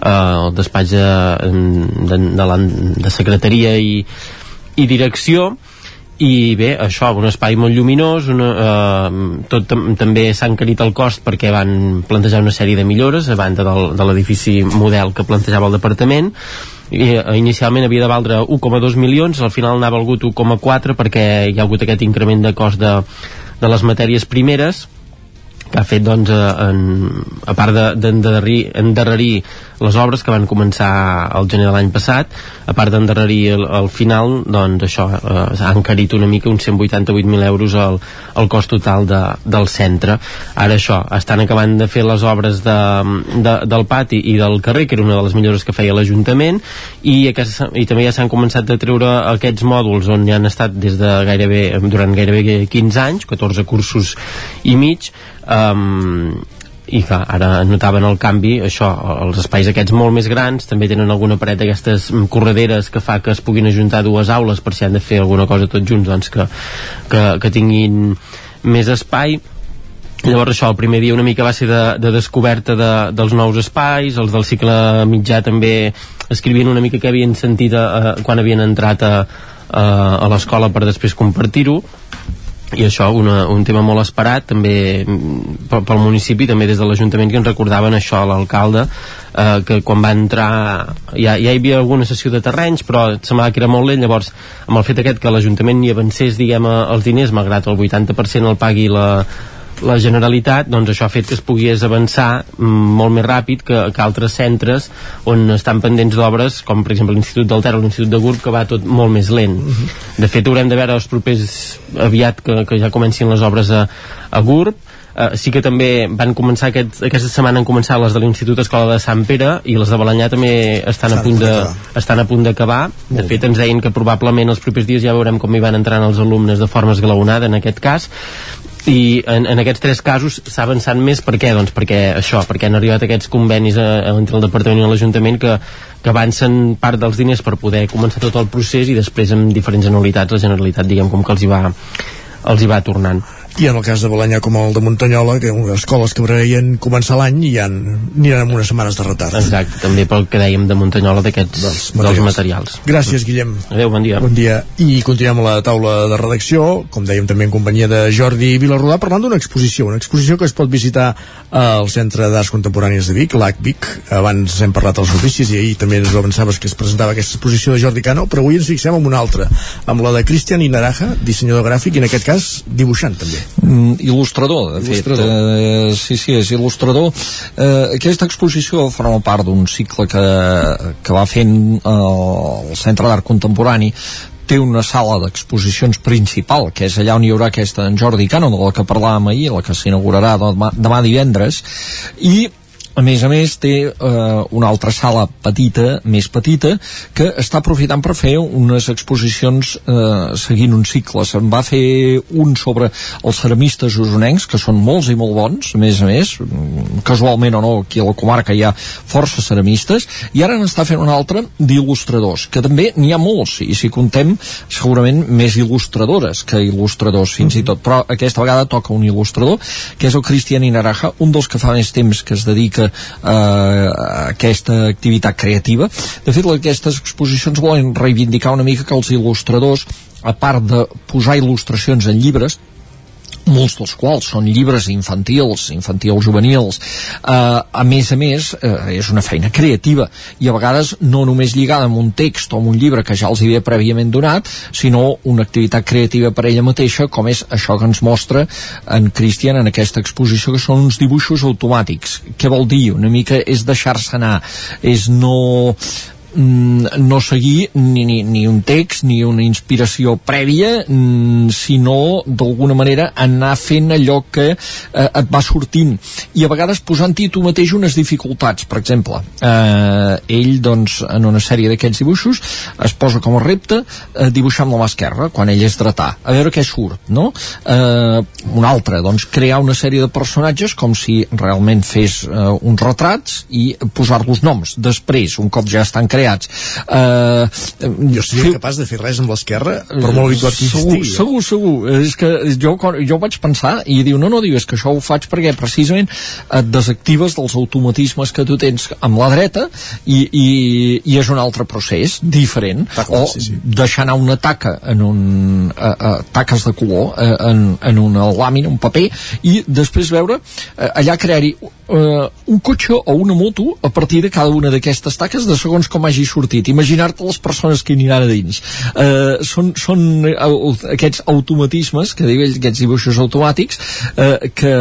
el despatx de, de, de, la, de secretaria i, i direcció, i bé, això, un espai molt lluminós una, eh, tot tam també s'ha encarit el cost perquè van plantejar una sèrie de millores a banda del, de l'edifici model que plantejava el departament. I, eh, inicialment havia de valdre 1,2 milions al final n'ha valgut 1,4 perquè hi ha hagut aquest increment de cost de, de les matèries primeres que ha fet doncs, en, a part d'endarrerir de, les obres que van començar al gener de l'any passat a part d'endarrerir el, el final doncs això, eh, ha encarit una mica uns 188.000 euros el, el cost total de, del centre. Ara això, estan acabant de fer les obres de, de, del pati i del carrer que era una de les millores que feia l'Ajuntament i, i també ja s'han començat a treure aquests mòduls on ja han estat des de gairebé, durant gairebé 15 anys 14 cursos i mig um, i que ara notaven el canvi això, els espais aquests molt més grans també tenen alguna paret d'aquestes correderes que fa que es puguin ajuntar dues aules per si han de fer alguna cosa tots junts doncs que, que, que tinguin més espai. Llavors això, el primer dia una mica va ser de, de descoberta de, dels nous espais els del cicle mitjà també escrivien una mica que havien sentit a, a, quan havien entrat a, a, a l'escola per després compartir-ho i això, una, un tema molt esperat també mm, pel, pel municipi també des de l'Ajuntament que ens recordaven això a l'alcalde eh, que quan va entrar ja, ja hi havia alguna sessió de terrenys però semblava que era molt lent. Llavors amb el fet aquest que l'Ajuntament hi avancés diguem els diners malgrat el 80% el pagui la, la Generalitat, doncs això ha fet que es pogués avançar mm, molt més ràpid que, que altres centres on estan pendents d'obres, com per exemple l'Institut del Ter o l'Institut de Gurb, que va tot molt més lent. Uh -huh. De fet, haurem de veure els propers aviat que, que ja comencin les obres a, a Gurb, Uh, sí que també van començar aquest, aquesta setmana han començat les de l'Institut Escola de Sant Pere i les de Balanyà també estan, a punt de, estan a punt d'acabar. De fet ens deien que probablement els propers dies ja veurem com hi van entrant els alumnes de forma esglaonada en aquest cas i en, en aquests tres casos s'ha avançat més per què? Doncs perquè això, perquè han arribat aquests convenis a, a, entre el Departament i l'Ajuntament que, que avancen part dels diners per poder començar tot el procés i després amb diferents anualitats la Generalitat diguem com que els hi va, els hi va tornant i en el cas de Balanyà com el de Muntanyola que escoles que preveien començar l'any i ja aniran amb unes setmanes de retard. Exacte, també pel que dèiem de Muntanyola d'aquests dels, dels materials. gràcies Guillem. Adeu, bon dia. Bon dia. I continuem a la taula de redacció com dèiem també en companyia de Jordi Vilarrodà parlant d'una exposició, una exposició que es pot visitar al Centre d'Arts Contemporànies de Vic l'ACVIC, abans hem parlat als oficis i ahir també ens ho avançaves que es presentava aquesta exposició de Jordi Cano, però avui ens fixem en una altra amb la de Cristian Inaraja, dissenyador gràfic i en aquest cas dibuixant també il·lustrador, de il·lustrador. fet. Eh, sí, sí, és il·lustrador. Eh, aquesta exposició forma part d'un cicle que, que va fent eh, el Centre d'Art Contemporani té una sala d'exposicions principal, que és allà on hi haurà aquesta en Jordi Cano, de la que parlàvem ahir, la que s'inaugurarà demà, demà divendres, i a més a més té eh, una altra sala petita, més petita que està aprofitant per fer unes exposicions eh, seguint un cicle. Se'n va fer un sobre els ceramistes usonencs, que són molts i molt bons a més a més, casualment o no aquí a la comarca hi ha força ceramistes. I ara n'està fent un altre d'il·lustradors, que també n'hi ha molts i si contem segurament més il·lustradores que il·lustradors fins i tot, però aquesta vegada toca un il·lustrador que és el Cristian Inaraja, un dels que fa més temps que es dedica eh, aquesta activitat creativa. De fet, aquestes exposicions volen reivindicar una mica que els il·lustradors a part de posar il·lustracions en llibres molts dels quals són llibres infantils, infantils juvenils, eh, a més a més eh, és una feina creativa i a vegades no només lligada amb un text o amb un llibre que ja els havia prèviament donat, sinó una activitat creativa per ella mateixa, com és això que ens mostra en Christian en aquesta exposició, que són uns dibuixos automàtics. Què vol dir? Una mica és deixar-se anar, és no no seguir ni, ni, ni un text ni una inspiració prèvia mm, sinó d'alguna manera anar fent allò que eh, et va sortint. I a vegades posant-hi tu mateix unes dificultats. Per exemple eh, ell doncs en una sèrie d'aquests dibuixos es posa com a repte eh, dibuixar amb la mà esquerra quan ell és dretà. A veure què surt no? eh, un altre doncs crear una sèrie de personatges com si realment fes eh, uns retrats i posar-los noms. Després un cop ja estan creats creats. Uh, jo seria capaç de fer res amb l'esquerra, per molt habituat que segur, estigui. Segur, segur. És que jo, jo vaig pensar i diu, no, no, diu, és que això ho faig perquè precisament et desactives dels automatismes que tu tens amb la dreta i, i, i és un altre procés diferent. Clar, o sí, sí. deixar anar una taca en un, a, a, taques de color a, en, en una làmina, un paper, i després veure allà crear-hi uh, un cotxe o una moto a partir de cada una d'aquestes taques de segons com hagi sortit. Imaginar-te les persones que hi aniran a dins. Eh, són, són uh, aquests automatismes que diu ell, aquests dibuixos automàtics eh, que,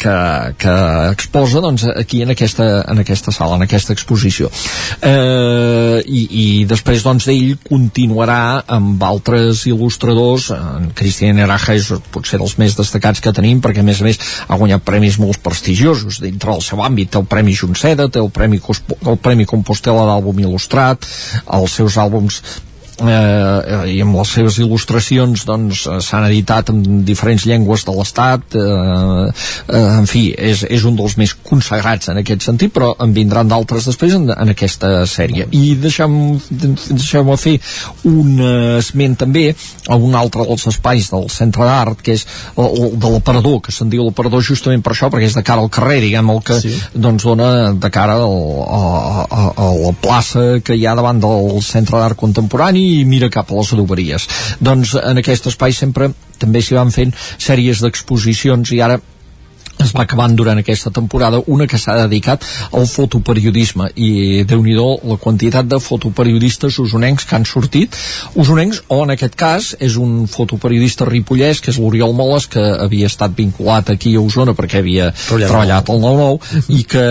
que, que exposa doncs, aquí en aquesta, en aquesta sala, en aquesta exposició. Eh, i, i després doncs ell continuarà amb altres il·lustradors. En Cristian Eraja és potser dels més destacats que tenim perquè a més a més ha guanyat premis molt prestigiosos. Dintre del seu àmbit, té el Premi Junceda té el Premi, el Premi Compostela d'àlbum il·lustrat els seus àlbums eh, i amb les seves il·lustracions doncs s'han editat en diferents llengües de l'Estat eh, eh, en fi, és, és un dels més consagrats en aquest sentit però en vindran d'altres després en, en aquesta sèrie i deixem-me deixem fer un esment també a un altre dels espais del centre d'art que és el, el de l'aparador que se'n diu l'aparador justament per això perquè és de cara al carrer diguem el que sí. doncs dona de cara al, a, a, a la plaça que hi ha davant del centre d'art contemporani i mira cap a les adoberies. Doncs en aquest espai sempre també s'hi van fent sèries d'exposicions i ara es va acabant durant aquesta temporada una que s'ha dedicat al fotoperiodisme. I déu nhi la quantitat de fotoperiodistes usonencs que han sortit. Usonencs o en aquest cas és un fotoperiodista ripollès que és l'Oriol Moles que havia estat vinculat aquí a Osona perquè havia Treballat treballat al 9-9 i, que,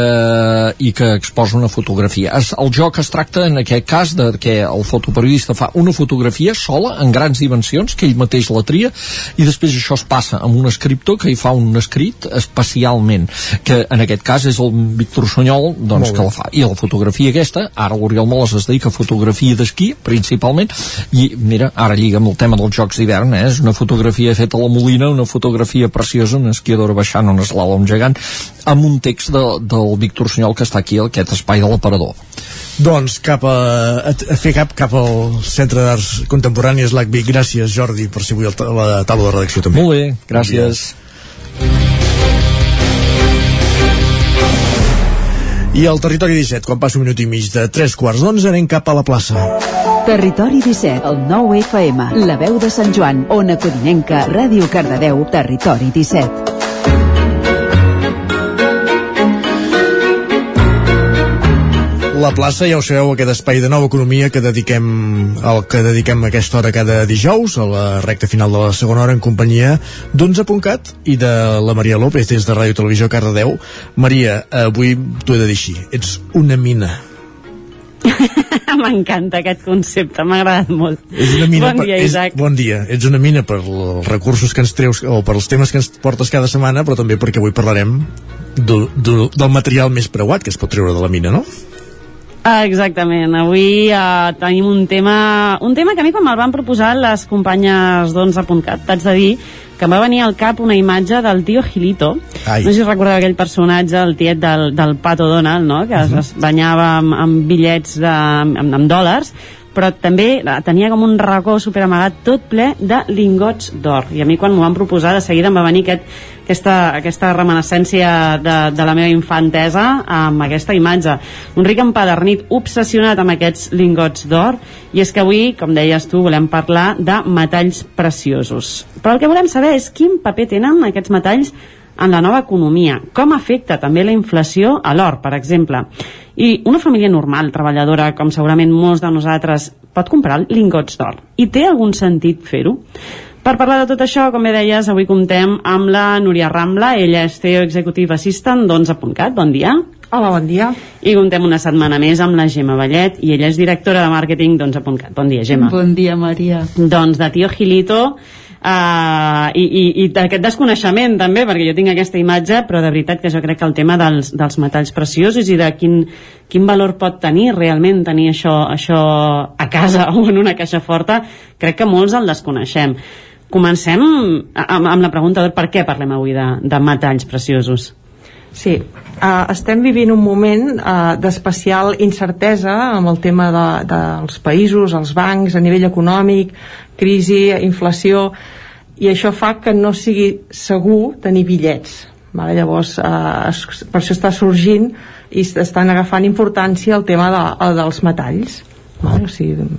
i que exposa una fotografia. Es, el joc es tracta en aquest cas de que el fotoperiodista fa una fotografia sola en grans dimensions que ell mateix la tria i després això es passa amb un escriptor que hi fa un escrit es especialment que en aquest cas és el Víctor Sunyol doncs, que la fa, i la fotografia aquesta ara l'Oriol Moles es dedica a fotografia d'esquí principalment, i mira ara lliga amb el tema dels jocs d'hivern eh? és una fotografia feta a la Molina, una fotografia preciosa, una esquiadora baixant un eslalom gegant, amb un text de, del Víctor Sunyol que està aquí aquest espai de l'aparador doncs cap a, a, a fer cap cap al Centre d'Arts Contemporànies l'ACBI. Gràcies, Jordi, per ser avui a la taula de redacció també. Molt bé, gràcies. Bon I al Territori 17, quan passa un minut i mig de 3 quarts d'onze, anem cap a la plaça. Territori 17, el 9 FM, la veu de Sant Joan, Ona Codinenca, Ràdio Cardedeu, Territori 17. La plaça, ja ho sabeu, aquest espai de nova economia que dediquem el que dediquem aquesta hora cada dijous, a la recta final de la segona hora en companyia d'11.cat i de la Maria López des de Ràdio Televisió Cardedeu. Maria, avui t'ho he de dir així, ets una mina. M'encanta aquest concepte, m'ha agradat molt. És una mina bon dia, per, Isaac. És, bon dia. Ets una mina per els recursos que ens treus o per els temes que ens portes cada setmana, però també perquè avui parlarem do, do, del material més preuat que es pot treure de la mina, no? Ah, exactament, avui uh, tenim un tema, un tema que a mi quan me'l van proposar les companyes d'11.cat, t'haig de dir que em va venir al cap una imatge del tio Gilito, Ai. no sé si recordeu aquell personatge, el tiet del, del Pato Donald, no? que uh -huh. es, es banyava amb, amb bitllets de, amb, amb dòlars, però també tenia com un racó superamagat tot ple de lingots d'or i a mi quan m'ho van proposar de seguida em va venir aquest aquesta, aquesta reminiscència de, de la meva infantesa amb aquesta imatge. Un ric empadernit obsessionat amb aquests lingots d'or i és que avui, com deies tu, volem parlar de metalls preciosos. Però el que volem saber és quin paper tenen aquests metalls en la nova economia, com afecta també la inflació a l'or, per exemple. I una família normal, treballadora, com segurament molts de nosaltres, pot comprar lingots d'or. I té algun sentit fer-ho? Per parlar de tot això, com bé deies, avui comptem amb la Núria Rambla, ella és CEO Executive Assistant d'11.cat, bon dia. Hola, bon dia. I comptem una setmana més amb la Gemma Vallet, i ella és directora de màrqueting d'11.cat. Bon dia, Gemma. Bon dia, Maria. Doncs de Tio Gilito, uh, i, i, i d'aquest desconeixement també, perquè jo tinc aquesta imatge, però de veritat que jo crec que el tema dels, dels metalls preciosos i de quin, quin valor pot tenir realment tenir això, això a casa o en una caixa forta, crec que molts el desconeixem. Comencem amb, amb la pregunta de per què parlem avui de, de metalls preciosos. Sí, uh, estem vivint un moment uh, d'especial incertesa amb el tema de, dels països, els bancs, a nivell econòmic, crisi, inflació, i això fa que no sigui segur tenir bitllets. Vale? Llavors, uh, es, per això està sorgint i estan agafant importància el tema de, el dels metalls. Vale? O sigui,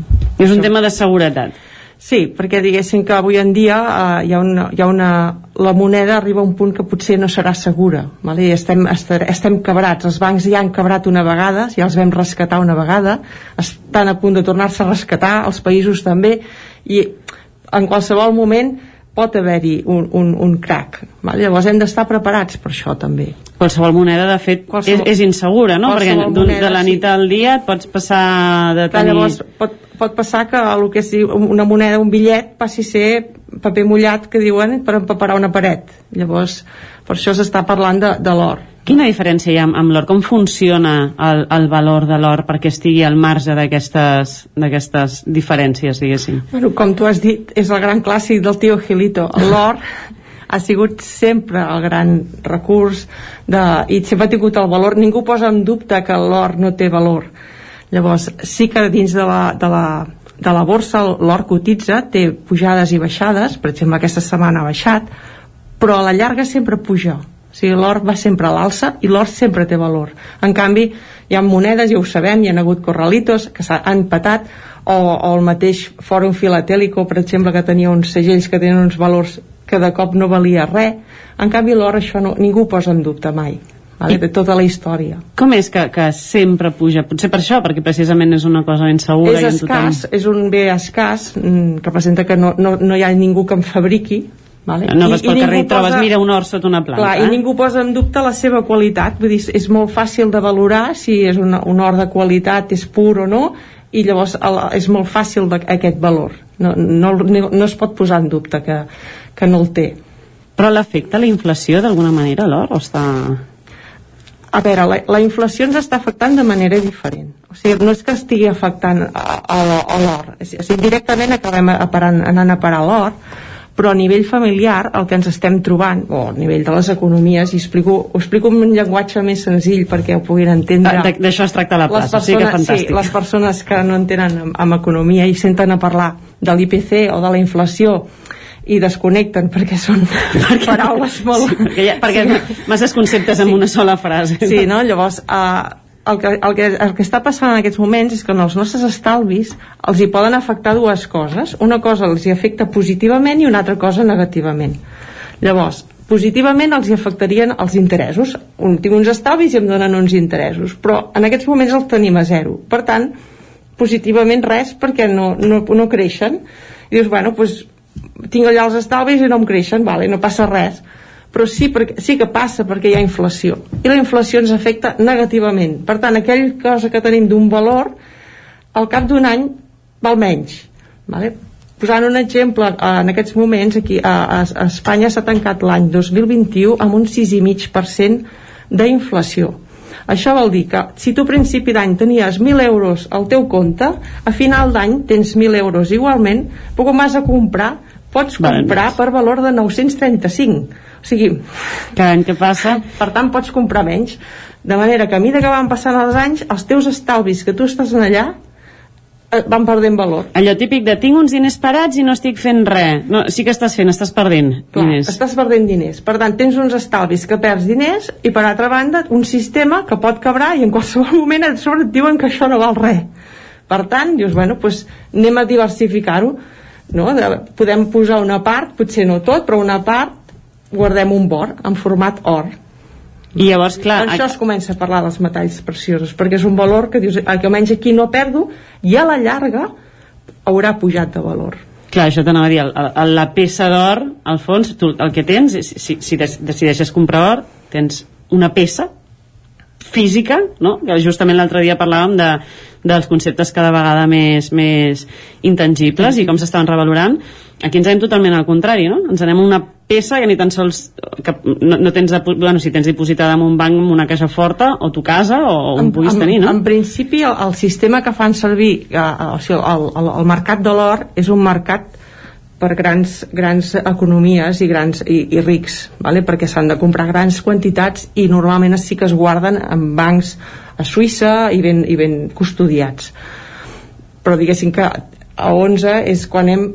és un tema de seguretat Sí, perquè diguéssim que avui en dia eh, hi, ha una, hi ha una... la moneda arriba a un punt que potser no serà segura vale? I estem, estem, quebrats els bancs ja han quebrat una vegada ja els vam rescatar una vegada estan a punt de tornar-se a rescatar els països també i en qualsevol moment pot haver-hi un, un, un crack vale? llavors hem d'estar preparats per això també qualsevol moneda de fet qualsevol, és, és insegura no? perquè moneda, de la nit sí. al dia et pots passar de tenir... llavors pot, pot passar que el que és una moneda, un bitllet passi a ser paper mullat que diuen per empaparar una paret llavors per això s'està parlant de, de l'or Quina diferència hi ha amb, amb l'or? Com funciona el, el valor de l'or perquè estigui al marge d'aquestes diferències, diguéssim? Bueno, com tu has dit, és el gran clàssic del tio Gilito. L'or ha sigut sempre el gran recurs de, i sempre ha tingut el valor. Ningú posa en dubte que l'or no té valor. Llavors, sí que dins de la, de la, de la borsa l'or cotitza, té pujades i baixades, per exemple aquesta setmana ha baixat, però a la llarga sempre puja o sigui, l'or va sempre a l'alça i l'or sempre té valor. En canvi, hi ha monedes, ja ho sabem, hi ha hagut corralitos que s'han patat, o, o el mateix Fòrum Filatèlico, per exemple, que tenia uns segells que tenen uns valors que de cop no valia res. En canvi, l'or això no, ningú posa en dubte mai vale, de tota la història. Com és que, que sempre puja? Potser per això, perquè precisament és una cosa insegura. És escàs, tothom... és un bé escàs, mm, que presenta que no, no, no hi ha ningú que en fabriqui, Vale? No vas pel carrer i trobes, posa, mira, un or sota una planta. Clar, eh? i ningú posa en dubte la seva qualitat, vull dir, és molt fàcil de valorar si és un, un or de qualitat, és pur o no, i llavors el, és molt fàcil de, aquest valor. No, no, no es pot posar en dubte que, que no el té. Però l'afecta la inflació d'alguna manera, l'or, o està... A veure, la, la inflació ens està afectant de manera diferent. O sigui, no és que estigui afectant a, a, a l'or. O sigui, directament acabem a parar, anant a parar l'or, però a nivell familiar el que ens estem trobant, o a nivell de les economies, i explico, ho explico en un llenguatge més senzill perquè ho puguin entendre. Ah, d'això es tracta la plaça, persones, sí que fantàstic. Sí, les persones que no entenen amb, amb economia i senten a parlar de l'IPC o de la inflació i desconnecten perquè són perquè, paraules molt... Sí, perquè, ha, perquè sí. masses conceptes en sí. una sola frase. Sí, no? Llavors, uh, el que, el, que, el que està passant en aquests moments és que en els nostres estalvis els hi poden afectar dues coses. Una cosa els hi afecta positivament i una altra cosa negativament. Llavors, positivament els hi afectarien els interessos. Un, tinc uns estalvis i em donen uns interessos, però en aquests moments els tenim a zero. Per tant, positivament res perquè no, no, no creixen. I dius, bueno, doncs tinc allà els estalvis i no em creixen, vale, no passa res. Però sí, perquè, sí que passa perquè hi ha inflació. I la inflació ens afecta negativament. Per tant, aquell cosa que tenim d'un valor al cap d'un any val menys vale? posant un exemple en aquests moments aquí a, a Espanya s'ha tancat l'any 2021 amb un 6,5% d'inflació això vol dir que si tu a principi d'any tenies 1.000 euros al teu compte, a final d'any tens 1.000 euros igualment, però com has de comprar, pots comprar per valor de 935 o sigui, cada any que passa? per tant pots comprar menys. De manera que a mesura que van passant els anys els teus estalvis que tu estàs en allà van perdent valor. Allò típic de tinc uns diners parats i no estic fent res no, sí que estàs fent, estàs perdent Clar, diners. estàs perdent diners. Per tant tens uns estalvis que perds diners i per altra banda un sistema que pot quebrar i en qualsevol moment et sobre et diuen que això no val res. Per tant dius bueno doncs anem a diversificar-ho no? podem posar una part potser no tot però una part guardem un bor en format or i llavors, clar... Per això es comença a parlar dels metalls preciosos, perquè és un valor que dius, que almenys aquí no perdo, i a la llarga haurà pujat de valor. Clar, això t'anava a dir, el, el, la peça d'or, al fons, tu el que tens, si, si decideixes comprar or, tens una peça física, no? que justament l'altre dia parlàvem de, dels conceptes cada vegada més, més intangibles i com s'estaven revalorant aquí ens anem totalment al contrari no? ens anem a una peça que ni tan sols que no, no tens, de, bueno, si tens dipositada en un banc en una caixa forta o tu casa o on en, puguis en, tenir no? en principi el, el sistema que fan servir eh, o sigui, el, el, el mercat de l'or és un mercat per grans, grans economies i, grans, i, i rics, vale? perquè s'han de comprar grans quantitats i normalment sí que es guarden en bancs a Suïssa i ben, i ben custodiats. Però diguéssim que a 11 és quan hem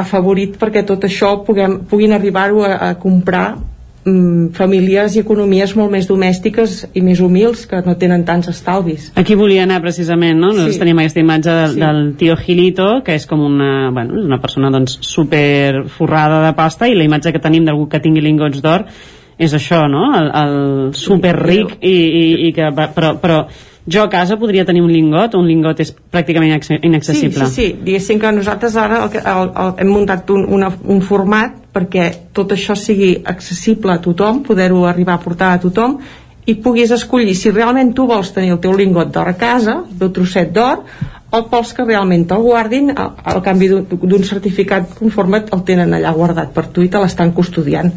afavorit perquè tot això puguem, puguin arribar-ho a, a comprar mm, famílies i economies molt més domèstiques i més humils que no tenen tants estalvis. Aquí volia anar precisament, no? Nosaltres Sí. tenim aquesta imatge del, Sí. del tio Gilito, que és com una, bueno, una persona doncs, super forrada de pasta i la imatge que tenim d'algú que tingui lingots d'or és això, no? El, el super ric i, i, i que, però, però jo a casa podria tenir un lingot, un lingot és pràcticament inac- inaccessible. Sí, sí, sí. Diguéssim que nosaltres ara el, el, el, hem muntat un, una, un format perquè tot això sigui accessible a tothom, poder-ho arribar a portar a tothom i puguis escollir si realment tu vols tenir el teu lingot d'or a casa, el teu trosset d'or, o vols que realment te'l guardin a- al canvi d'un certificat conforme el tenen allà guardat per tu i te l'estan custodiant.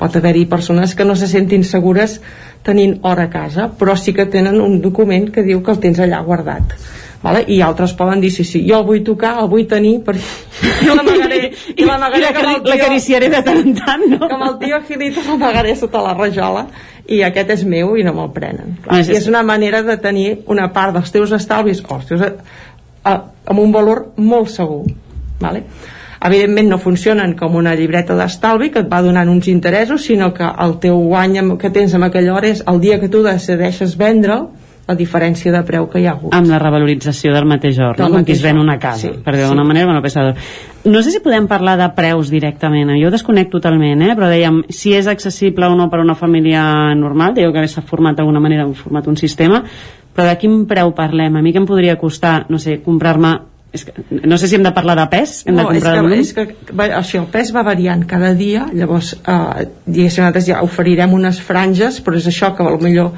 Pot haver-hi persones que no se sentin segures tenint or a casa, però sí que tenen un document que diu que el tens allà guardat. Vale? i altres poden dir sí, sí, jo el vull tocar, el vull tenir perquè i l'amagaré i l'amagaré com el cari- l'acariciaré de tant en tant, no? com el tio Gilito l'amagaré sota la rajola i aquest és meu i no me'l prenen Ah, Clar, sí, i és una manera de tenir una part dels teus estalvis o els teus, a, a, amb un valor molt segur vale? Evidentment no funcionen com una llibreta d'estalvi que et va donant uns interessos sinó que el teu guany que tens en aquella hora és el dia que tu decideixes vendre'l la diferència de preu que hi ha hagut amb la revalorització del mateix or, Del no? com qui es mateix ven una casa, sí, per dir-ho d'alguna sí. manera, una peça d'or. No sé si podem parlar de preus directament, jo desconec totalment, eh? però dèiem, si és accessible o no per a una família normal, dèieu que s'ha format d'alguna manera, format un sistema, però de quin preu parlem? A mi que em podria costar, no sé, comprar-me és que, no sé si hem de parlar de pes, hem de no, és comprar que, de volum. és que va, això, el pes va variant cada dia llavors eh, diguéssim nosaltres ja oferirem unes franges però és això que millor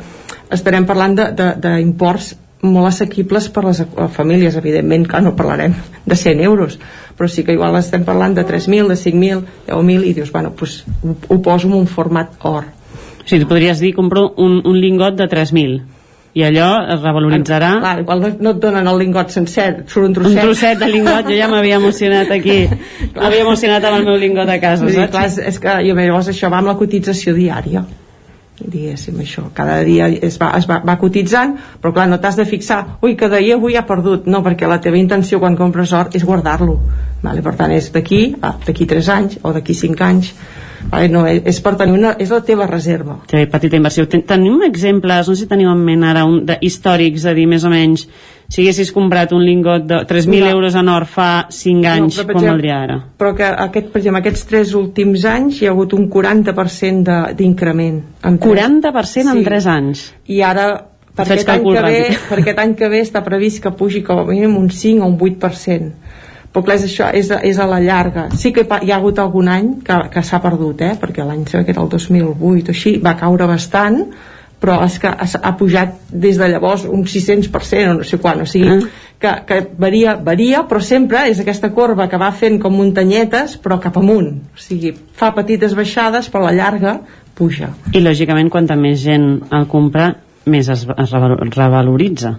estarem parlant d'imports molt assequibles per les famílies. Evidentment que no parlarem de 100 euros però sí que igual estem parlant de 3.000, de 5.000 10.000 i dius, bueno, pues, ho, ho poso en un format or O sigui, tu podries dir, compro un, un lingot de 3.000 i allò es revaloritzarà. Clar, igual no, et donen el lingot sencer, surt un trosset. un trosset de lingot, jo ja m'havia emocionat aquí. M'havia emocionat amb el meu lingot a casa dir, clar, és, és que jo, llavors això va amb la cotització diària. Diguéssim això, cada dia es va, es va, va cotitzant, però clar, no t'has de fixar ui, que d'ahir avui ha perdut. No, perquè la teva intenció quan compres or és guardar-lo vale? per tant és d'aquí d'aquí 3 anys o d'aquí 5 anys vale? no, és, és per tenir una, és la teva reserva Sí, petita inversió. Ten tenim exemples, no sé si teniu en ment ara, un, de, històrics, de dir més o menys, si haguessis comprat un lingot de 3.000 No. euros en or fa 5 anys, però, per com valdria ara? però que aquest, per exemple, aquests tres últims anys hi ha hagut un 40% de- d'increment en tres- 40% en Sí. 3 anys. i ara per aquest, any que ve, ràpid. per aquest any que ve està previst que pugi com a mínim un 5 o un 8% però clar, és això, és, és a la llarga sí que hi ha hagut algun any que, que s'ha perdut, eh? perquè l'any que era el 2008 o així, va caure bastant però és que ha, ha pujat des de llavors un 600% o no sé quan, o sigui Ah. que, que varia, varia, però sempre és aquesta corba que va fent com muntanyetes però cap amunt, o sigui fa petites baixades però a la llarga puja I, lògicament, quanta més gent el compra, més es, es reval- revaloritza.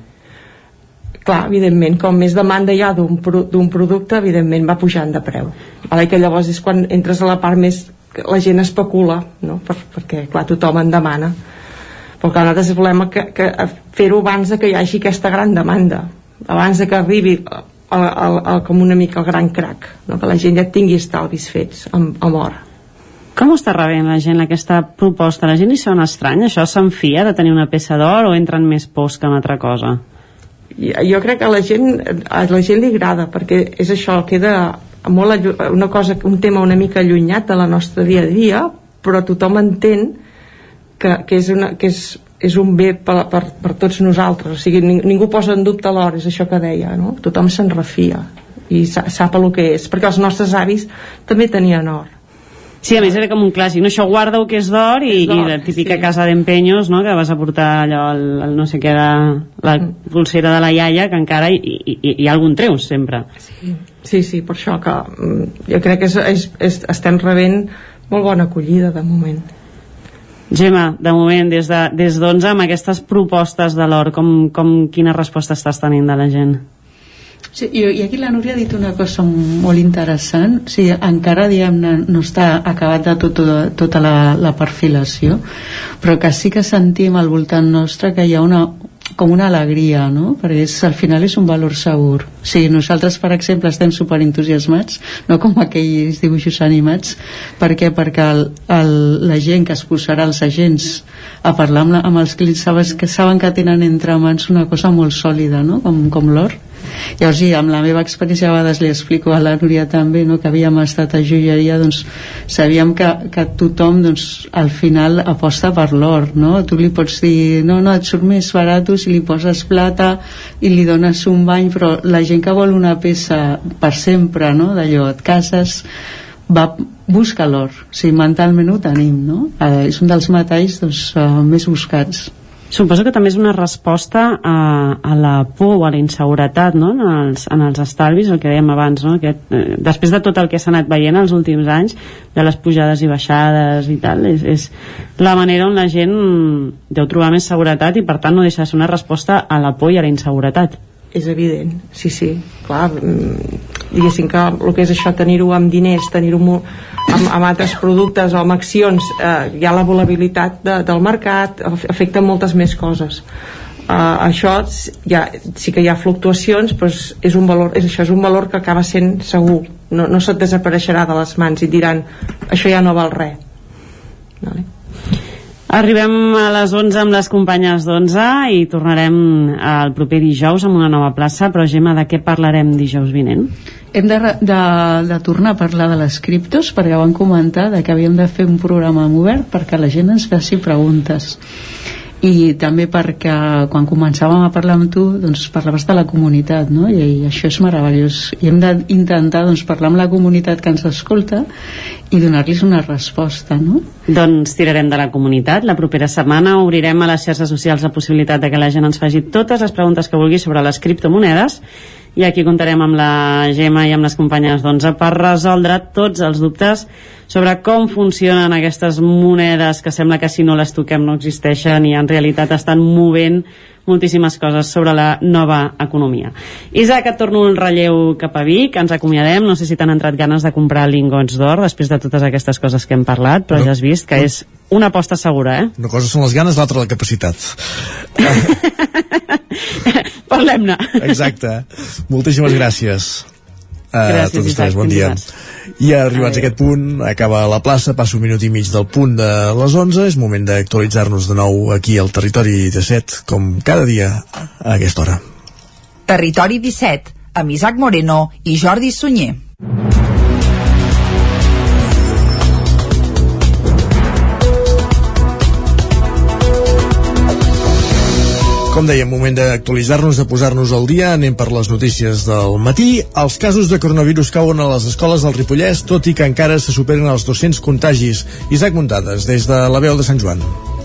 Clar, evidentment, com més demanda hi ha d'un pro d'un producte, evidentment va pujant de preu. Vale? Que llavors és quan entres a la part més la gent especula, no? per, perquè clar, tothom en demana. Però clar, nosaltres volem que, que fer-ho abans de que hi hagi aquesta gran demanda, abans de que arribi el, el, el, com una mica el gran crac, no? que la gent ja tingui estalvis fets amb, amb or. Com està rebent la gent aquesta proposta? La gent li sona estrany? Això s'enfia de tenir una peça d'or o entren més pors que una altra cosa? Jo crec que a la gent, a la gent li agrada perquè és això, queda molt una cosa, un tema una mica allunyat de la nostra dia a dia però tothom entén que, que, és, una, que és, és un bé per, per, per tots nosaltres o sigui, ning, ningú posa en dubte l'hora és això que deia, no? tothom se'n refia i sa, sap el que és perquè els nostres avis també tenien or Sí, a més era com un clàssic, no? Això guarda-ho que és d'or i, i la típica sí. casa d'empenyos, no?, que vas a portar allò, el, el no sé què, de, la pulsera de la iaia, que encara hi, hi, hi, hi ha algun treus, sempre. Sí, sí, per això que mm, jo crec que és, és, és, estem rebent molt bona acollida de moment. Gemma, de moment, des de, des d'11, amb aquestes propostes de l'or, com, com, quina resposta estàs tenint de la gent? Sí, i, i aquí la Núria ha dit una cosa molt interessant o sigui, encara diguem no està acabat de tot, tota la, la perfilació però que sí que sentim al voltant nostre que hi ha una, com una alegria, no? perquè és, al final és un valor segur. O sigui, nosaltres, per exemple, estem superentusiasmats, no com aquells dibuixos animats. Per què? Perquè el, el, la gent que es posarà, els agents, a parlar amb, la, amb els clients, sabes, que saben que tenen entre mans una cosa molt sòlida, no? com, com l'or Llavors, sí, amb la meva experiència a vegades li explico a la Núria també, no, que havíem estat a joieria, doncs sabíem que, que tothom doncs, al final aposta per l'or, no? Tu li pots dir, no, no, et surt més barat si li poses plata i li dones un bany, però la gent que vol una peça per sempre, no?, d'allò, et cases, va buscar l'or, o sigui, mentalment ho tenim, no? Eh, és un dels metalls doncs, eh, més buscats. Suposo que també és una resposta a, a la por o a la inseguretat no? en, els, en els estalvis, el que dèiem abans, no? que, eh, després de tot el que s'ha anat veient els últims anys, de les pujades i baixades i tal, és, és la manera on la gent deu trobar més seguretat i per tant no deixa de ser una resposta a la por i a la inseguretat és evident, sí, sí. Clar, mm, diguéssim que el que és això tenir-ho amb diners, tenir-ho amb, amb altres productes o amb accions eh, hi ha la volabilitat de, del mercat afecta moltes més coses. Uh, això ja, sí que hi ha fluctuacions però és, és un valor, és, això és un valor que acaba sent segur. No, no se't desapareixerà de les mans i diran això ja no val res vale. Arribem a les 11 amb les companyes d'11 i tornarem el proper dijous amb una nova plaça, però Gemma, de què parlarem dijous vinent? Hem de, de, de tornar a parlar de les criptos perquè van comentar de que havíem de fer un programa obert perquè la gent ens faci preguntes i també perquè quan començàvem a parlar amb tu doncs parlaves de la comunitat no? I, i això és meravellós i hem d'intentar doncs, parlar amb la comunitat que ens escolta i donar-los una resposta no? Doncs tirarem de la comunitat la propera setmana obrirem a les xarxes socials la possibilitat de que la gent ens faci totes les preguntes que vulgui sobre les criptomonedes i aquí comptarem amb la Gemma i amb les companyes d'11 per resoldre tots els dubtes sobre com funcionen aquestes monedes que sembla que si no les toquem no existeixen i en realitat estan movent moltíssimes coses sobre la nova economia. Isaac, et torno el relleu cap a Vic, ens acomiadem, no sé si t'han entrat ganes de comprar lingots d'or després de totes aquestes coses que hem parlat, però no. ja has vist que no. és una aposta segura, eh? Una cosa són les ganes, l'altra la capacitat. Parlem-ne. Exacte. Moltíssimes gràcies. Gràcies, a tots Isaac, tres, bon dia. I arribats a aquest punt, acaba la plaça, passa un minut i mig del punt de les 11, és moment d'actualitzar-nos de nou aquí al Territori 17, com cada dia a aquesta hora. Territori 17, amb Isaac Moreno i Jordi Sunyer. Com dèiem, moment d'actualitzar-nos, de posar-nos al dia. Anem per les notícies del matí. Els casos de coronavirus cauen a les escoles del Ripollès, tot i que encara se superen els 200 contagis. Isaac Muntades, des de la veu de Sant Joan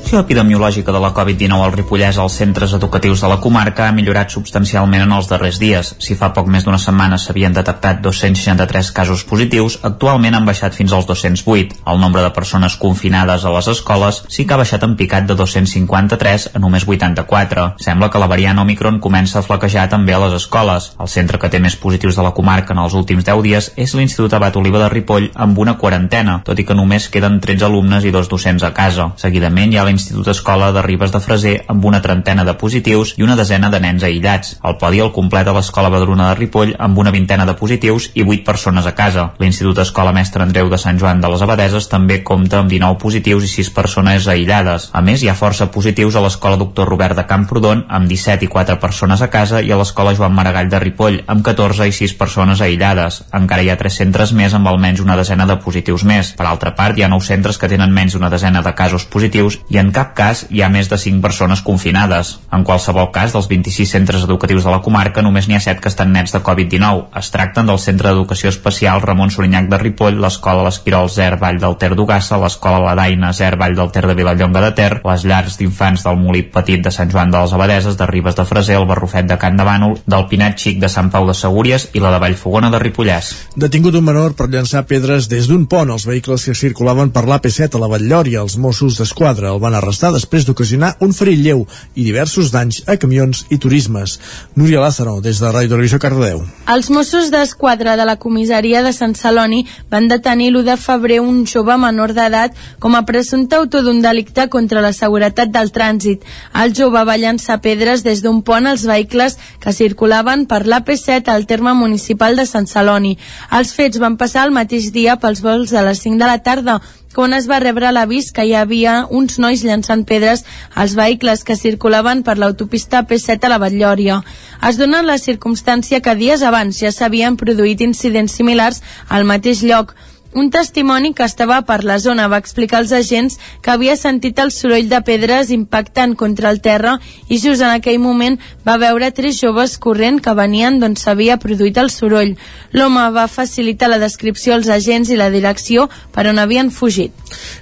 situació epidemiològica de la Covid-19 al Ripollès als centres educatius de la comarca ha millorat substancialment en els darrers dies. Si fa poc més d'una setmana s'havien detectat 263 casos positius, actualment han baixat fins als 208. El nombre de persones confinades a les escoles sí que ha baixat en picat de 253 a només 84. Sembla que la variant Omicron comença a flaquejar també a les escoles. El centre que té més positius de la comarca en els últims 10 dies és l'Institut Abat Oliva de Ripoll amb una quarantena, tot i que només queden 13 alumnes i dos docents a casa. Seguidament hi ha l'Institut Escola de Ribes de Freser amb una trentena de positius i una desena de nens aïllats. El podi el completa l'Escola Badruna de Ripoll amb una vintena de positius i 8 persones a casa. L'Institut Escola Mestre Andreu de Sant Joan de les Abadeses també compta amb 19 positius i 6 persones aïllades. A més, hi ha força positius a l'Escola Doctor Robert de Camprodon amb 17 i 4 persones a casa i a l'Escola Joan Maragall de Ripoll amb 14 i 6 persones aïllades. Encara hi ha 3 centres més amb almenys una desena de positius més. Per altra part, hi ha 9 centres que tenen menys d'una desena de casos positius i en en cap cas hi ha més de 5 persones confinades. En qualsevol cas, dels 26 centres educatius de la comarca, només n'hi ha 7 que estan nets de Covid-19. Es tracten del Centre d'Educació Especial Ramon Sorinyac de Ripoll, l'Escola l'Esquirol Zer Vall del Ter d'Ugassa, l'Escola La Daina Zer Vall del Ter de Vilallonga de Ter, les llars d'infants del Molí Petit de Sant Joan de les Abadeses, de Ribes de Freser, el Barrufet de Can de Bànol, del Pinet Xic de Sant Pau de Segúries i la de Vallfogona de Ripollès. Detingut un menor per llançar pedres des d'un pont als vehicles que circulaven per l'AP7 a la Vallòria. Els Mossos d'Esquadra el van arrestar després d'ocasionar un ferit lleu i diversos danys a camions i turismes. Núria Lázaro, des de Ràdio Televisió Cardedeu. Els Mossos d'Esquadra de la comissaria de Sant Celoni van detenir l'1 de febrer un jove menor d'edat com a presumpte autor d'un delicte contra la seguretat del trànsit. El jove va llançar pedres des d'un pont als vehicles que circulaven per l'AP7 al terme municipal de Sant Celoni. Els fets van passar el mateix dia pels vols de les 5 de la tarda, quan es va rebre l'avís que hi havia uns nois llançant pedres als vehicles que circulaven per l'autopista P7 a la Batllòria. Es dona la circumstància que dies abans ja s'havien produït incidents similars al mateix lloc, un testimoni que estava per la zona va explicar als agents que havia sentit el soroll de pedres impactant contra el terra i just en aquell moment va veure tres joves corrent que venien d'on s'havia produït el soroll. L'home va facilitar la descripció als agents i la direcció per on havien fugit.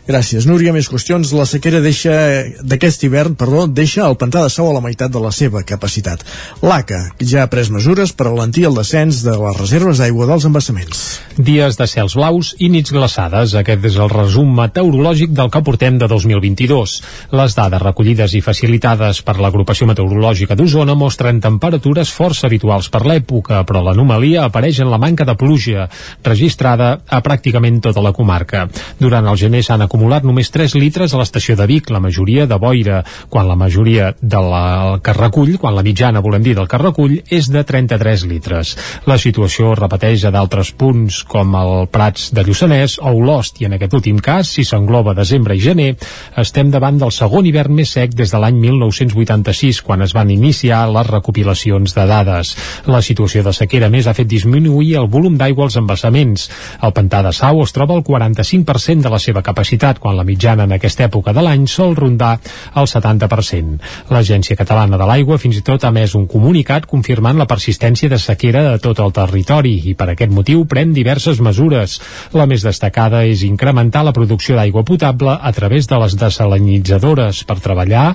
Gràcies, Núria. Més qüestions. La sequera deixa d'aquest hivern, perdó, deixa el pantà de Sau a la meitat de la seva capacitat. L'ACA ja ha pres mesures per alentir el descens de les reserves d'aigua dels embassaments. Dies de cels blaus i nits glaçades. Aquest és el resum meteorològic del que portem de 2022. Les dades recollides i facilitades per l'agrupació meteorològica d'Osona mostren temperatures força habituals per l'època, però l'anomalia apareix en la manca de pluja, registrada a pràcticament tota la comarca. Durant el gener s'han acumulat només 3 litres a l'estació de Vic, la majoria de boira, quan la majoria de que recull, quan la mitjana, volem dir, del que recull, és de 33 litres. La situació repeteix a d'altres punts, com el Prats de Lluçanès o Olost, i en aquest últim cas, si s'engloba desembre i gener, estem davant del segon hivern més sec des de l'any 1986, quan es van iniciar les recopilacions de dades. La situació de sequera més ha fet disminuir el volum d'aigua als embassaments. El pantà de Sau es troba al 45% de la seva capacitat, quan la mitjana en aquesta època de l'any sol rondar el 70%. L'Agència Catalana de l'Aigua fins i tot ha emès un comunicat confirmant la persistència de sequera de tot el territori i per aquest motiu pren diverses mesures. La més destacada és incrementar la producció d'aigua potable a través de les desalinitzadores per treballar,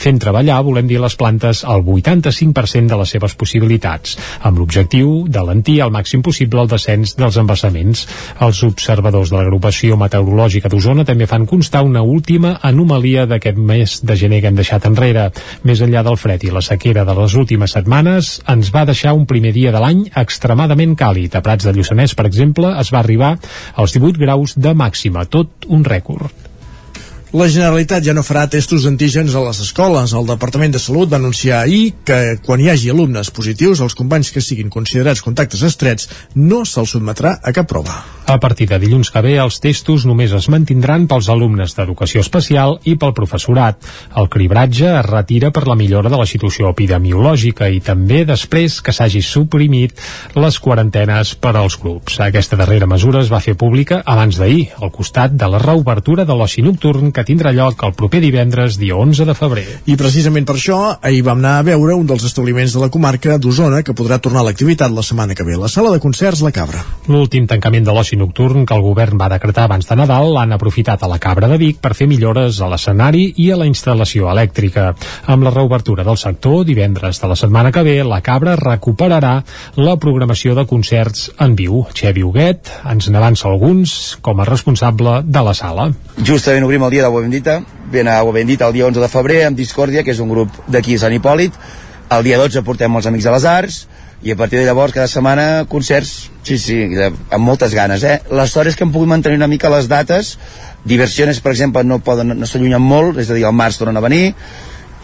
fent treballar, volem dir, les plantes al 85% de les seves possibilitats, amb l'objectiu d'alentir al màxim possible el descens dels embassaments. Els observadors de l'agrupació meteorològica d'Osona també fan constar una última anomalia d'aquest mes de gener que hem deixat enrere. Més enllà del fred i la sequera de les últimes setmanes, ens va deixar un primer dia de l'any extremadament càlid. A Prats de Lluçanès, per exemple, es va arribar als 18 graus de màxima, tot un rècord. La Generalitat ja no farà testos d'antígens a les escoles. El Departament de Salut va anunciar ahir que quan hi hagi alumnes positius, els companys que siguin considerats contactes estrets no se'ls sotmetrà a cap prova. A partir de dilluns que ve, els testos només es mantindran pels alumnes d'educació especial i pel professorat. El cribratge es retira per la millora de la situació epidemiològica i també després que s'hagi suprimit les quarantenes per als grups. Aquesta darrera mesura es va fer pública abans d'ahir, al costat de la reobertura de l'oci nocturn que tindrà lloc el proper divendres, dia 11 de febrer. I precisament per això, ahir vam anar a veure un dels establiments de la comarca d'Osona que podrà tornar a l'activitat la setmana que ve, la sala de concerts La Cabra. L'últim tancament de l'oci nocturn que el govern va decretar abans de Nadal l'han aprofitat a la Cabra de Vic per fer millores a l'escenari i a la instal·lació elèctrica. Amb la reobertura del sector, divendres de la setmana que ve, la Cabra recuperarà la programació de concerts en viu. Xevi Huguet ens n'avança alguns com a responsable de la sala. Justament obrim el dia d'Agua Bendita, ben a Agua Bendita el dia 11 de febrer amb Discòrdia, que és un grup d'aquí a Sant Hipòlit, el dia 12 portem els Amics de les Arts, i a partir de llavors cada setmana concerts, sí, sí, amb moltes ganes, eh? La història és que hem pogut mantenir una mica les dates, diversions, per exemple, no, poden, no s'allunyen molt, és a dir, al març tornen a venir,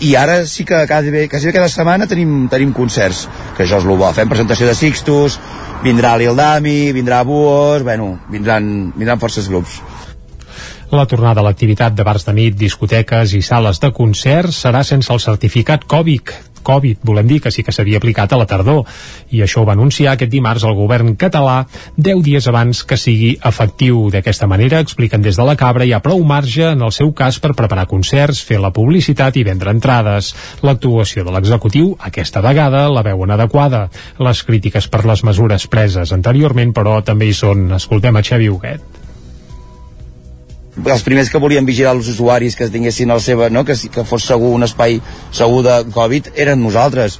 i ara sí que quasi, quasi cada setmana tenim, tenim concerts, que això és el bo. Fem presentació de Sixtus, vindrà l'Ildami, vindrà Buos, bueno, vindran, vindran forces grups. La tornada a l'activitat de bars de nit, discoteques i sales de concerts serà sense el certificat Covid, Covid, volem dir que sí que s'havia aplicat a la tardor i això ho va anunciar aquest dimarts el govern català 10 dies abans que sigui efectiu. D'aquesta manera, expliquen des de la Cabra, hi ha prou marge en el seu cas per preparar concerts, fer la publicitat i vendre entrades. L'actuació de l'executiu, aquesta vegada, la veuen adequada. Les crítiques per les mesures preses anteriorment, però, també hi són. Escoltem a Xavi Huguet els primers que volien vigilar els usuaris que tinguessin el seva, no? que, que fos segur un espai segur de Covid eren nosaltres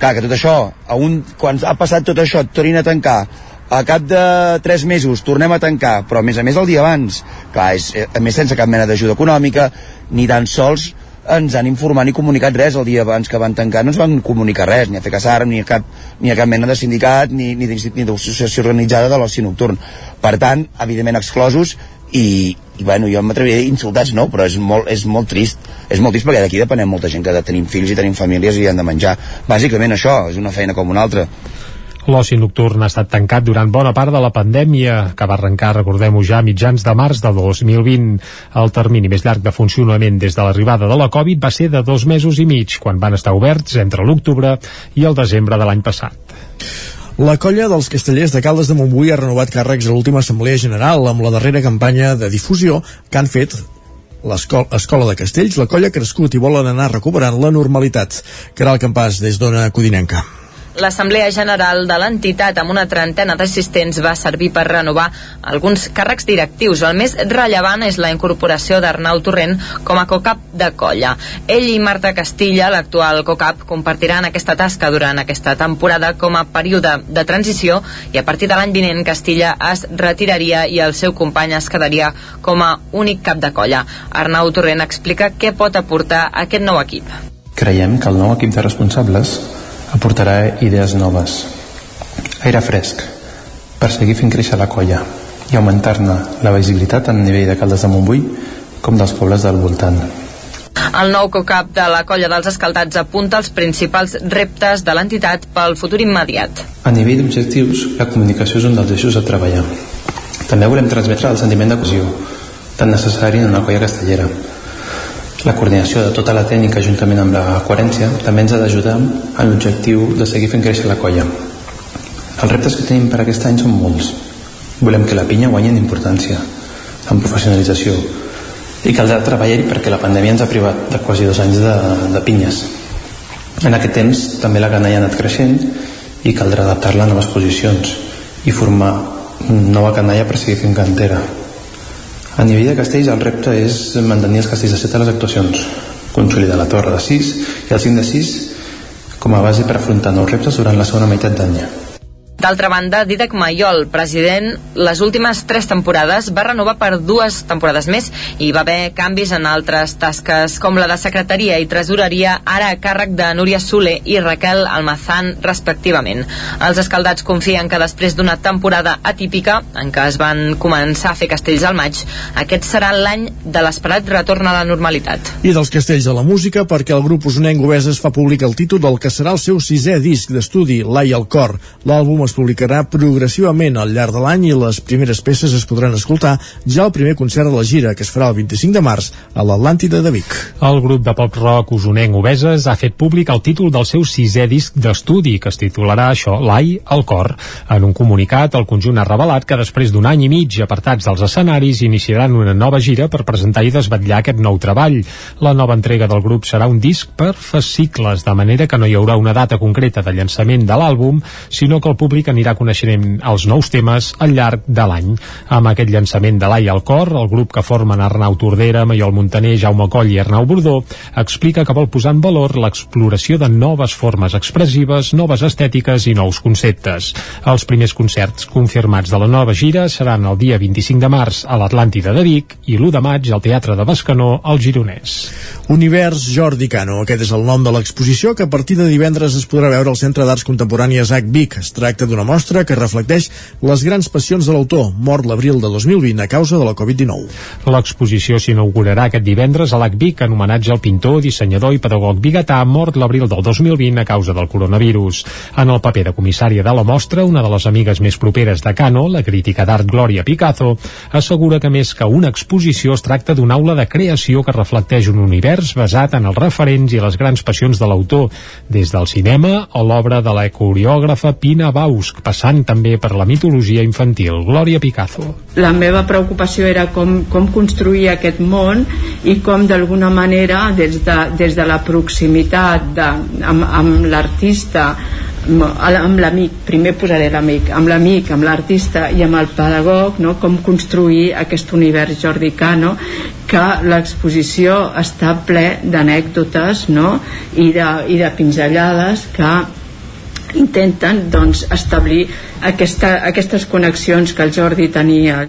clar que tot això a un, quan ha passat tot això et tornin a tancar a cap de 3 mesos tornem a tancar, però a més a més el dia abans, clar, és, eh, a més sense cap mena d'ajuda econòmica, ni tan sols ens han informat ni comunicat res el dia abans que van tancar, no ens van comunicar res, ni a FECASAR, ni a cap, ni a cap mena de sindicat, ni, ni d'associació organitzada de l'oci nocturn. Per tant, evidentment exclosos, i, i bueno, jo m'atreviria a dir insultats no, però és molt, és molt trist és molt trist perquè d'aquí depenem molta gent que tenim fills i tenim famílies i han de menjar bàsicament això, és una feina com una altra L'oci nocturn ha estat tancat durant bona part de la pandèmia, que va arrencar, recordem-ho ja, mitjans de març de 2020. El termini més llarg de funcionament des de l'arribada de la Covid va ser de dos mesos i mig, quan van estar oberts entre l'octubre i el desembre de l'any passat. La colla dels castellers de Caldes de Montbui ha renovat càrrecs a l'última Assemblea General amb la darrera campanya de difusió que han fet l'Escola de Castells, la colla ha crescut i volen anar recuperant la normalitat. Caral Campàs, des d'Ona Codinenca. L'Assemblea General de l'entitat amb una trentena d'assistents va servir per renovar alguns càrrecs directius. El més rellevant és la incorporació d'Arnau Torrent com a cocap de colla. Ell i Marta Castilla, l'actual cocap, compartiran aquesta tasca durant aquesta temporada com a període de transició i a partir de l'any vinent Castilla es retiraria i el seu company es quedaria com a únic cap de colla. Arnau Torrent explica què pot aportar aquest nou equip. Creiem que el nou equip de responsables aportarà idees noves, aire fresc, per seguir fent créixer la colla i augmentar-ne la visibilitat a nivell de Caldes de Montbui com dels pobles del voltant. El nou cocap de la colla dels escaldats apunta els principals reptes de l'entitat pel futur immediat. A nivell d'objectius, la comunicació és un dels eixos a treballar. També volem transmetre el sentiment de cohesió, tan necessari en una colla castellera, la coordinació de tota la tècnica juntament amb la coherència també ens ha d'ajudar en l'objectiu de seguir fent créixer la colla. Els reptes que tenim per aquest any són molts. Volem que la pinya guanyi en importància, en professionalització, i caldrà treballar-hi perquè la pandèmia ens ha privat de quasi dos anys de, de pinyes. En aquest temps també la canalla ha anat creixent i caldrà adaptar-la a noves posicions i formar nova canalla per seguir fent cantera. A nivell de castells el repte és mantenir els castells de 7 a les actuacions, consolidar la torre de 6 i el 5 de 6 com a base per afrontar nous reptes durant la segona meitat d'any. D'altra banda, Didac Mayol, president, les últimes tres temporades va renovar per dues temporades més i va haver canvis en altres tasques com la de secretaria i tresoreria ara a càrrec de Núria Sule i Raquel Almazán respectivament. Els escaldats confien que després d'una temporada atípica en què es van començar a fer castells al maig, aquest serà l'any de l'esperat retorn a la normalitat. I dels castells de la música perquè el grup usonenc Obeses fa públic el títol del que serà el seu sisè disc d'estudi, L'Ai al cor. L'àlbum es publicarà progressivament al llarg de l'any i les primeres peces es podran escoltar ja al primer concert de la gira, que es farà el 25 de març a l'Atlàntida de Vic. El grup de pop-rock usonenc Obeses ha fet públic el títol del seu sisè disc d'estudi, que es titularà això, L'Ai al cor. En un comunicat, el conjunt ha revelat que després d'un any i mig apartats dels escenaris iniciaran una nova gira per presentar i desvetllar aquest nou treball. La nova entrega del grup serà un disc per fascicles, de manera que no hi haurà una data concreta de llançament de l'àlbum, sinó que el públic anirà coneixent els nous temes al llarg de l'any. Amb aquest llançament de l'Ai al cor, el grup que formen Arnau Tordera, Maiol Montaner, Jaume Coll i Arnau Bordó explica que vol posar en valor l'exploració de noves formes expressives, noves estètiques i nous conceptes. Els primers concerts confirmats de la nova gira seran el dia 25 de març a l'Atlàntida de Vic i l'1 de maig al Teatre de Bescanó al Gironès. Univers Jordi Cano, aquest és el nom de l'exposició que a partir de divendres es podrà veure al Centre d'Arts Contemporànies H. Vic. Es tracta d'una mostra que reflecteix les grans passions de l'autor, mort l'abril de 2020 a causa de la Covid-19. L'exposició s'inaugurarà aquest divendres a l'ACVIC en homenatge al pintor, dissenyador i pedagog biguetà mort l'abril del 2020 a causa del coronavirus. En el paper de comissària de la mostra, una de les amigues més properes de Cano, la crítica d'art Glòria Picazo, assegura que més que una exposició es tracta d'una aula de creació que reflecteix un univers basat en els referents i les grans passions de l'autor, des del cinema a l'obra de la coreògrafa Pina Bausch, passant també per la mitologia infantil. Glòria Picazo. La meva preocupació era com, com construir aquest món i com d'alguna manera des de, des de la proximitat de, amb, amb l'artista amb l'amic, primer posaré l'amic amb l'amic, amb l'artista i amb el pedagog, no? com construir aquest univers jordicano que l'exposició està ple d'anècdotes no? I, de, i de pinzellades que intenten doncs, establir aquesta, aquestes connexions que el Jordi tenia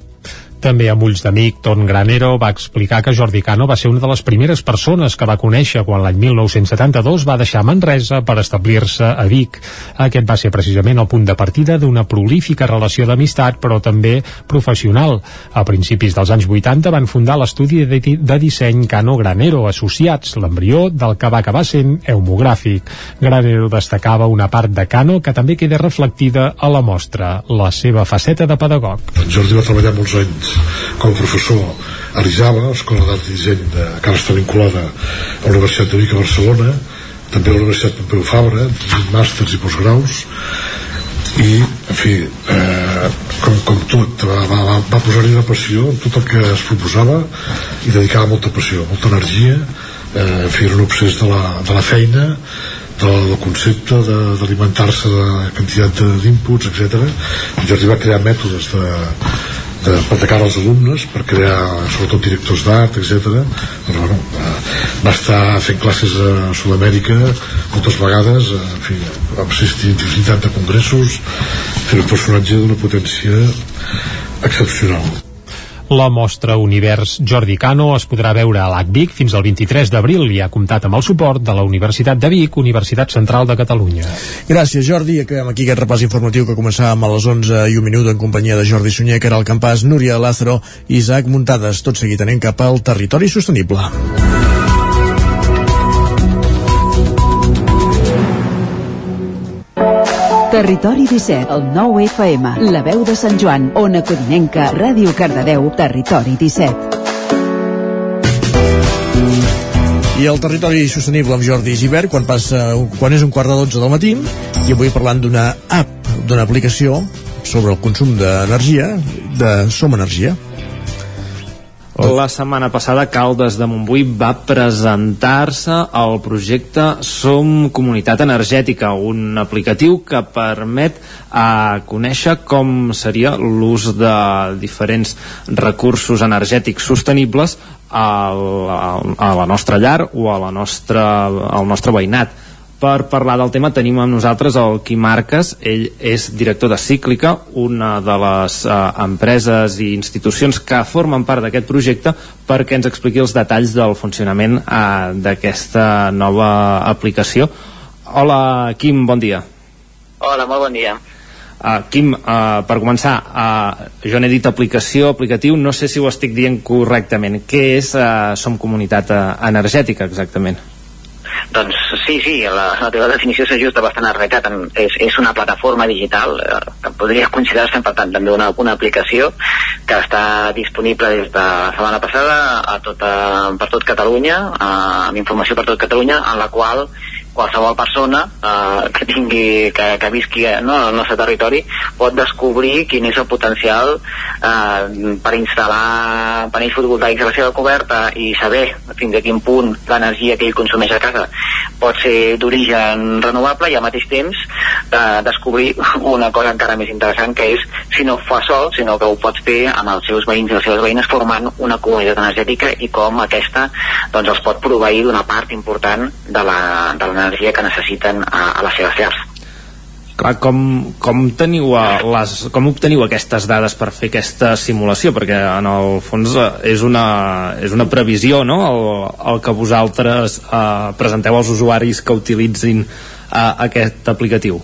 també amb ulls d'amic, Ton Granero va explicar que Jordi Cano va ser una de les primeres persones que va conèixer quan l'any 1972 va deixar Manresa per establir-se a Vic. Aquest va ser precisament el punt de partida d'una prolífica relació d'amistat, però també professional. A principis dels anys 80 van fundar l'estudi de, disseny Cano Granero Associats, l'embrió del que va acabar sent eumogràfic. Granero destacava una part de Cano que també queda reflectida a la mostra, la seva faceta de pedagog. En Jordi va treballar molts anys com a professor a l'ISABA, Escola d'Art i Disseny de, que ara està vinculada a la Universitat de Vic a Barcelona també a la Universitat Pompeu Fabra màsters i postgraus i, en fi eh, com, com tot va, va, va, posar-hi una passió en tot el que es proposava i dedicava molta passió, molta energia eh, en fi, era un obsés de la, de la feina de, del concepte d'alimentar-se de, de quantitat d'inputs, etc. Jordi va crear mètodes de, de, de cara als alumnes per crear sobretot directors d'art etc però bueno, va estar fent classes a Sud-amèrica moltes vegades en fi, va assistir a infinitat de congressos fer un personatge d'una potència excepcional la mostra Univers Jordi Cano es podrà veure a l'ACVIC fins al 23 d'abril i ha comptat amb el suport de la Universitat de Vic, Universitat Central de Catalunya. Gràcies, Jordi. Acabem aquí aquest repàs informatiu que començàvem a les 11 i un minut en companyia de Jordi Sunyer, que era el campàs, Núria Lázaro i Isaac Muntades. Tot seguit anem cap al territori sostenible. Territori 17, el 9 FM, la veu de Sant Joan, Ona Codinenca, Ràdio Cardedeu, Territori 17. I el territori sostenible amb Jordi Givert quan, passa, quan és un quart de 12 del matí i avui parlant d'una app, d'una aplicació sobre el consum d'energia de Som Energia. La setmana passada Caldes de Montbui va presentar-se al projecte Som Comunitat Energètica, un aplicatiu que permet eh, conèixer com seria l'ús de diferents recursos energètics sostenibles a la, a la nostra llar o a la nostra, al nostre veïnat per parlar del tema tenim amb nosaltres el Quim Marques, ell és director de Cíclica, una de les eh, empreses i institucions que formen part d'aquest projecte perquè ens expliqui els detalls del funcionament eh, d'aquesta nova aplicació. Hola Quim, bon dia. Hola, molt bon dia. Uh, Quim, uh, per començar, uh, jo n'he dit aplicació, aplicatiu, no sé si ho estic dient correctament. Què és uh, Som Comunitat uh, Energètica, exactament? Doncs sí, sí, la, la teva definició s'ajusta bastant a la realitat. És, és una plataforma digital eh, que podria considerar-se, per tant, també una, una aplicació que està disponible des de la setmana passada a tota, per tot Catalunya, eh, amb informació per tot Catalunya, en la qual qualsevol persona eh, que tingui que, que visqui no, al nostre territori pot descobrir quin és el potencial eh, per instal·lar panells fotovoltaics a la seva coberta i saber fins a quin punt l'energia que ell consumeix a casa pot ser d'origen renovable i al mateix temps eh, descobrir una cosa encara més interessant que és si no fa sol sinó que ho pots fer amb els seus veïns i les seves veïnes formant una comunitat energètica i com aquesta doncs, els pot proveir d'una part important de l'energia l'energia que necessiten a, a les seves llars. Clar, com, com, teniu a les, com obteniu aquestes dades per fer aquesta simulació? Perquè en el fons eh, és una, és una previsió, no?, el, el que vosaltres eh, presenteu als usuaris que utilitzin eh, aquest aplicatiu.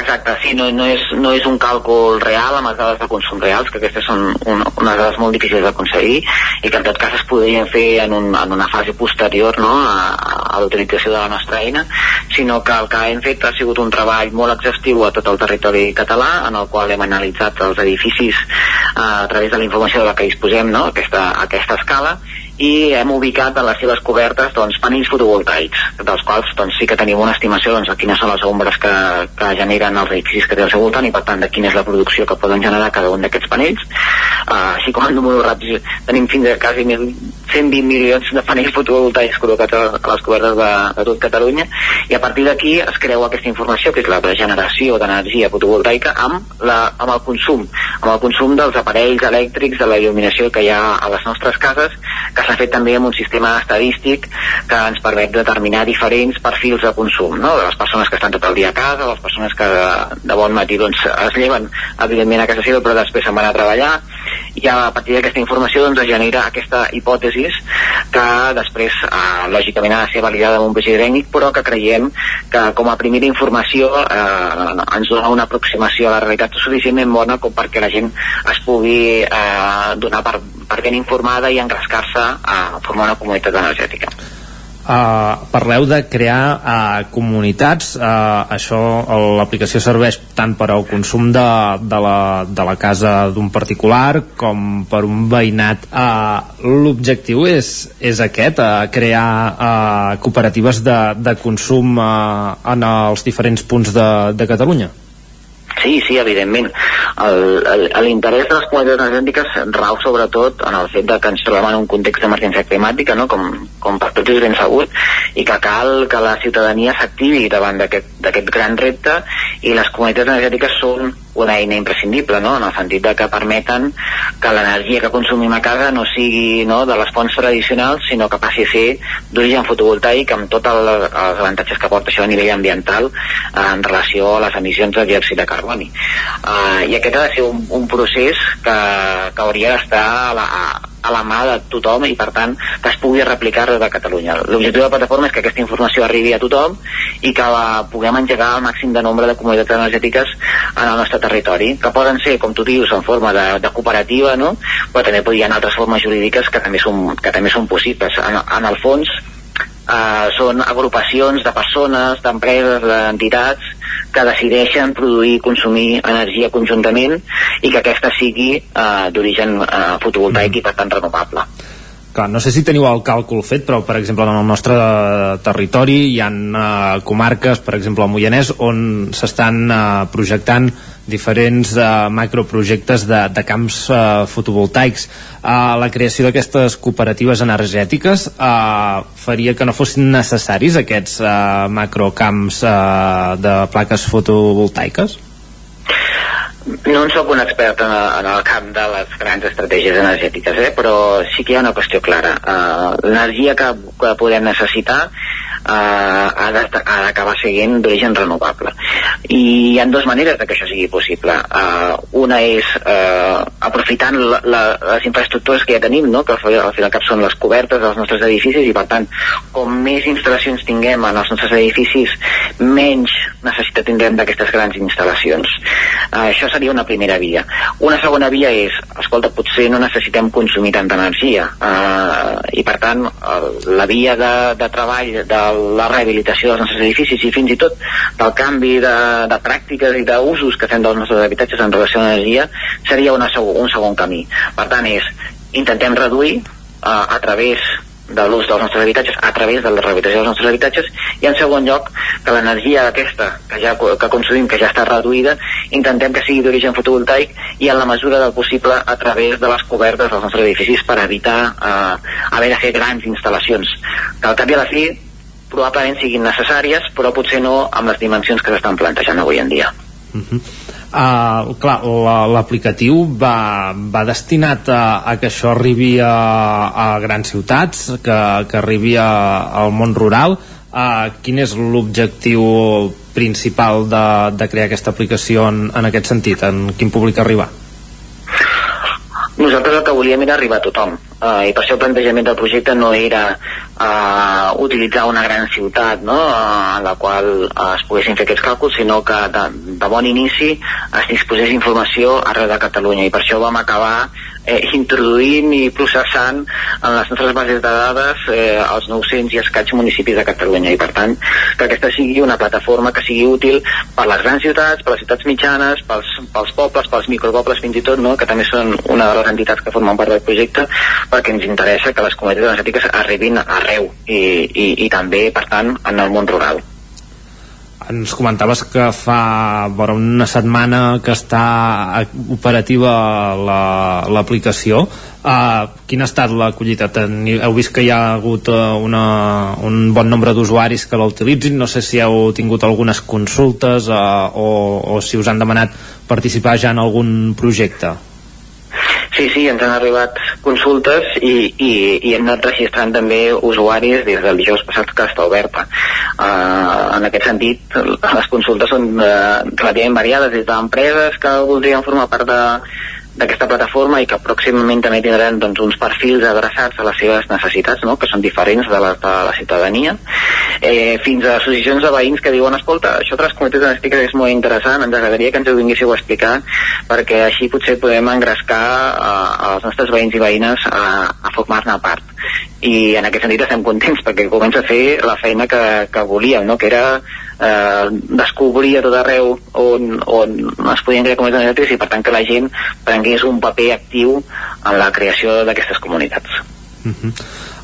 Exacte, sí, no, no, és, no és un càlcul real amb les dades de consum reals, que aquestes són un, unes dades molt difícils d'aconseguir i que en tot cas es podrien fer en, un, en una fase posterior no, a, a l'utilització de la nostra eina, sinó que el que hem fet ha sigut un treball molt exhaustiu a tot el territori català, en el qual hem analitzat els edificis eh, a través de la informació de la que disposem, no, aquesta, aquesta escala, i hem ubicat a les seves cobertes doncs, panells fotovoltaics, dels quals doncs, sí que tenim una estimació doncs, de quines són les ombres que, que generen els edificis que té al seu voltant i per tant de quina és la producció que poden generar cada un d'aquests panells. uh, així com a número ràpid tenim fins a quasi 120 milions de panells fotovoltaics col·locats a, les cobertes de, de tot Catalunya i a partir d'aquí es creu aquesta informació que és la generació d'energia fotovoltaica amb, la, amb el consum amb el consum dels aparells elèctrics de la il·luminació que hi ha a les nostres cases que s'ha fet també amb un sistema estadístic que ens permet determinar diferents perfils de consum no? de les persones que estan tot el dia a casa les persones que de, de bon matí doncs, es lleven evidentment a casa seva però després se'n van a treballar i a partir d'aquesta informació doncs, es genera aquesta hipòtesis que després eh, lògicament ha de ser validada amb un tècnic però que creiem que com a primera informació eh, ens dona una aproximació a la realitat suficientment bona com perquè la gent es pugui eh, donar per, per ben informada i engrescar-se a formar una comunitat energètica. Uh, parleu de crear uh, comunitats. Uh, això, l'aplicació serveix tant per al consum de, de, la, de la casa d'un particular com per un veïnat. Uh, l'objectiu és, és aquest uh, crear uh, cooperatives de, de consum uh, en els diferents punts de, de Catalunya Sí, sí, evidentment. L'interès de les comunitats energètiques rau sobretot en el fet de que ens trobem en un context d'emergència climàtica, no? com, com per tots és ben sabut, i que cal que la ciutadania s'activi davant d'aquest gran repte i les comunitats energètiques són una eina imprescindible, no? en el sentit de que permeten que l'energia que consumim a casa no sigui no, de les fonts tradicionals, sinó que passi a ser d'origen fotovoltaic amb tots els avantatges que porta això a nivell ambiental eh, en relació a les emissions de diòxid de carboni. Uh, I aquest ha de ser un, un procés que, que hauria d'estar a la, a la mà de tothom i per tant que es pugui replicar de Catalunya. L'objectiu de la plataforma és que aquesta informació arribi a tothom i que la puguem engegar al màxim de nombre de comunitats energètiques en el nostre territori, que poden ser, com tu dius, en forma de, de cooperativa, no? però també hi ha altres formes jurídiques que també són, que també són possibles. En, en el fons, eh, són agrupacions de persones, d'empreses, d'entitats que decideixen produir i consumir energia conjuntament i que aquesta sigui eh, d'origen eh, fotovoltaic mm. i per tant renovable. Clar, no sé si teniu el càlcul fet, però per exemple en el nostre territori hi ha eh, comarques, per exemple al Moianès, on s'estan eh, projectant diferents eh, macroprojectes de, de camps eh, fotovoltaics. Eh, la creació d'aquestes cooperatives energètiques eh, faria que no fossin necessaris aquests eh, macrocamps eh, de plaques fotovoltaiques? No en sóc un expert en, en el camp de les grans estratègies energètiques, eh? però sí que hi ha una qüestió clara. Uh, L'energia que, que podem necessitar uh, ha d'acabar sent d'origen renovable. I hi ha dues maneres de que això sigui possible. Uh, una és uh, aprofitant la, la, les infraestructures que ja tenim, no? que al final al cap són les cobertes dels nostres edificis i per tant, com més instal·lacions tinguem en els nostres edificis, menys necessitat tindrem d'aquestes grans instal·lacions. Uh, això seria una primera via. Una segona via és, escolta, potser no necessitem consumir tanta energia uh, i per tant uh, la via de, de treball de la rehabilitació dels nostres edificis i fins i tot del canvi de, de pràctiques i d'usos que fem dels nostres habitatges en relació a l'energia seria una, un segon camí. Per tant, és intentem reduir uh, a través de l'ús dels nostres habitatges a través de la rehabilitació dels nostres habitatges i en segon lloc que l'energia aquesta que ja que consumim, que ja està reduïda intentem que sigui d'origen fotovoltaic i en la mesura del possible a través de les cobertes dels nostres edificis per evitar eh, haver de fer grans instal·lacions que al cap i a la fi probablement siguin necessàries però potser no amb les dimensions que s'estan plantejant avui en dia uh. -huh. Uh, clar, l'aplicatiu va, va destinat a, a que això arribi a, a grans ciutats, que, que arribi a, al món rural. Uh, quin és l'objectiu principal de, de crear aquesta aplicació en, en aquest sentit? En quin públic arribar? Nosaltres el que volíem era arribar a tothom uh, i per això el plantejament del projecte no era uh, utilitzar una gran ciutat no? uh, en la qual uh, es poguessin fer aquests càlculs sinó que de, de bon inici es disposés informació arreu de Catalunya i per això vam acabar eh, introduint i processant en les nostres bases de dades eh, els 900 i escaig municipis de Catalunya i per tant que aquesta sigui una plataforma que sigui útil per les grans ciutats, per les ciutats mitjanes, pels, pels pobles, pels micropobles fins i tot, no? que també són una de les entitats que formen part del projecte perquè ens interessa que les comunitats energètiques arribin arreu i, i, i també, per tant, en el món rural ens comentaves que fa vora una setmana que està operativa l'aplicació la, Uh, quina ha estat la collita? Heu vist que hi ha hagut uh, una, un bon nombre d'usuaris que la utilitzin? No sé si heu tingut algunes consultes uh, o, o si us han demanat participar ja en algun projecte. Sí, sí, ens han arribat consultes i, i, i hem anat registrant també usuaris des del dijous passat que està oberta. Uh, en aquest sentit, les consultes són uh, relativament variades des d'empreses que voldrien formar part de, d'aquesta plataforma i que pròximament també tindran doncs, uns perfils adreçats a les seves necessitats, no? que són diferents de la, de la ciutadania, eh, fins a associacions de veïns que diuen escolta, això de les comunitats domèstiques és molt interessant, ens agradaria que ens ho vinguéssiu a explicar perquè així potser podem engrescar a, a els nostres veïns i veïnes a, a formar-ne part i en aquest sentit estem contents perquè comença a fer la feina que, que volíem, no? que era eh, descobrir a tot arreu on, on es podien crear comunitats energètiques i per tant que la gent prengués un paper actiu en la creació d'aquestes comunitats. Uh -huh.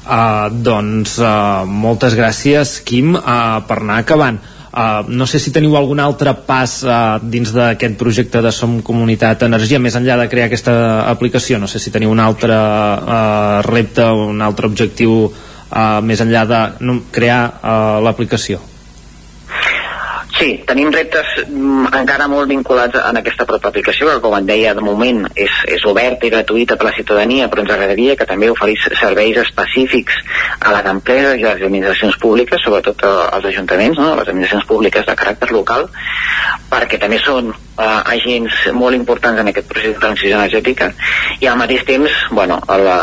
uh, doncs uh, moltes gràcies Quim uh, per anar acabant Uh, no sé si teniu algun altre pas uh, dins d'aquest projecte de Som Comunitat Energia, més enllà de crear aquesta aplicació. No sé si teniu un altre uh, repte, un altre objectiu uh, més enllà de crear uh, l'aplicació. Sí, tenim reptes mm, encara molt vinculats en aquesta pròpia aplicació, que com et deia, de moment és, és oberta i gratuïta per a la ciutadania, però ens agradaria que també oferís serveis específics a les empreses i a les administracions públiques, sobretot als ajuntaments, no? les administracions públiques de caràcter local, perquè també són eh, agents molt importants en aquest procés de transició energètica i al mateix temps, bueno, la,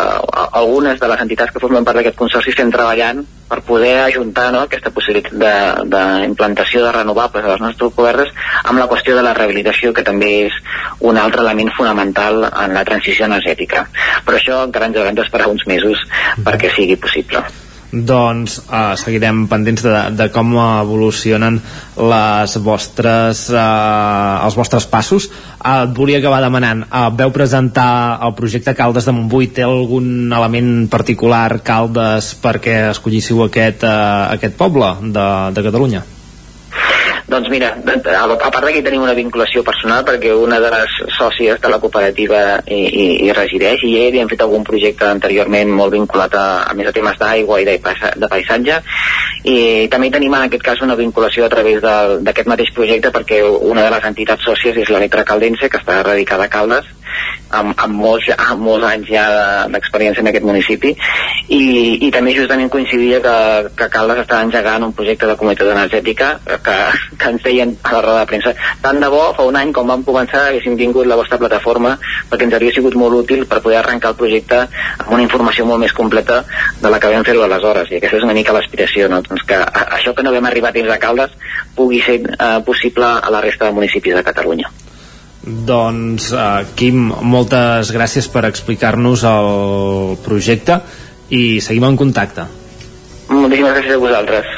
algunes de les entitats que formen part d'aquest consorci estem treballant per poder ajuntar no, aquesta possibilitat d'implantació de, de renovables a les nostres cobertes amb la qüestió de la rehabilitació, que també és un altre element fonamental en la transició energètica. Però això encara ens haurem d'esperar uns mesos perquè sigui possible doncs uh, seguirem pendents de, de com evolucionen les vostres, uh, els vostres passos. Uh, et volia acabar demanant, uh, veu presentar el projecte Caldes de Montbui, té algun element particular Caldes perquè escollíssiu aquest, uh, aquest poble de, de Catalunya? Doncs mira, a part d'aquí tenim una vinculació personal perquè una de les sòcies de la cooperativa hi, hi, hi resideix i ell hem fet algun projecte anteriorment molt vinculat a, a més a temes d'aigua i de, de paisatge i també tenim en aquest cas una vinculació a través d'aquest mateix projecte perquè una de les entitats sòcies és l'Electra Caldense que està radicada a Caldes amb, amb, molts, amb molts anys ja d'experiència en aquest municipi i, i també justament coincidia que, que Caldes estava engegant un projecte de comunitat energètica que, que ens deien a la roda de premsa tant de bo fa un any com vam començar haguéssim tingut la vostra plataforma perquè ens hauria sigut molt útil per poder arrencar el projecte amb una informació molt més completa de la que vam fer-ho aleshores i aquesta és una mica l'aspiració no? doncs que això que no vam arribar a temps a Caldes pugui ser eh, possible a la resta de municipis de Catalunya doncs, uh, Quim, moltes gràcies per explicar-nos el projecte i seguim en contacte. Moltíssimes gràcies a vosaltres.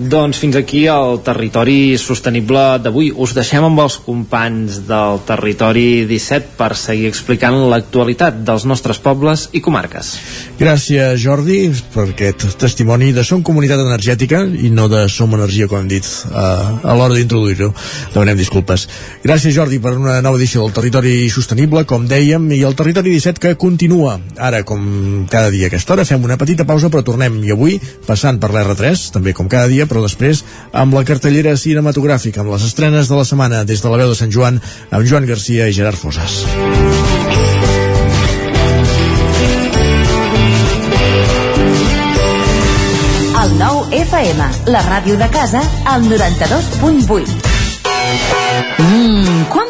Doncs fins aquí el territori sostenible d'avui. Us deixem amb els companys del territori 17 per seguir explicant l'actualitat dels nostres pobles i comarques. Gràcies, Jordi, per aquest testimoni de Som Comunitat Energètica i no de Som Energia, com hem dit a l'hora d'introduir-ho. Demanem disculpes. Gràcies, Jordi, per una nova edició del Territori Sostenible, com dèiem, i el Territori 17 que continua. Ara, com cada dia a aquesta hora, fem una petita pausa, però tornem. I avui, passant per l'R3, també com cada dia, però després amb la cartellera cinematogràfica, amb les estrenes de la setmana des de la veu de Sant Joan, amb Joan Garcia i Gerard Fosas. El nou FM, la ràdio de casa, al 92.8. Mmm, quan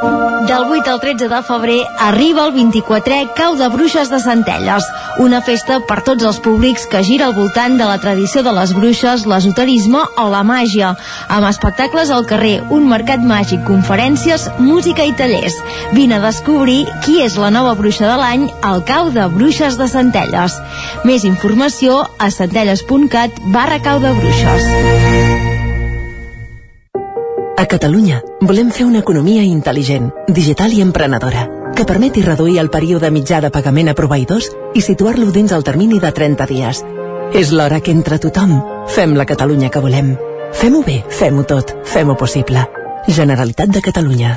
Del 8 al 13 de febrer arriba el 24è Cau de Bruixes de Centelles, una festa per tots els públics que gira al voltant de la tradició de les bruixes, l'esoterisme o la màgia, amb espectacles al carrer, un mercat màgic, conferències, música i tallers. Vine a descobrir qui és la nova bruixa de l'any al Cau de Bruixes de Centelles. Més informació a centelles.cat barra Cau de Bruixes. A Catalunya volem fer una economia intel·ligent, digital i emprenedora, que permeti reduir el període mitjà de pagament a proveïdors i situar-lo dins el termini de 30 dies. És l'hora que entre tothom fem la Catalunya que volem. Fem-ho bé, fem-ho tot, fem-ho possible. Generalitat de Catalunya.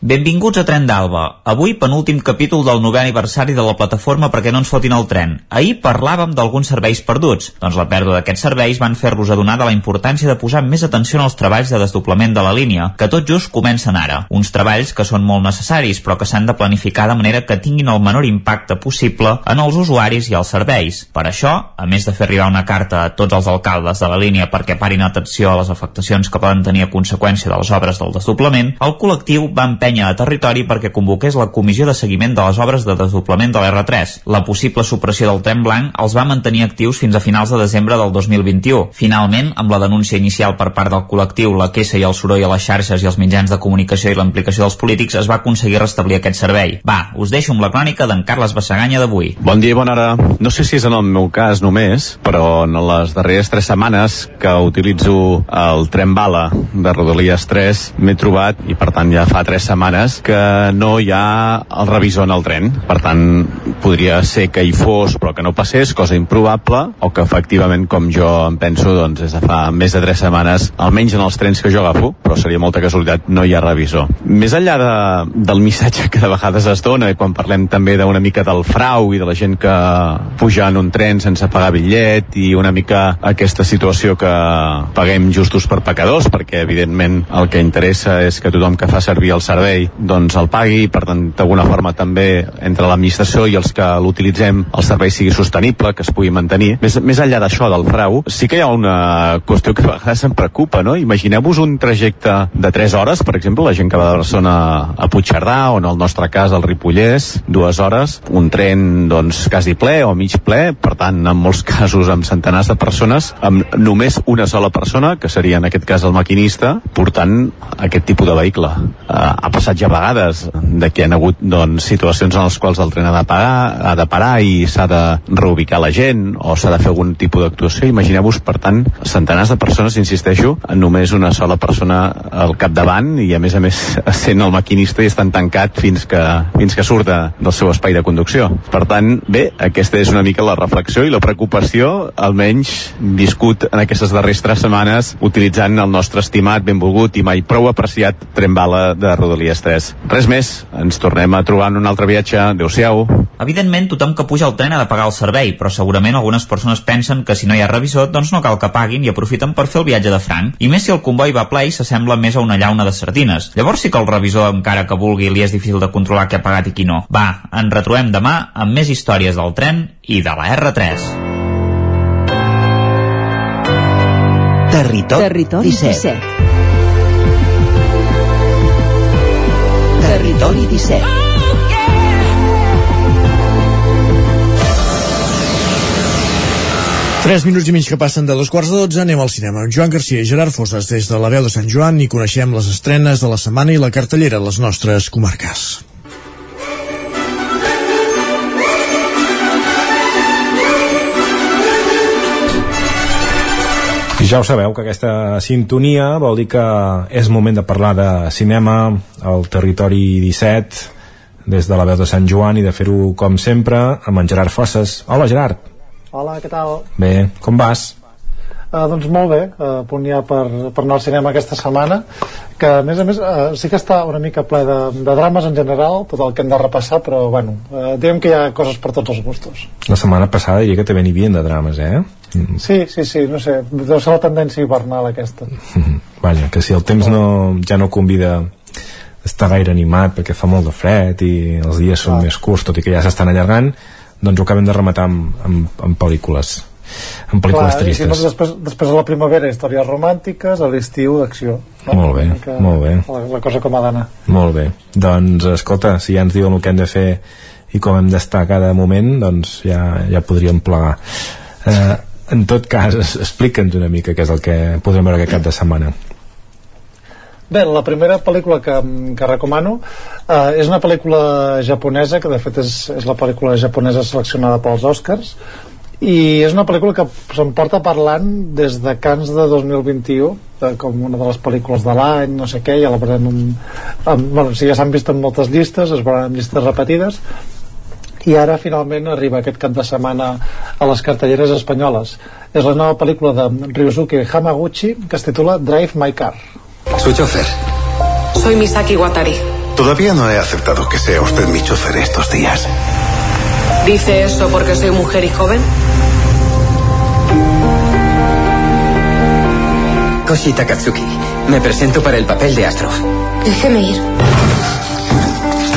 Benvinguts a Tren d'Alba. Avui penúltim capítol del novè aniversari de la plataforma perquè no ens fotin el tren. Ahir parlàvem d'alguns serveis perduts. Doncs la pèrdua d'aquests serveis van fer-nos adonar de la importància de posar més atenció en els treballs de desdoblament de la línia, que tot just comencen ara. Uns treballs que són molt necessaris, però que s'han de planificar de manera que tinguin el menor impacte possible en els usuaris i els serveis. Per això, a més de fer arribar una carta a tots els alcaldes de la línia perquè parin atenció a les afectacions que poden tenir a conseqüència de les obres del desdoblament, el col·lectiu va empènyer a territori perquè convoqués la comissió de seguiment de les obres de desdoblament de l'R3. La possible supressió del tren blanc els va mantenir actius fins a finals de desembre del 2021. Finalment, amb la denúncia inicial per part del col·lectiu, la queixa i el soroll a les xarxes i els mitjans de comunicació i la implicació dels polítics, es va aconseguir restablir aquest servei. Va, us deixo amb la crònica d'en Carles Bassaganya d'avui. Bon dia i bona hora. No sé si és en el meu cas només, però en les darreres tres setmanes que utilitzo el tren bala de Rodalies 3 m'he trobat, i per tant ja fa tres setmanes, que no hi ha el revisor en el tren. Per tant, podria ser que hi fos però que no passés, cosa improbable, o que efectivament, com jo em penso, doncs des de fa més de tres setmanes, almenys en els trens que jo agafo, però seria molta casualitat, no hi ha revisor. Més enllà de, del missatge que de vegades es dona, quan parlem també d'una mica del frau i de la gent que puja en un tren sense pagar bitllet i una mica aquesta situació que paguem justos per pecadors, perquè evidentment el que interessa és que tothom que fa servir el servei doncs el pagui per tant d'alguna forma també entre l'administració i els que l'utilitzem el servei sigui sostenible, que es pugui mantenir. Més, més enllà d'això del frau, sí que hi ha una qüestió que a vegades em preocupa, no? Imagineu-vos un trajecte de 3 hores, per exemple, la gent que va de Barcelona a Puigcerdà o en el nostre cas al Ripollès, dues hores, un tren doncs quasi ple o mig ple, per tant en molts casos amb centenars de persones, amb només una sola persona, que seria en aquest cas el maquinista, portant aquest tipus de vehicle. Uh, ha passat ja vegades de que hi ha hagut doncs, situacions en les quals el tren ha de pagar ha de parar i s'ha de reubicar la gent o s'ha de fer algun tipus d'actuació. Imagineu-vos, per tant, centenars de persones, insisteixo, només una sola persona al capdavant i a més a més sent el maquinista i estan tancat fins que, fins que surt de, del seu espai de conducció. Per tant, bé, aquesta és una mica la reflexió i la preocupació, almenys viscut en aquestes darreres tres setmanes utilitzant el nostre estimat, benvolgut i mai prou apreciat tren bala de Rodalies 3. Res més, ens tornem a trobar en un altre viatge. Adéu-siau. Evidentment, tothom que puja al tren ha de pagar el servei, però segurament algunes persones pensen que si no hi ha revisor, doncs no cal que paguin i aprofiten per fer el viatge de franc. I més si el comboi va ple i s'assembla més a una llauna de sardines. Llavors sí que el revisor, encara que vulgui, li és difícil de controlar què ha pagat i qui no. Va, ens retrobem demà amb més històries del tren i de la R3. Territori, Territori 17. Territori 17. Tres minuts i mig que passen de dos quarts de dotze, anem al cinema amb Joan Garcia i Gerard Fosses des de la veu de Sant Joan i coneixem les estrenes de la setmana i la cartellera a les nostres comarques. Ja ho sabeu, que aquesta sintonia vol dir que és moment de parlar de cinema al territori 17 des de la veu de Sant Joan i de fer-ho com sempre amb en Gerard Fosses. Hola Gerard. Hola, què tal? Bé, com vas? Uh, doncs molt bé, uh, punt ja per, per anar al cinema aquesta setmana que a més a més uh, sí que està una mica ple de, de drames en general tot el que hem de repassar però bueno, uh, diguem que hi ha coses per tots els gustos La setmana passada diria que també n'hi havia de drames, eh? Sí, sí, sí, no sé deu ser la tendència hivernal aquesta Vaja, que si el temps no, ja no convida estar gaire animat perquè fa molt de fred i els dies són més curts tot i que ja s'estan allargant doncs ho acabem de rematar amb, amb, amb pel·lícules amb pel·lícules Clar, i si tristes no, després, després a la primavera històries romàntiques a l'estiu d'acció no? Molt bé, mica molt bé. la, la cosa com ha d'anar Molt bé, doncs escolta, si ja ens diuen el que hem de fer i com hem d'estar cada moment, doncs ja, ja podríem plegar. Eh, en tot cas, explica'ns una mica què és el que podrem veure aquest cap de setmana. Bé, la primera pel·lícula que, que recomano eh, és una pel·lícula japonesa que de fet és, és la pel·lícula japonesa seleccionada pels Oscars i és una pel·lícula que se'n porta parlant des de Cans de 2021 de, com una de les pel·lícules de l'any no sé què, ja la veurem en, en, bueno, si ja s'han vist en moltes llistes es veuran en llistes repetides i ara finalment arriba aquest cap de setmana a les cartelleres espanyoles és la nova pel·lícula de Ryusuke Hamaguchi que es titula Drive My Car Su chofer. Soy Misaki Watari. Todavía no he aceptado que sea usted mi chofer estos días. ¿Dice eso porque soy mujer y joven? Koshi Takatsuki. Me presento para el papel de Astro. Déjeme ir.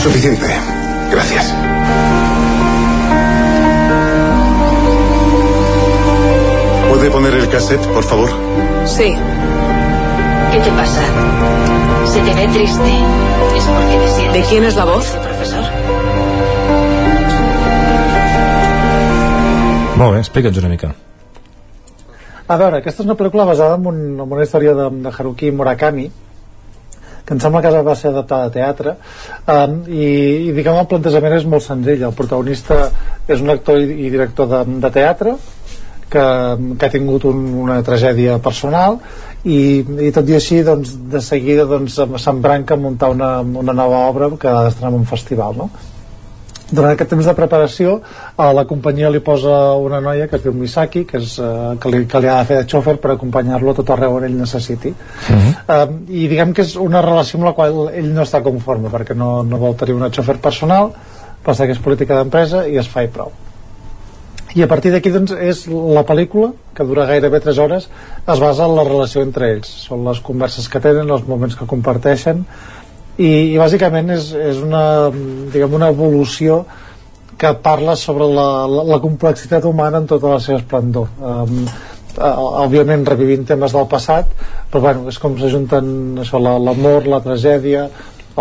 Suficiente. Gracias. ¿Puede poner el cassette, por favor? Sí. ¿Qué te pasa? Se te ve triste. ¿Es porque te sientes... ¿De quién es la voz? profesor? Molt bé, explica'ns una mica. A veure, aquesta és una pel·lícula basada en, un, en una història de, de Haruki Murakami que em sembla que va ser adaptada a teatre um, i, i diguem el plantejament és molt senzill el protagonista és un actor i, i director de, de teatre que, que ha tingut un, una tragèdia personal i, i tot i així doncs, de seguida doncs, s'embranca a muntar una, una nova obra que ha d'estrenar en un festival no? durant aquest temps de preparació a la companyia li posa una noia que es diu Misaki que, és, eh, que, li, que li ha de fer de xòfer per acompanyar-lo tot arreu on ell necessiti uh -huh. um, i diguem que és una relació amb la qual ell no està conforme perquè no, no vol tenir una xòfer personal però que és política d'empresa i es fa i prou i a partir d'aquí doncs, és la pel·lícula que dura gairebé 3 hores es basa en la relació entre ells. Són les converses que tenen, els moments que comparteixen i, i bàsicament és, és una, diguem, una evolució que parla sobre la, la, la complexitat humana en tota la seva esplendor. Um, òbviament revivint temes del passat però bueno, és com s'ajunten això, la- l'amor, la, tragèdia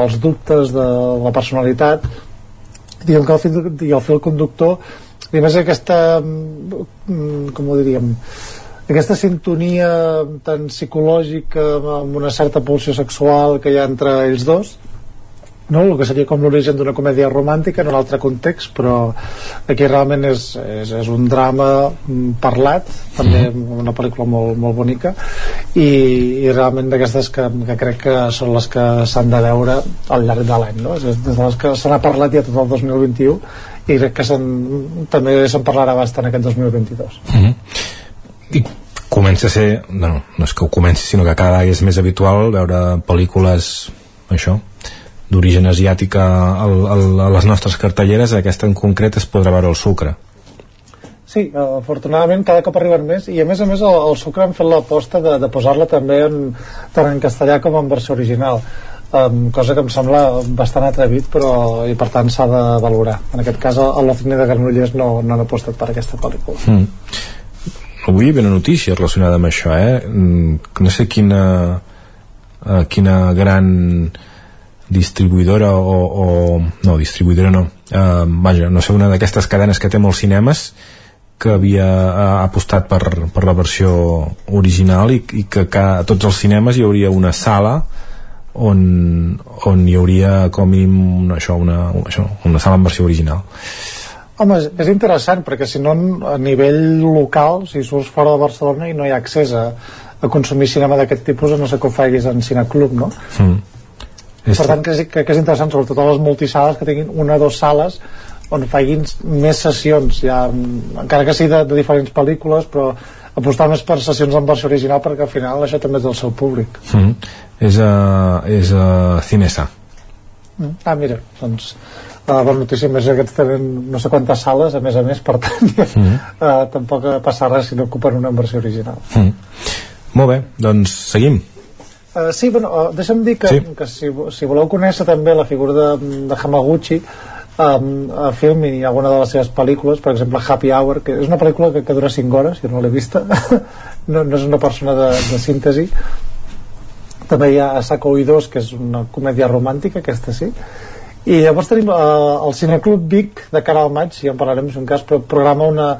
els dubtes de la personalitat diguem que el fil, el fil conductor i a més aquesta mm, com ho diríem aquesta sintonia tan psicològica amb una certa pulsió sexual que hi ha entre ells dos no? el que seria com l'origen d'una comèdia romàntica en un altre context però aquí realment és, és, és un drama mm, parlat també una pel·lícula molt, molt bonica i, i realment d'aquestes que, que crec que són les que s'han de veure al llarg de l'any no? és de les que se n'ha parlat ja tot el 2021 i crec que també se'n parlarà bastant aquest 2022 mm -hmm. I comença a ser no, no és que ho comenci sinó que cada vegada és més habitual veure pel·lícules això d'origen asiàtic a, a, a les nostres cartelleres aquesta en concret es podrà veure el sucre Sí, afortunadament cada cop arriben més i a més a més el, el sucre han fet l'aposta de, de posar-la també en, tant en castellà com en versió original um, cosa que em sembla bastant atrevit però i per tant s'ha de valorar en aquest cas el l'Oficina de Granollers no, no han apostat per aquesta pel·lícula mm. avui hi havia una notícia relacionada amb això eh? Mm, no sé quina uh, quina gran distribuïdora o, o no, distribuïdora no uh, vaja, no sé, una d'aquestes cadenes que té molts cinemes que havia uh, apostat per, per la versió original i, i que, que a tots els cinemes hi hauria una sala on, on hi hauria com a mínim una, això, una, això, una sala en versió original Home, és interessant perquè si no a nivell local, si surts fora de Barcelona i no hi ha accés a, a consumir cinema d'aquest tipus, no sé que ho faiguis en cineclub, no? Mm per tant, que, que, que és interessant, sobretot a les multisales que tinguin una o dues sales on facin més sessions, ja, encara que sigui de, de diferents pel·lícules, però apostar més per sessions en versió original perquè al final això també és del seu públic. Mm. És a, és a Cinesa. Mm. Ah, mira, doncs la bona notícia més aquests tenen no sé quantes sales a més a més per tant mm. uh, tampoc passa res si no ocupen una versió original mm. molt bé, doncs seguim Uh, sí, bueno, uh, deixa'm dir que, sí. que si, si voleu conèixer també la figura de, de Hamaguchi um, a film i alguna de les seves pel·lícules, per exemple Happy Hour, que és una pel·lícula que, que dura 5 hores, jo no l'he vista, no, no és una persona de, de síntesi. També hi ha Sako Idos, que és una comèdia romàntica, aquesta sí. I llavors tenim uh, el Cineclub Vic de cara al maig, ja en parlarem, és un cas, però programa una,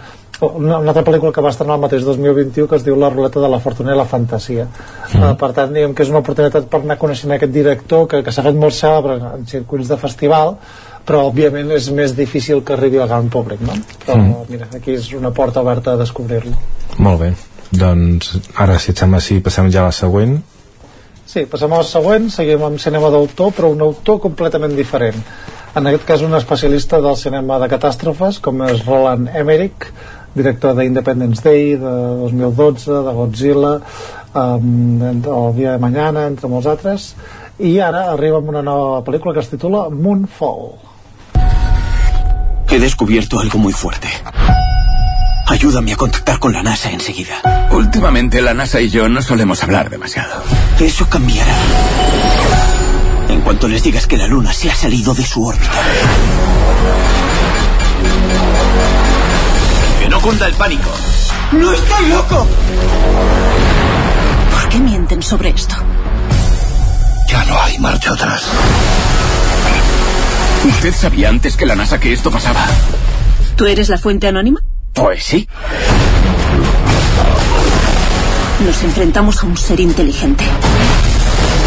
una, una altra pel·lícula que va estrenar el mateix 2021 que es diu La ruleta de la fortuna i la fantasia mm. uh, per tant diguem que és una oportunitat per anar coneixent aquest director que, que s'ha fet molt cèlebre en circuits de festival però òbviament és més difícil que arribi al gran públic no? però mm. mira, aquí és una porta oberta a descobrir-lo molt bé, doncs ara si et sembla si passem ja a la següent Sí, passem a la següent, seguim amb cinema d'autor, però un autor completament diferent. En aquest cas un especialista del cinema de catàstrofes, com és Roland Emmerich, director de Independence Day de 2012, de Godzilla um, El dia de mañana entre molts altres i ara arriba amb una nova pel·lícula que es titula Moonfall He descubierto algo muy fuerte Ayúdame a contactar con la NASA enseguida. Últimamente la NASA y yo no solemos hablar demasiado. Eso cambiará. En cuanto les digas que la Luna se ha salido de su órbita. No cunda el pánico. ¡No estoy loco! ¿Por qué mienten sobre esto? Ya no hay marcha atrás. ¿Usted sabía antes que la NASA que esto pasaba? ¿Tú eres la fuente anónima? Pues sí. Nos enfrentamos a un ser inteligente.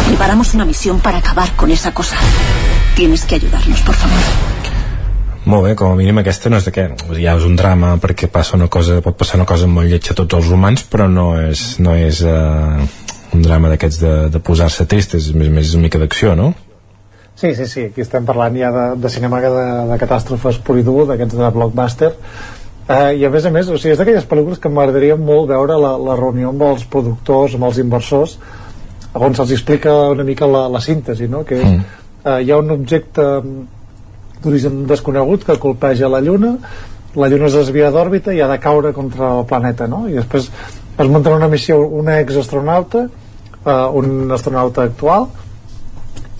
Preparamos una misión para acabar con esa cosa. Tienes que ayudarnos, por favor. Molt bé, com a mínim aquesta no és de què ja és un drama perquè passa una cosa, pot passar una cosa molt lletja a tots els humans però no és, no és uh, un drama d'aquests de, de posar-se trist és més, més una mica d'acció, no? Sí, sí, sí, aquí estem parlant ja de, de cinema de, de catàstrofes pur i dur, d'aquests de blockbuster uh, i a més a més, o sigui, és d'aquelles pel·lícules que m'agradaria molt veure la, la reunió amb els productors, amb els inversors on se'ls explica una mica la, la síntesi, no? que és, mm. uh, hi ha un objecte d'origen desconegut que colpeja la Lluna la Lluna es desvia d'òrbita i ha de caure contra el planeta no? i després es munta una missió una exastronauta uh, un astronauta actual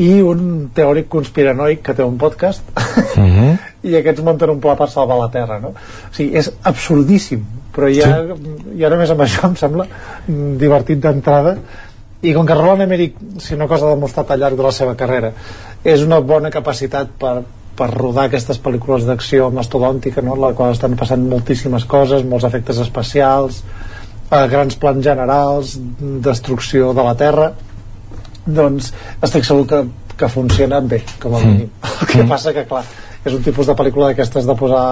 i un teòric conspiranoic que té un podcast uh mhm. -huh. i aquests munten un pla per salvar la Terra no? o sigui, és absurdíssim però ja, sí. i ara més amb això em sembla mm, divertit d'entrada i com que Roland Emmerich si una cosa ha demostrat al llarg de la seva carrera és una bona capacitat per, per rodar aquestes pel·lícules d'acció mastodòntica, no? en la qual estan passant moltíssimes coses, molts efectes especials, eh, grans plans generals, destrucció de la Terra, doncs estic segur que, que funcionen bé com a mínim mm. el que mm. passa que clar és un tipus de pel·lícula d'aquestes de posar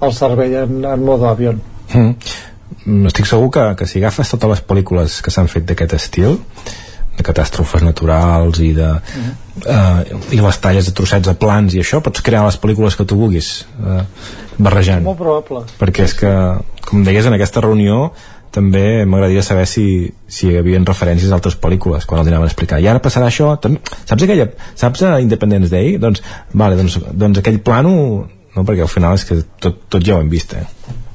el cervell en, en modo avió mm. estic segur que, que si agafes totes les pel·lícules que s'han fet d'aquest estil de catàstrofes naturals i de mm. uh, i les talles de trossets a plans i això, pots crear les pel·lícules que tu vulguis uh, barrejant molt probable perquè és que, com deies en aquesta reunió també m'agradaria saber si, si hi havia referències a altres pel·lícules quan els anaven a explicar i ara passarà això saps aquella, saps a Independence Day? doncs, vale, doncs, doncs aquell plano no, perquè al final és que tot, tot ja ho hem vist eh?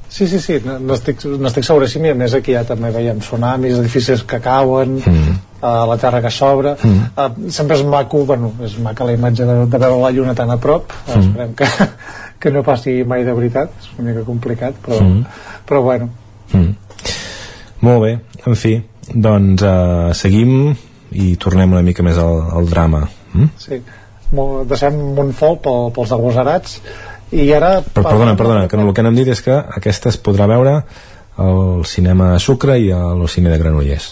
Sí, sí, sí, n'estic seguríssim i a més aquí ja també veiem tsunamis, edificis que cauen mm. uh, la terra que s'obre mm. uh, sempre és maco, bueno, és maca la imatge de, de veure la lluna tan a prop mm. esperem que, que no passi mai de veritat és una mica complicat però, mm. però bueno mm molt bé, en fi, doncs uh, seguim i tornem una mica més al, al drama. Mm? Sí, deixem Montfort pel, pels agosarats i ara... Però, perdona, perdona, que el que no hem dit és que aquesta es podrà veure al cinema Sucre i a l'Ocine de Granollers.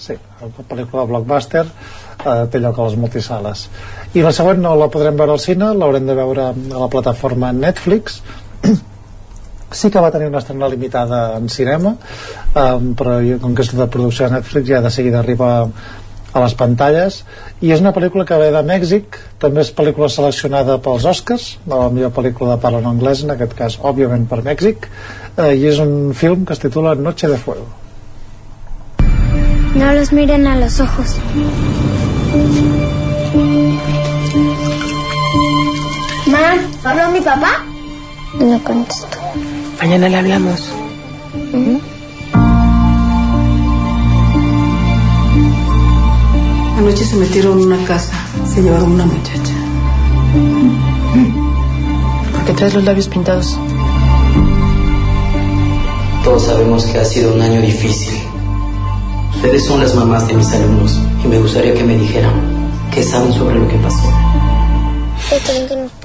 Sí, la pel·lícula Blockbuster eh, té lloc a les multisales. I la següent no la podrem veure al cine, l'haurem de veure a la plataforma Netflix sí que va tenir una estrena limitada en cinema um, però com que és de producció de Netflix ja de seguida arriba a les pantalles i és una pel·lícula que ve de Mèxic també és pel·lícula seleccionada pels Oscars de la millor pel·lícula de parla en anglès en aquest cas òbviament per Mèxic eh, i és un film que es titula Noche de Fuego No los miren a los ojos Ma, ¿habló mi papá? No contesto Mañana le hablamos. Anoche se metieron en una casa, se llevaron una muchacha. ¿Por qué traes los labios pintados? Todos sabemos que ha sido un año difícil. Ustedes son las mamás de mis alumnos y me gustaría que me dijeran qué saben sobre lo que pasó.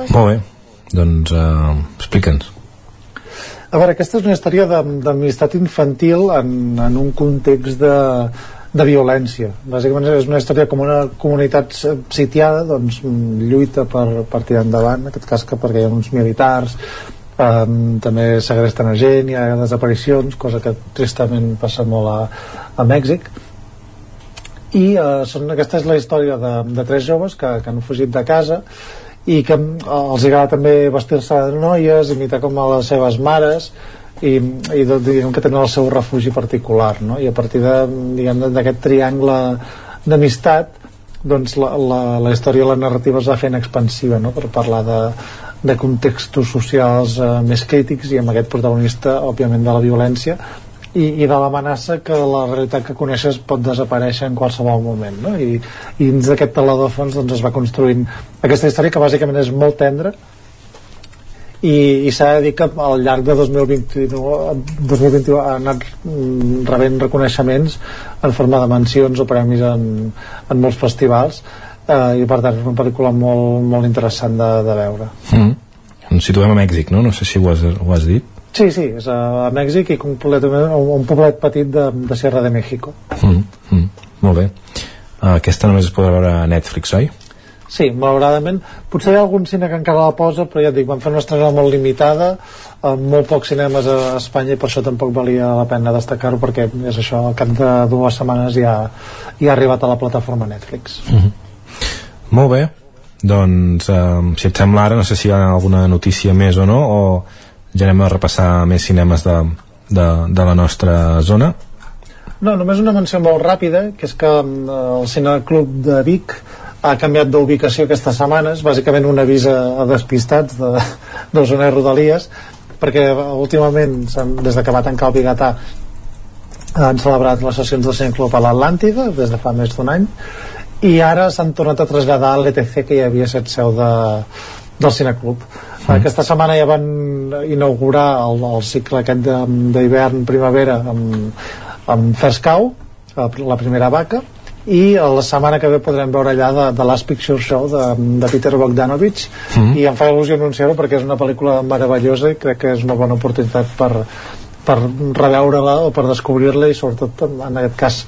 Molt bé, doncs uh, explica'ns. A veure, aquesta és una història d'amistat infantil en, en un context de, de violència. Bàsicament és una història com una comunitat sitiada doncs, lluita per, per tirar endavant, en aquest cas que perquè hi ha uns militars, eh, també segresten a gent, hi ha desaparicions, cosa que tristament passa molt a, a Mèxic. I eh, són, aquesta és la història de, de tres joves que, que han fugit de casa i que els agrada també vestir-se de noies, imitar com a les seves mares i, i diguem que tenen el seu refugi particular no? i a partir d'aquest triangle d'amistat doncs la, la, la història la narrativa es va fent expansiva no? per parlar de, de contextos socials eh, més crítics i amb aquest protagonista òbviament de la violència i, i de l'amenaça que la realitat que coneixes pot desaparèixer en qualsevol moment no? I, i dins d'aquest talador de fons doncs, es va construint aquesta història que bàsicament és molt tendra i, i s'ha de dir que al llarg de 2021, 2021 ha anat mm, rebent reconeixements en forma de mencions o premis en, en molts festivals eh, i per tant és una pel·lícula molt, molt interessant de, de veure mm. Ens situem a Mèxic, no? No sé si ho has, ho has dit Sí, sí, és a, Mèxic i completament un poblet petit de, de Sierra de México. Mm, mm, molt bé. Uh, aquesta només es podrà veure a Netflix, oi? Sí, malauradament. Potser hi ha algun cine que encara la posa, però ja et dic, van fer una estrena molt limitada, amb molt pocs cinemes a Espanya i per això tampoc valia la pena destacar-ho perquè és això, al cap de dues setmanes ja, ja ha arribat a la plataforma Netflix. Mm -hmm. Molt bé. Doncs, uh, si et sembla ara, no sé si hi ha alguna notícia més o no, o ja anem a repassar més cinemes de, de, de la nostra zona no, només una menció molt ràpida que és que mm, el Cineclub de Vic ha canviat d'ubicació aquestes setmanes bàsicament un avís a, a despistats de, de zona de Rodalies perquè últimament des de que va tancar el Bigatà han celebrat les sessions del Cineclub a l'Atlàntida des de fa més d'un any i ara s'han tornat a traslladar a l'ETC que hi havia set seu de, del Cineclub Mm. Aquesta setmana ja van inaugurar el, el cicle aquest d'hivern-primavera amb, amb Ferscau, la primera vaca, i la setmana que ve podrem veure allà de, de Last Picture Show de, de Peter Bogdanovich. Mm. i em fa il·lusió anunciar-ho perquè és una pel·lícula meravellosa i crec que és una bona oportunitat per, per reveure-la o per descobrir-la i sobretot en aquest cas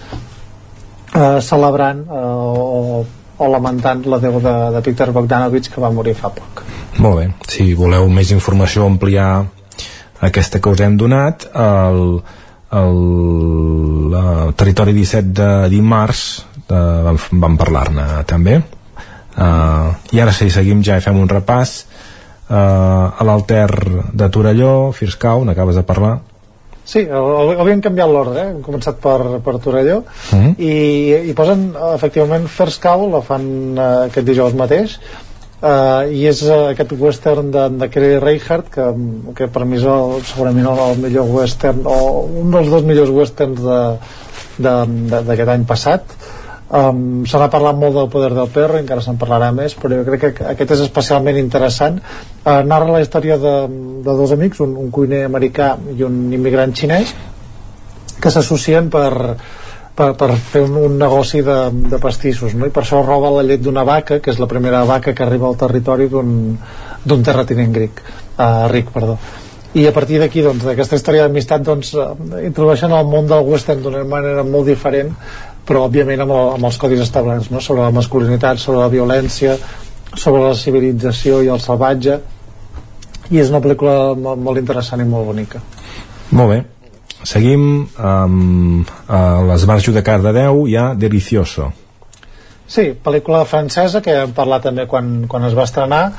eh, celebrant eh, o, o lamentant la deu de, de Peter Bogdanovich que va morir fa poc. Molt bé, si voleu més informació ampliar aquesta que us hem donat el, el, el Territori 17 de dimarts eh, vam, vam parlar-ne també. Uh, i ara sí, seguim ja i fem un repàs. Uh, a l'Alter de Torelló Firscau, n'acabes de parlar. Sí, havíem canviat l'ordre, eh? hem començat per, per Torelló. Uh -huh. i, i posen efectivament First Cow, la fan uh, aquest dijous mateix uh, i és uh, aquest western de, de Kerry Reichardt que, que per mi és el, segurament el, el millor western o un dels dos millors westerns d'aquest any passat Um, se n'ha parlat molt del poder del perro, encara se'n parlarà més, però jo crec que aquest és especialment interessant. Uh, narra la història de, de dos amics, un, un cuiner americà i un immigrant xinès, que s'associen per, per, per fer un, un negoci de, de pastissos, no? i per això roba la llet d'una vaca, que és la primera vaca que arriba al territori d'un terratinent grec, uh, ric, perdó i a partir d'aquí, doncs, d'aquesta història d'amistat doncs, introdueixen el món del western d'una manera molt diferent però òbviament amb, el, amb els codis establerts no? sobre la masculinitat, sobre la violència sobre la civilització i el salvatge i és una pel·lícula molt, molt interessant i molt bonica molt bé seguim amb a l'Esbarjo de Cardedeu hi ha Delicioso. Sí, pel·lícula francesa que hem parlat també quan, quan es va estrenar.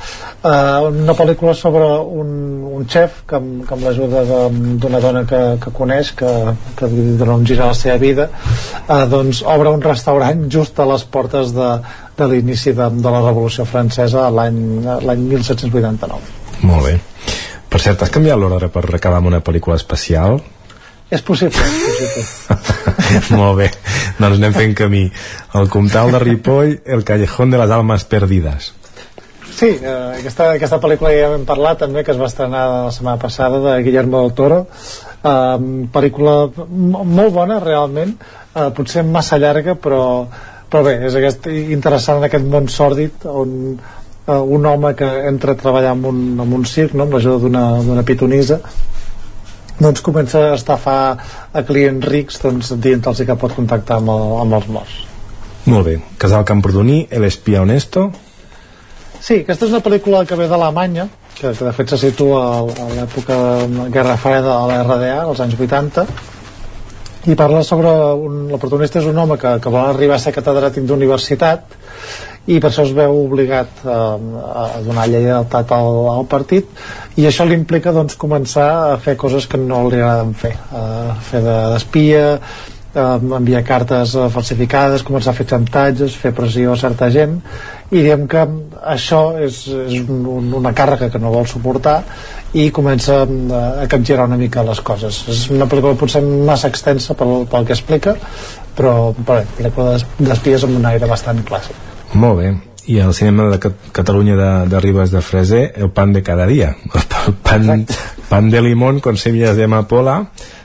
Eh, una pel·lícula sobre un, un xef que, que amb l'ajuda d'una dona que, que coneix que, que dona un gir a la seva vida eh, doncs obre un restaurant just a les portes de, de l'inici de, de la Revolució Francesa l'any 1789 Molt bé. Per cert, has canviat l'hora per acabar amb una pel·lícula especial? És possible, és possible. Molt bé, doncs anem fent camí. El Comtal de Ripoll, El Callejón de les Almas Perdides. Sí, eh, aquesta, aquesta pel·lícula ja hem parlat també, que es va estrenar la setmana passada de Guillermo del Toro eh, pel·lícula molt bona realment, eh, potser massa llarga però, però bé, és aquest, interessant en aquest món sòrdid on eh, un home que entra a treballar en un, en un circ no? amb l'ajuda d'una pitonisa doncs comença a estafar a clients rics doncs, dient-los que pot contactar amb, el, amb els morts. Molt bé, Casal Camprodoní, El espia honesto. Sí, aquesta és una pel·lícula que ve d'Alemanya que, que de fet se situa a, l'època de Guerra Freda a la RDA, als anys 80 i parla sobre un, el protagonista és un home que, que vol arribar a ser catedràtic d'universitat i per això es veu obligat a, a donar lleialtat al, al partit i això li implica doncs, començar a fer coses que no li agraden fer a fer d'espia de, enviar cartes falsificades començar a fer xantatges, fer pressió a certa gent i diem que això és, és un, una càrrega que no vol suportar i comença a capgirar una mica les coses. És una pel·lícula potser massa extensa pel, pel que explica però, però bé, pel·lícula d'espies amb un aire bastant clàssic molt bé. I el cinema de Catalunya de, de Ribes de Freser, el pan de cada dia. El pan, pan de limón con semillas de amapola.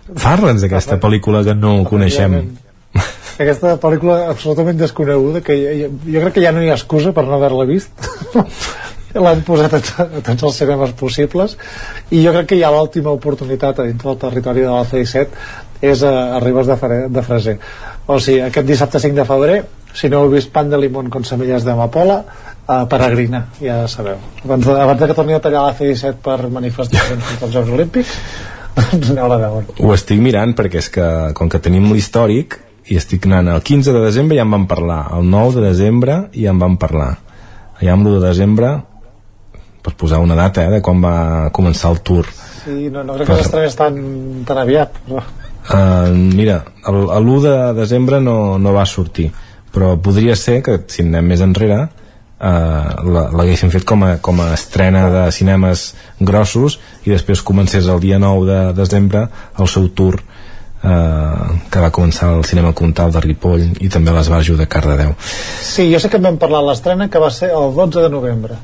Parla'ns d'aquesta pel·lícula que no coneixem. Aquesta pel·lícula absolutament desconeguda, que jo, jo crec que ja no hi ha excusa per no haver-la vist. l'han posat a, a tots els cinemes possibles i jo crec que hi ha l'última oportunitat a dintre del territori de la C-17 és a, a Ribes de, Fre de Freser o sigui, aquest dissabte 5 de febrer si no heu vist pan de limón con semilles d'amapola uh, peregrina, ja sabeu. Abans de, abans de que torni a tallar la C-17 per manifestacions contra els Jocs Olímpics doncs aneu a veure. Ho estic mirant perquè és que com que tenim l'històric i estic anant el 15 de desembre ja en vam parlar. El 9 de desembre ja en vam parlar. Allà amb l'1 de desembre per posar una data eh, de quan va començar el tour. Sí, no, no crec per... que s'estrenés tan, tan aviat però... uh, mira l'1 de desembre no, no va sortir però podria ser que si anem més enrere eh, l'haguessin fet com a, com a estrena de cinemes grossos i després comencés el dia 9 de desembre el seu tour eh, que va començar el cinema Comtal de Ripoll i també l'Esbarjo de Cardedeu. Sí, jo sé que en vam parlar l'estrena que va ser el 12 de novembre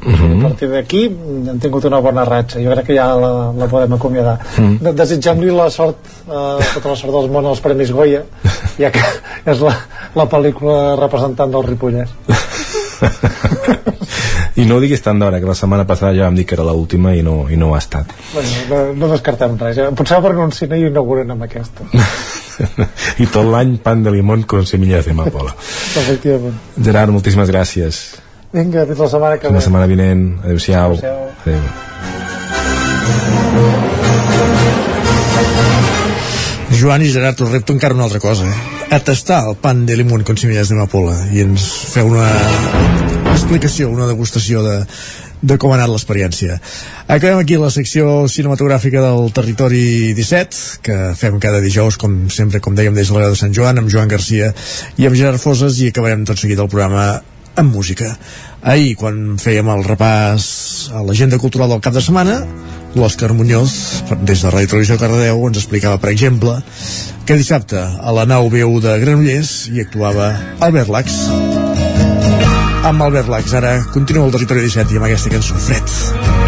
Uh -huh. a partir d'aquí hem tingut una bona ratxa jo crec que ja la, la podem acomiadar uh -huh. De desitgem-li la sort eh, tota la sort dels món als Premis Goya ja que és la, la pel·lícula representant del Ripollès i no ho diguis tant d'hora, que la setmana passada ja vam dir que era l'última i, no, i no ho ha estat bueno, no, no descartem res, ja. potser per un cine i inauguren amb aquesta i tot l'any pan de limón con semillas de Efectivament. Gerard, moltíssimes gràcies Vinga, fins la setmana que Fins la ve. setmana vinent Adéu-siau. adeu. Joan i Gerard, us repto encara una altra cosa, eh? A tastar el pan de limón con semillas de amapola i ens feu una explicació, una degustació de, de com ha anat l'experiència. Acabem aquí la secció cinematogràfica del Territori 17, que fem cada dijous, com sempre, com dèiem, des de l'hora de Sant Joan, amb Joan Garcia i amb Gerard Foses, i acabarem tot seguit el programa amb música. Ahir, quan fèiem el repàs a l'agenda cultural del cap de setmana, l'Òscar Muñoz, des de Ràdio Televisió Cardedeu, ens explicava, per exemple, que dissabte a la nau veu de Granollers hi actuava Albert Lax. Amb Albert Lax, ara continua el territori 17 i amb aquesta cançó, Fred. Canvia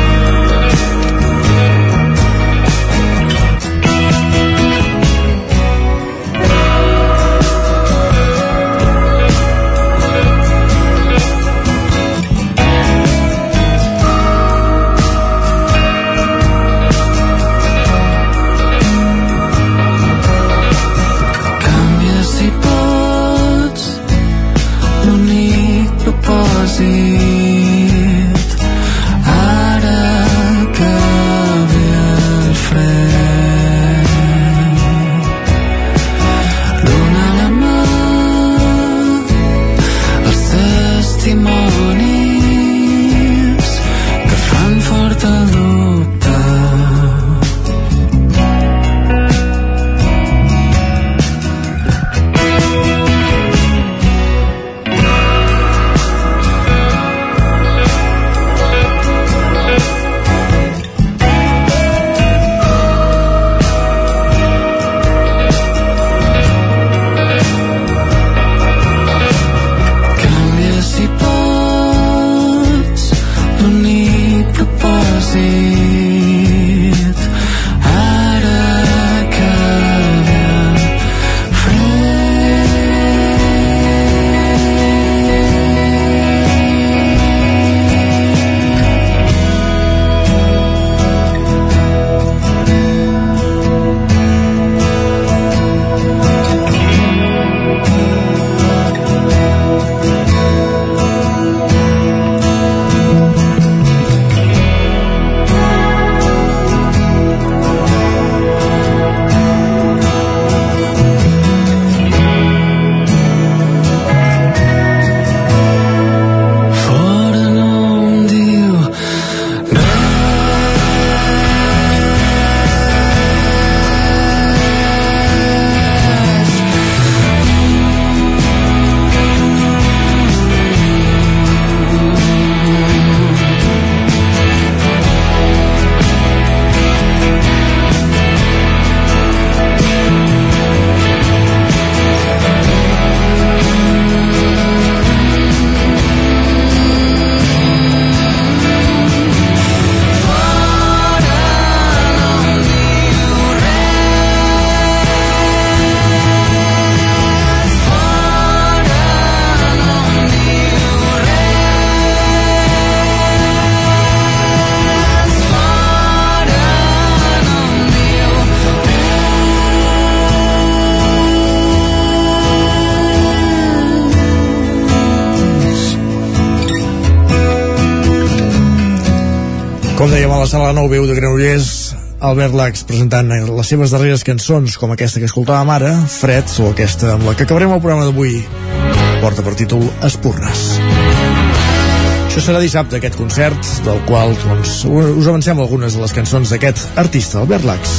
sala 9 veu de Granollers, Albert Lax presentant les seves darreres cançons, com aquesta que escoltàvem ara, Fred, o aquesta amb la que acabarem el programa d'avui, porta per títol Espurnes. Això serà dissabte, aquest concert, del qual doncs, us avancem algunes de les cançons d'aquest artista, Albert Lax.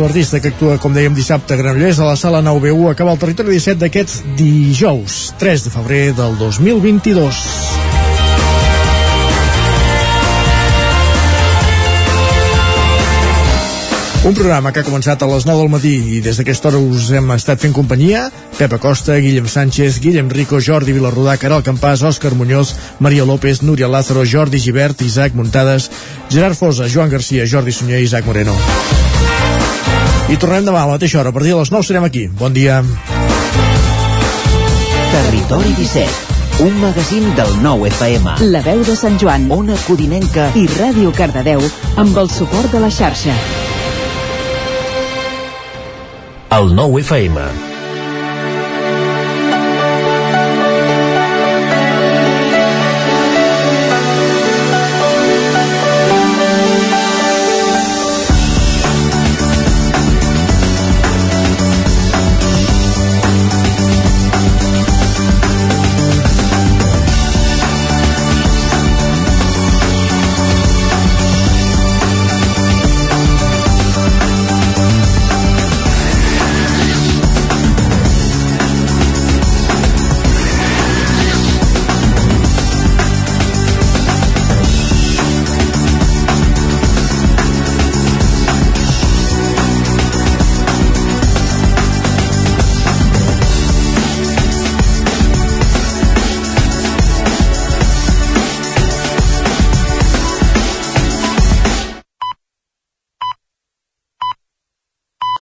L'artista que actua, com dèiem, dissabte a Granollers a la sala 9B1, acaba el territori 17 d'aquest dijous, 3 de febrer del 2022. Un programa que ha començat a les 9 del matí i des d'aquesta hora us hem estat fent companyia. Pepa Costa, Guillem Sánchez, Guillem Rico, Jordi Vilarrudà, Caral Campàs, Òscar Muñoz, Maria López, Núria Lázaro, Jordi Givert, Isaac Muntades, Gerard Fosa, Joan Garcia, Jordi Sunyer i Isaac Moreno. I tornem demà a la mateixa hora. A partir de les 9 serem aquí. Bon dia. Territori 17, un magazín del nou FM. La veu de Sant Joan, Ona Codinenca i Ràdio Cardedeu amb el suport de la xarxa. el nou FM.